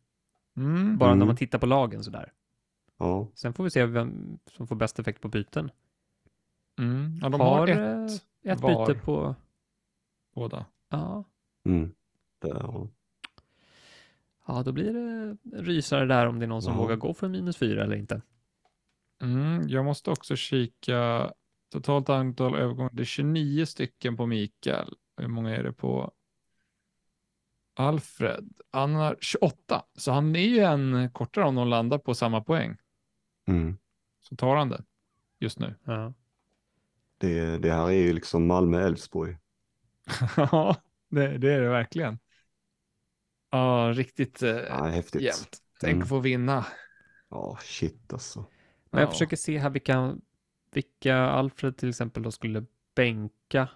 Mm. Bara mm. när man tittar på lagen sådär. Ja. Sen får vi se vem som får bäst effekt på byten. Mm. Ja, de har, har ett, eh, ett byte på... Båda. Ja. Mm. Det, ja. då blir det rysare där om det är någon som ja. vågar gå för minus fyra eller inte. Mm, jag måste också kika totalt antal övergångar. Det är 29 stycken på Mikael. Hur många är det på Alfred? Han har 28, så han är ju en kortare om de landar på samma poäng. Mm. så tar han det just nu. Ja. Det, det här är ju liksom Malmö-Elfsborg. Ja, det, det är det verkligen. Ja, riktigt eh, Ja, häftigt. jämnt. Tänk Mm. att få vinna. Ja, shit alltså. Men jag Ja. försöker se här vilka, vilka Alfred till exempel då skulle bänka.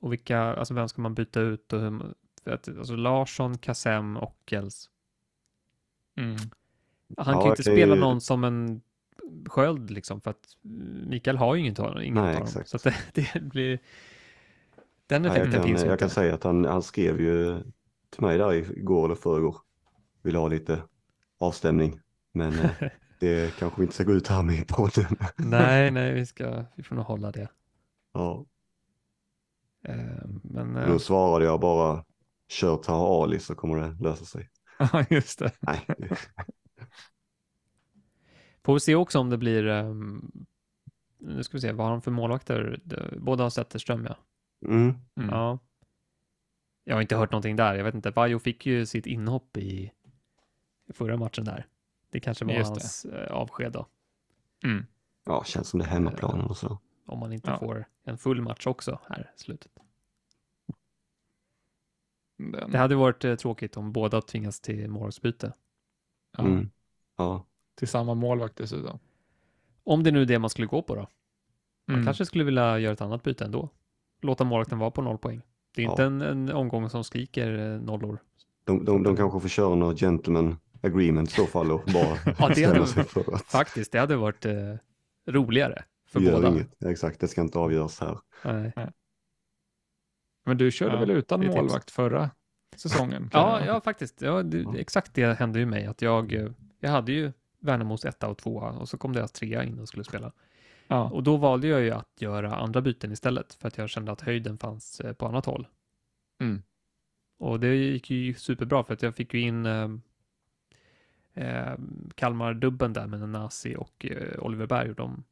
Och vilka, alltså vem ska man byta ut och hur, att, alltså Larsson, Kassem och Kels. Mm. Han Ja, kan ju inte spela ju- någon som en sköld liksom för att Mikael har ju ingen, ingen Nej, av exakt. Så det, det blir, den effekten jag, finns kan, ju jag inte. kan säga att han, han skrev ju till mig där igår eller förrgår. Vill ha lite avstämning. Men eh, det kanske vi inte ska gå ut här med i podden. Nej, nej, vi ska, vi får nog hålla det. Ja, Eh, Men eh, då svarade jag bara kör Taha Ali så kommer det lösa sig. Ja, just det. Nej, det- får vi se också om det blir, ehm, nu ska vi se, vad har de för målvakter? Båda har Zetterström ja. mm, Mm. Ja. Jag har inte hört någonting där. Jag vet inte. Vajo fick ju sitt inhopp i, i förra matchen där. Det kanske var Just det. hans eh, avsked då. Mm. ja, känns som det är hemmaplanen och så. Om man inte Ja. får en full match också här i slutet. Den, Det hade varit eh, tråkigt om båda tvingas till målvaktsbyte. ja, Mm. Ja, Till samma målvakt dessutom. Om det nu är det man skulle gå på då. Man Mm. kanske skulle vilja göra ett annat byte ändå. Låta målvakten vara på noll poäng. Det är Ja. inte en, en omgång som skriker eh, nollor. de, de, de kanske får köra något gentleman agreement i så fall och bara Ja, det hade sig för att Faktiskt, det hade varit eh, roligare för gör båda. inget. Exakt, det ska inte avgöras här. Nej. Men du körde Ja, väl utan är tips. målvakt förra säsongen? Ja, ja faktiskt. Ja, det. Exakt det hände ju mig. Att jag, eh, jag hade ju Värnamos etta och tvåa och så kom deras trea in och skulle spela. ja. Och då valde jag ju att göra andra byten istället för att jag kände att höjden fanns eh, på annat håll. Mm. Och det gick ju superbra för att jag fick ju in eh, eh, Kalmar-dubben där med Nanasi och eh, Oliver Berg och de,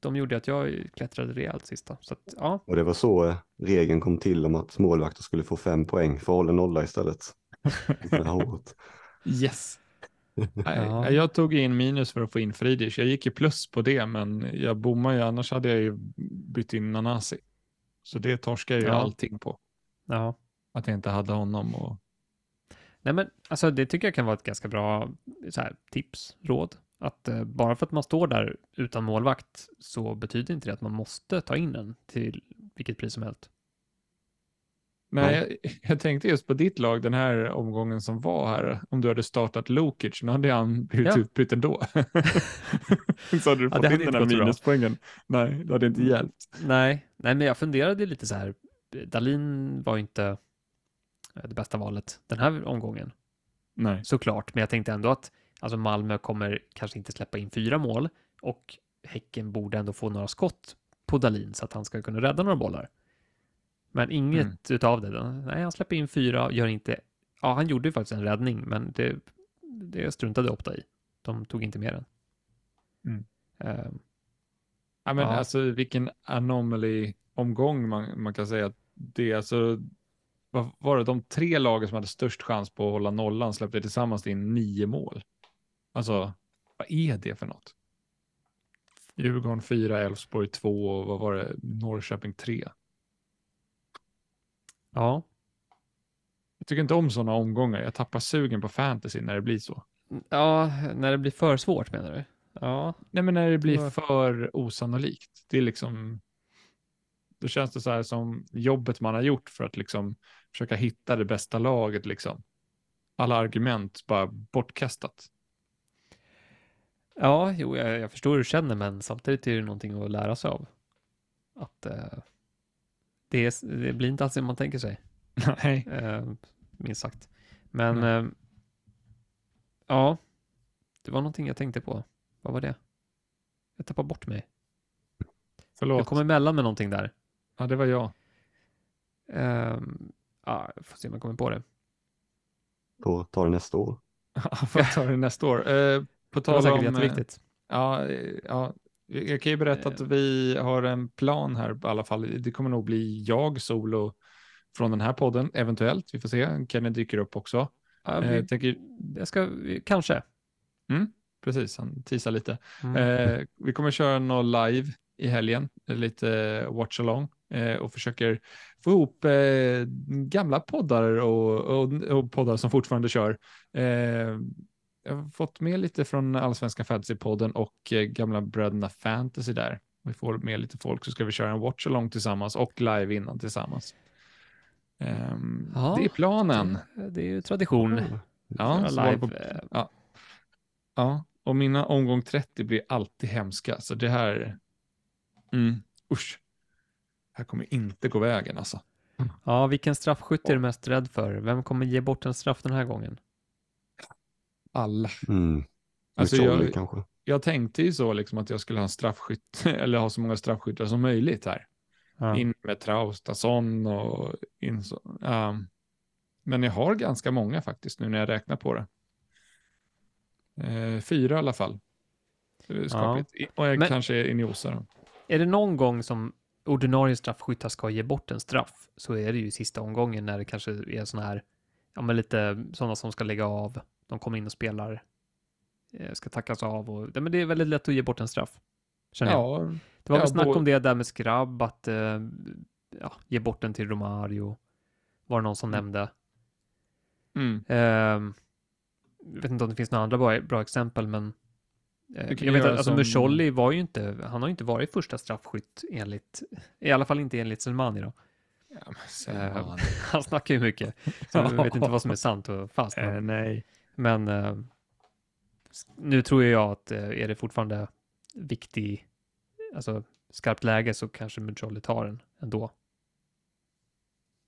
de gjorde att jag klättrade rejält sista. Så att, ja, Och det var så eh, regeln kom till om att målvakter skulle få fem poäng för att hålla nolla istället. Det här året. Yes. Nej, Ja. Jag tog in minus för att få in Friedrich. Jag gick ju plus på det, men jag bommade ju. Annars hade jag ju bytt in Nanasi. Så det torskar ju Ja. allting på. ja. Att jag inte hade honom. Och... Nej, men alltså det tycker jag kan vara ett ganska bra här, tips, råd. Att eh, bara för att man står där utan målvakt så betyder inte det att man måste ta in en till vilket pris som helst. Nej, jag, jag tänkte just på ditt lag den här omgången som var här. Om du hade startat Lukic, nu hade han blivit Ja. utbytt ändå. så hade du Ja, fått det in den här så bra. minuspoängen. Nej, det hade inte hjälpt. Nej, nej, men jag funderade lite så här. Dalin var inte eh, det bästa valet den här omgången, Nej. såklart. Men jag tänkte ändå att alltså Malmö kommer kanske inte släppa in fyra mål och Häcken borde ändå få några skott på Dalin så att han ska kunna rädda några bollar. Men inget Mm. utav det. Nej, han släpper in fyra, gör inte... Ja, han gjorde ju faktiskt en räddning, men det, det struntade Opta i. De tog inte mer än. Mm. Ehm, Ja, men Ja. alltså vilken anomaly omgång man, man kan säga att det är. Alltså, vad var det, de tre lagen som hade störst chans på att hålla nollan släppte tillsammans in nio mål. Alltså, vad är det för något? Djurgården 4, Elfsborg 2 och vad var det, Norrköping 3. Ja, Jag tycker inte om sådana omgångar. Jag tappar sugen på fantasy när det blir så. ja, när det blir för svårt menar du? Ja, Nej, men när det blir för osannolikt. Det är liksom. Då känns det så här som jobbet man har gjort för att liksom försöka hitta det bästa laget liksom. Alla argument bara bortkastat. Ja, jo, jag, jag förstår hur du känner, men samtidigt är det någonting att lära sig av. Att eh, det, är, det blir inte alls det man tänker sig, Nej. eh, minst sagt. Men eh, ja, det var någonting jag tänkte på. Vad var det? Jag tappade bort mig. Förlåt. Jag kom emellan med någonting där. Ja, det var jag. Um, ja, jag får se om jag kommer på det. Då tar det nästa år. Får jag ta det nästa år. Eh, på Det var tal säkert om. eh, jätteviktigt. Ja, eh, ja, jag kan ju berätta att vi har en plan här i alla fall. Det kommer nog bli jag solo från den här podden, eventuellt. Vi får se. Kenny dyker upp också. Ja, Eh, vi, jag tänker, jag ska, kanske. Mm. precis, han teasar lite. Mm. Eh, vi kommer köra något live i helgen, lite watch along eh, och försöker få ihop eh, gamla poddar och, och, och, poddar som fortfarande kör. Jag har fått med lite från Allsvenska Fantasy-podden och eh, gamla Bröderna Fantasy där. Vi får med lite folk så ska vi köra en watch along tillsammans och live innan tillsammans. Um, ja, det är planen. Det, det är ju tradition. Oh. Ja, live. På, eh. ja. ja, och mina omgång 30 blir alltid hemska. Så det här, mm, usch. Det här kommer inte gå vägen alltså. Ja, vilken straffskytt är du mest rädd för? Vem kommer ge bort en straff den här gången? Alla. Mm. Alltså jag, kanske. jag tänkte ju så liksom att jag skulle ha en straffskytt eller ha så många straffskyttar som möjligt här. Ja. In med Traustason och in så. Um, men jag har ganska många faktiskt nu när jag räknar på det. Uh, fyra i alla fall. Ja. Och jag men, kanske är inne. Är det någon gång som ordinarie straffskyttar ska ge bort en straff så är det ju sista omgången när det kanske är sådana här, ja men lite sådana som ska lägga av, de kommer in och spelar, eh, ska tackas av och, ja, men det är väldigt lätt att ge bort en straff. Känner ja, jag. Det var väl ja, snack om det där med skrabb, att uh, ja, ge bort den till Romario, var det någon som mm. nämnde. Mm. Uh, jag vet inte om det finns några andra bra, bra exempel, men uh, jag vet att alltså, som... Musholli var ju inte, han har ju inte varit första straffskytt enligt, i alla fall inte enligt Selmani då. Ja, uh, han snackar ju mycket, så jag vet inte vad som är sant och fast. Men, nej. Men nu tror jag att är det fortfarande viktig alltså, skarpt läge så kanske Muccioli tar den ändå.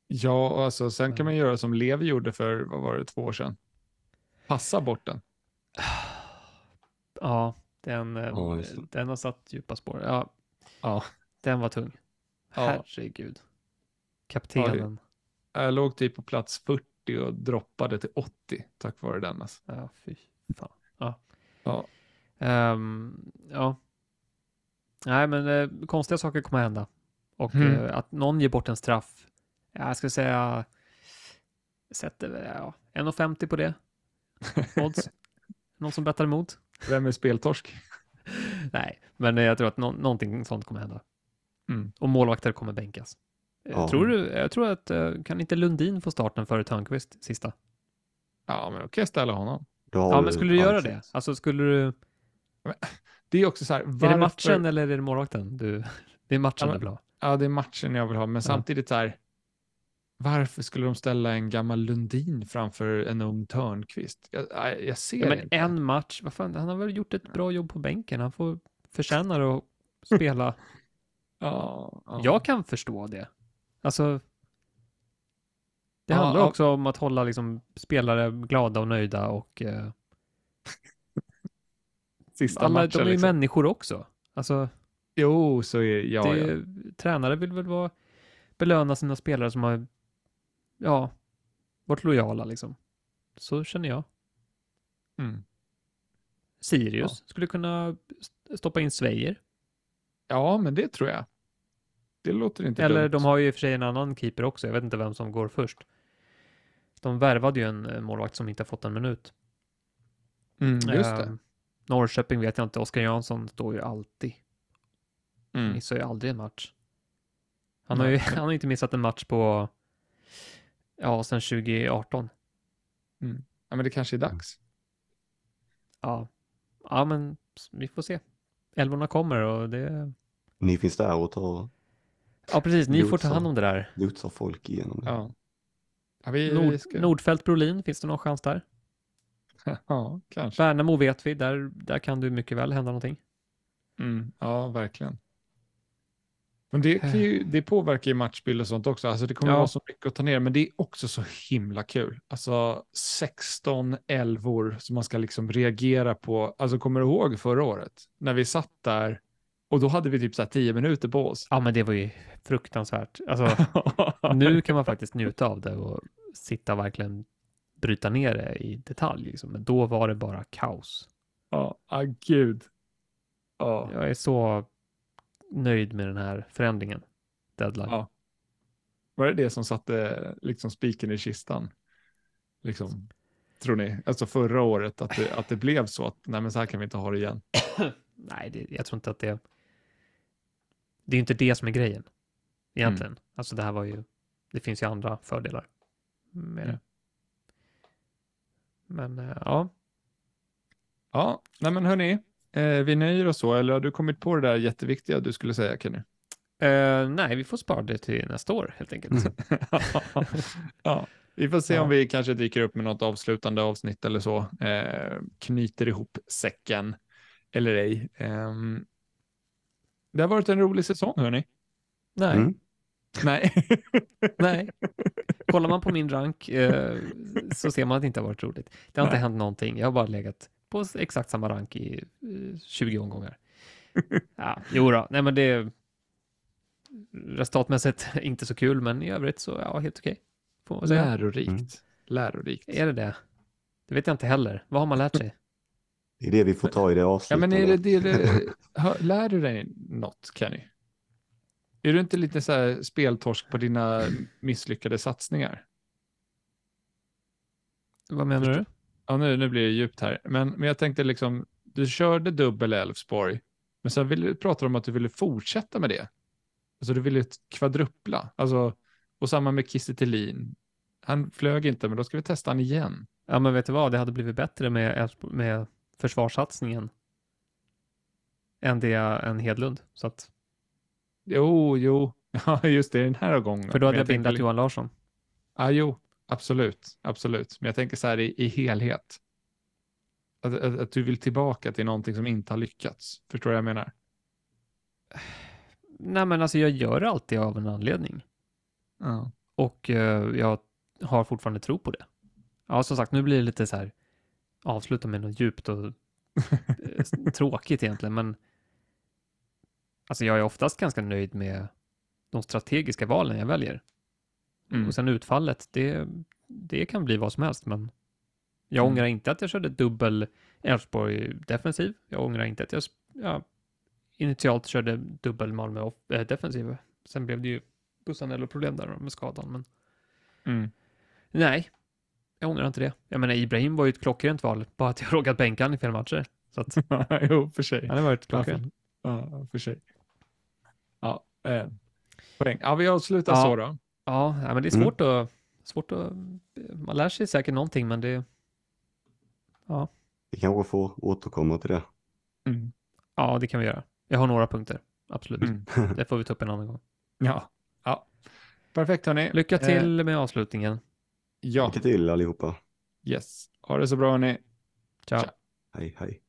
Ja, alltså sen kan man göra som Levi gjorde för, vad var det, två år sedan. Passa bort den. Ja, den, oh, den har satt djupa spår. Ja, ja. den var tung. Herregud. Kaptenen. Ja, jag låg typ på plats 40 och droppade till 80 tack vare den. Alltså. Ja, fy fan. Ja. Ja. Um, ja. Nej, men eh, konstiga saker kommer hända. Och mm. eh, att någon ger bort en straff, jag skulle säga, sätter ja, 1,50 på det. Odds. någon som bettar emot. Vem är speltorsk? Nej, men jag tror att no någonting sånt kommer hända. Mm. Och målvakter kommer bänkas. Ja. Tror du, jag tror att, eh, kan inte Lundin få starten före Törnqvist sista? Ja, men då kan jag ställa honom. Ja, men skulle du göra det? Alltså skulle du... Det är också så här, varför... Är det matchen eller är det målvakten? Du... Det är matchen ja, du vill ha. Ja, det är matchen jag vill ha, men ja. samtidigt så här, varför skulle de ställa en gammal Lundin framför en ung Törnqvist? Jag, jag ser ja, men inte. En match, vad fan, han har väl gjort ett bra jobb på bänken. Han får förtjäna att spela. ja, ja, Jag kan förstå det. Alltså, det ja, handlar också om att hålla liksom spelare glada och nöjda och eh, Sista Alla, matchen, de är ju liksom. människor också. Alltså, jo, så är ja, det, ja. Tränare vill väl vara, belöna sina spelare som har ja, varit lojala liksom. Så känner jag. Mm. Sirius ja. skulle kunna stoppa in Svejer. Ja, men det tror jag. Det låter inte Eller dumt. de har ju i och för sig en annan keeper också. Jag vet inte vem som går först. De värvade ju en målvakt som inte har fått en minut. Mm, just uh, det. Norrköping vet jag inte. Oskar Jansson står ju alltid. Mm. Missar ju aldrig en match. Han har ju han har inte missat en match på, ja, sedan 2018. Mm. Ja, men det kanske är dags. Ja, ja, men vi får se. Älvorna kommer och det. Ni finns där och tar. Ja, precis. Ni får ta hand om det där. Lotsar folk igenom det. Ja. ja vi, Nord, vi ska... Nordfält Brolin, finns det någon chans där? ja, kanske. Värnamo vet vi, där, där kan du mycket väl hända någonting. Mm, ja, verkligen. Men det, ju, det påverkar ju matchbild och sånt också. Alltså det kommer ja. vara så mycket att ta ner, men det är också så himla kul. Alltså 16 älvor som man ska liksom reagera på. Alltså kommer du ihåg förra året när vi satt där och då hade vi typ så här 10 minuter på oss. Ja, men det var ju fruktansvärt. Alltså, nu kan man faktiskt njuta av det och sitta verkligen bryta ner det i detalj, liksom. men då var det bara kaos. Ja, ah, gud. Ja. Jag är så nöjd med den här förändringen, deadline. Ja. Var det det som satte liksom spiken i kistan? Liksom. tror ni? Alltså förra året, att det, att det blev så att nej men så här kan vi inte ha det igen. nej, det, jag tror inte att det... Det är inte det som är grejen egentligen. Mm. Alltså det här var ju, det finns ju andra fördelar med det. Men äh, ja. Ja, nej men hörni, eh, vi nöjer oss så, eller har du kommit på det där jätteviktiga du skulle säga Kenny? Uh, nej, vi får spara det till nästa år helt enkelt. ja, vi får se ja. om vi kanske dyker upp med något avslutande avsnitt eller så. Eh, knyter ihop säcken eller ej. Eh, det har varit en rolig säsong, hörni. Nej. Mm. Nej. Nej. Kollar man på min rank eh, så ser man att det inte har varit roligt. Det har Nej. inte hänt någonting. Jag har bara legat på exakt samma rank i eh, 20 omgångar. Ja, jo då. Nej, men det resultatmässigt inte så kul, men i övrigt så ja, helt okej. Okay, Lärorikt. Mm. Lärorikt. Är det det? Det vet jag inte heller. Vad har man lärt sig? Det är det vi får ta i det avslutande. Ja, men är det, det, det lär du dig något, Kenny? Är du inte lite så här speltorsk på dina misslyckade satsningar? Vad menar du? Ja, nu, nu blir det djupt här. Men, men jag tänkte liksom, du körde dubbel Elfsborg, men sen vill, pratar du om att du ville fortsätta med det. Alltså du ville kvadruppla. Alltså, och samma med Kiese Han flög inte, men då ska vi testa han igen. Ja, men vet du vad? Det hade blivit bättre med, med försvarssatsningen än det än Hedlund. Så att... Jo, jo, ja, just det, den här gången. För då hade jag, jag bindat Johan Larsson. Ja, jo, absolut, absolut. Men jag tänker så här i, i helhet. Att, att, att, du vill tillbaka till någonting som inte har lyckats. Förstår du vad jag menar? Nej, men alltså jag gör det alltid av en anledning. Ja. Och uh, jag har fortfarande tro på det. Ja, som sagt, nu blir det lite så här avsluta med något djupt och eh, tråkigt egentligen, men alltså jag är oftast ganska nöjd med de strategiska valen jag väljer. Mm. Och sen utfallet, det, det kan bli vad som helst, men jag mm. ångrar inte att jag körde dubbel Elfsborg defensiv. Jag ångrar inte att jag ja, initialt körde dubbel Malmö äh, defensiv. Sen blev det ju Bussanello-problem där med skadan, men mm. nej, jag ångrar inte det. Jag menar, Ibrahim var ju ett klockrent val, bara att jag råkat bänka honom i fel matcher. Så att, jo, för sig. Han har varit klockren. Ja, för sig. Ja, eh, poäng. Ja, vi avslutar ja. så då. Ja, men det är svårt mm. att, svårt att, man lär sig säkert någonting, men det, ja. Vi kanske får återkomma till det. Mm. Ja, det kan vi göra. Jag har några punkter, absolut. Mm. det får vi ta upp en annan gång. Ja, ja. Perfekt hörni. Lycka till eh. med avslutningen. Ja. Lycka till allihopa. Yes. Ha det så bra hörni. Ciao. Ciao. Hej, hej.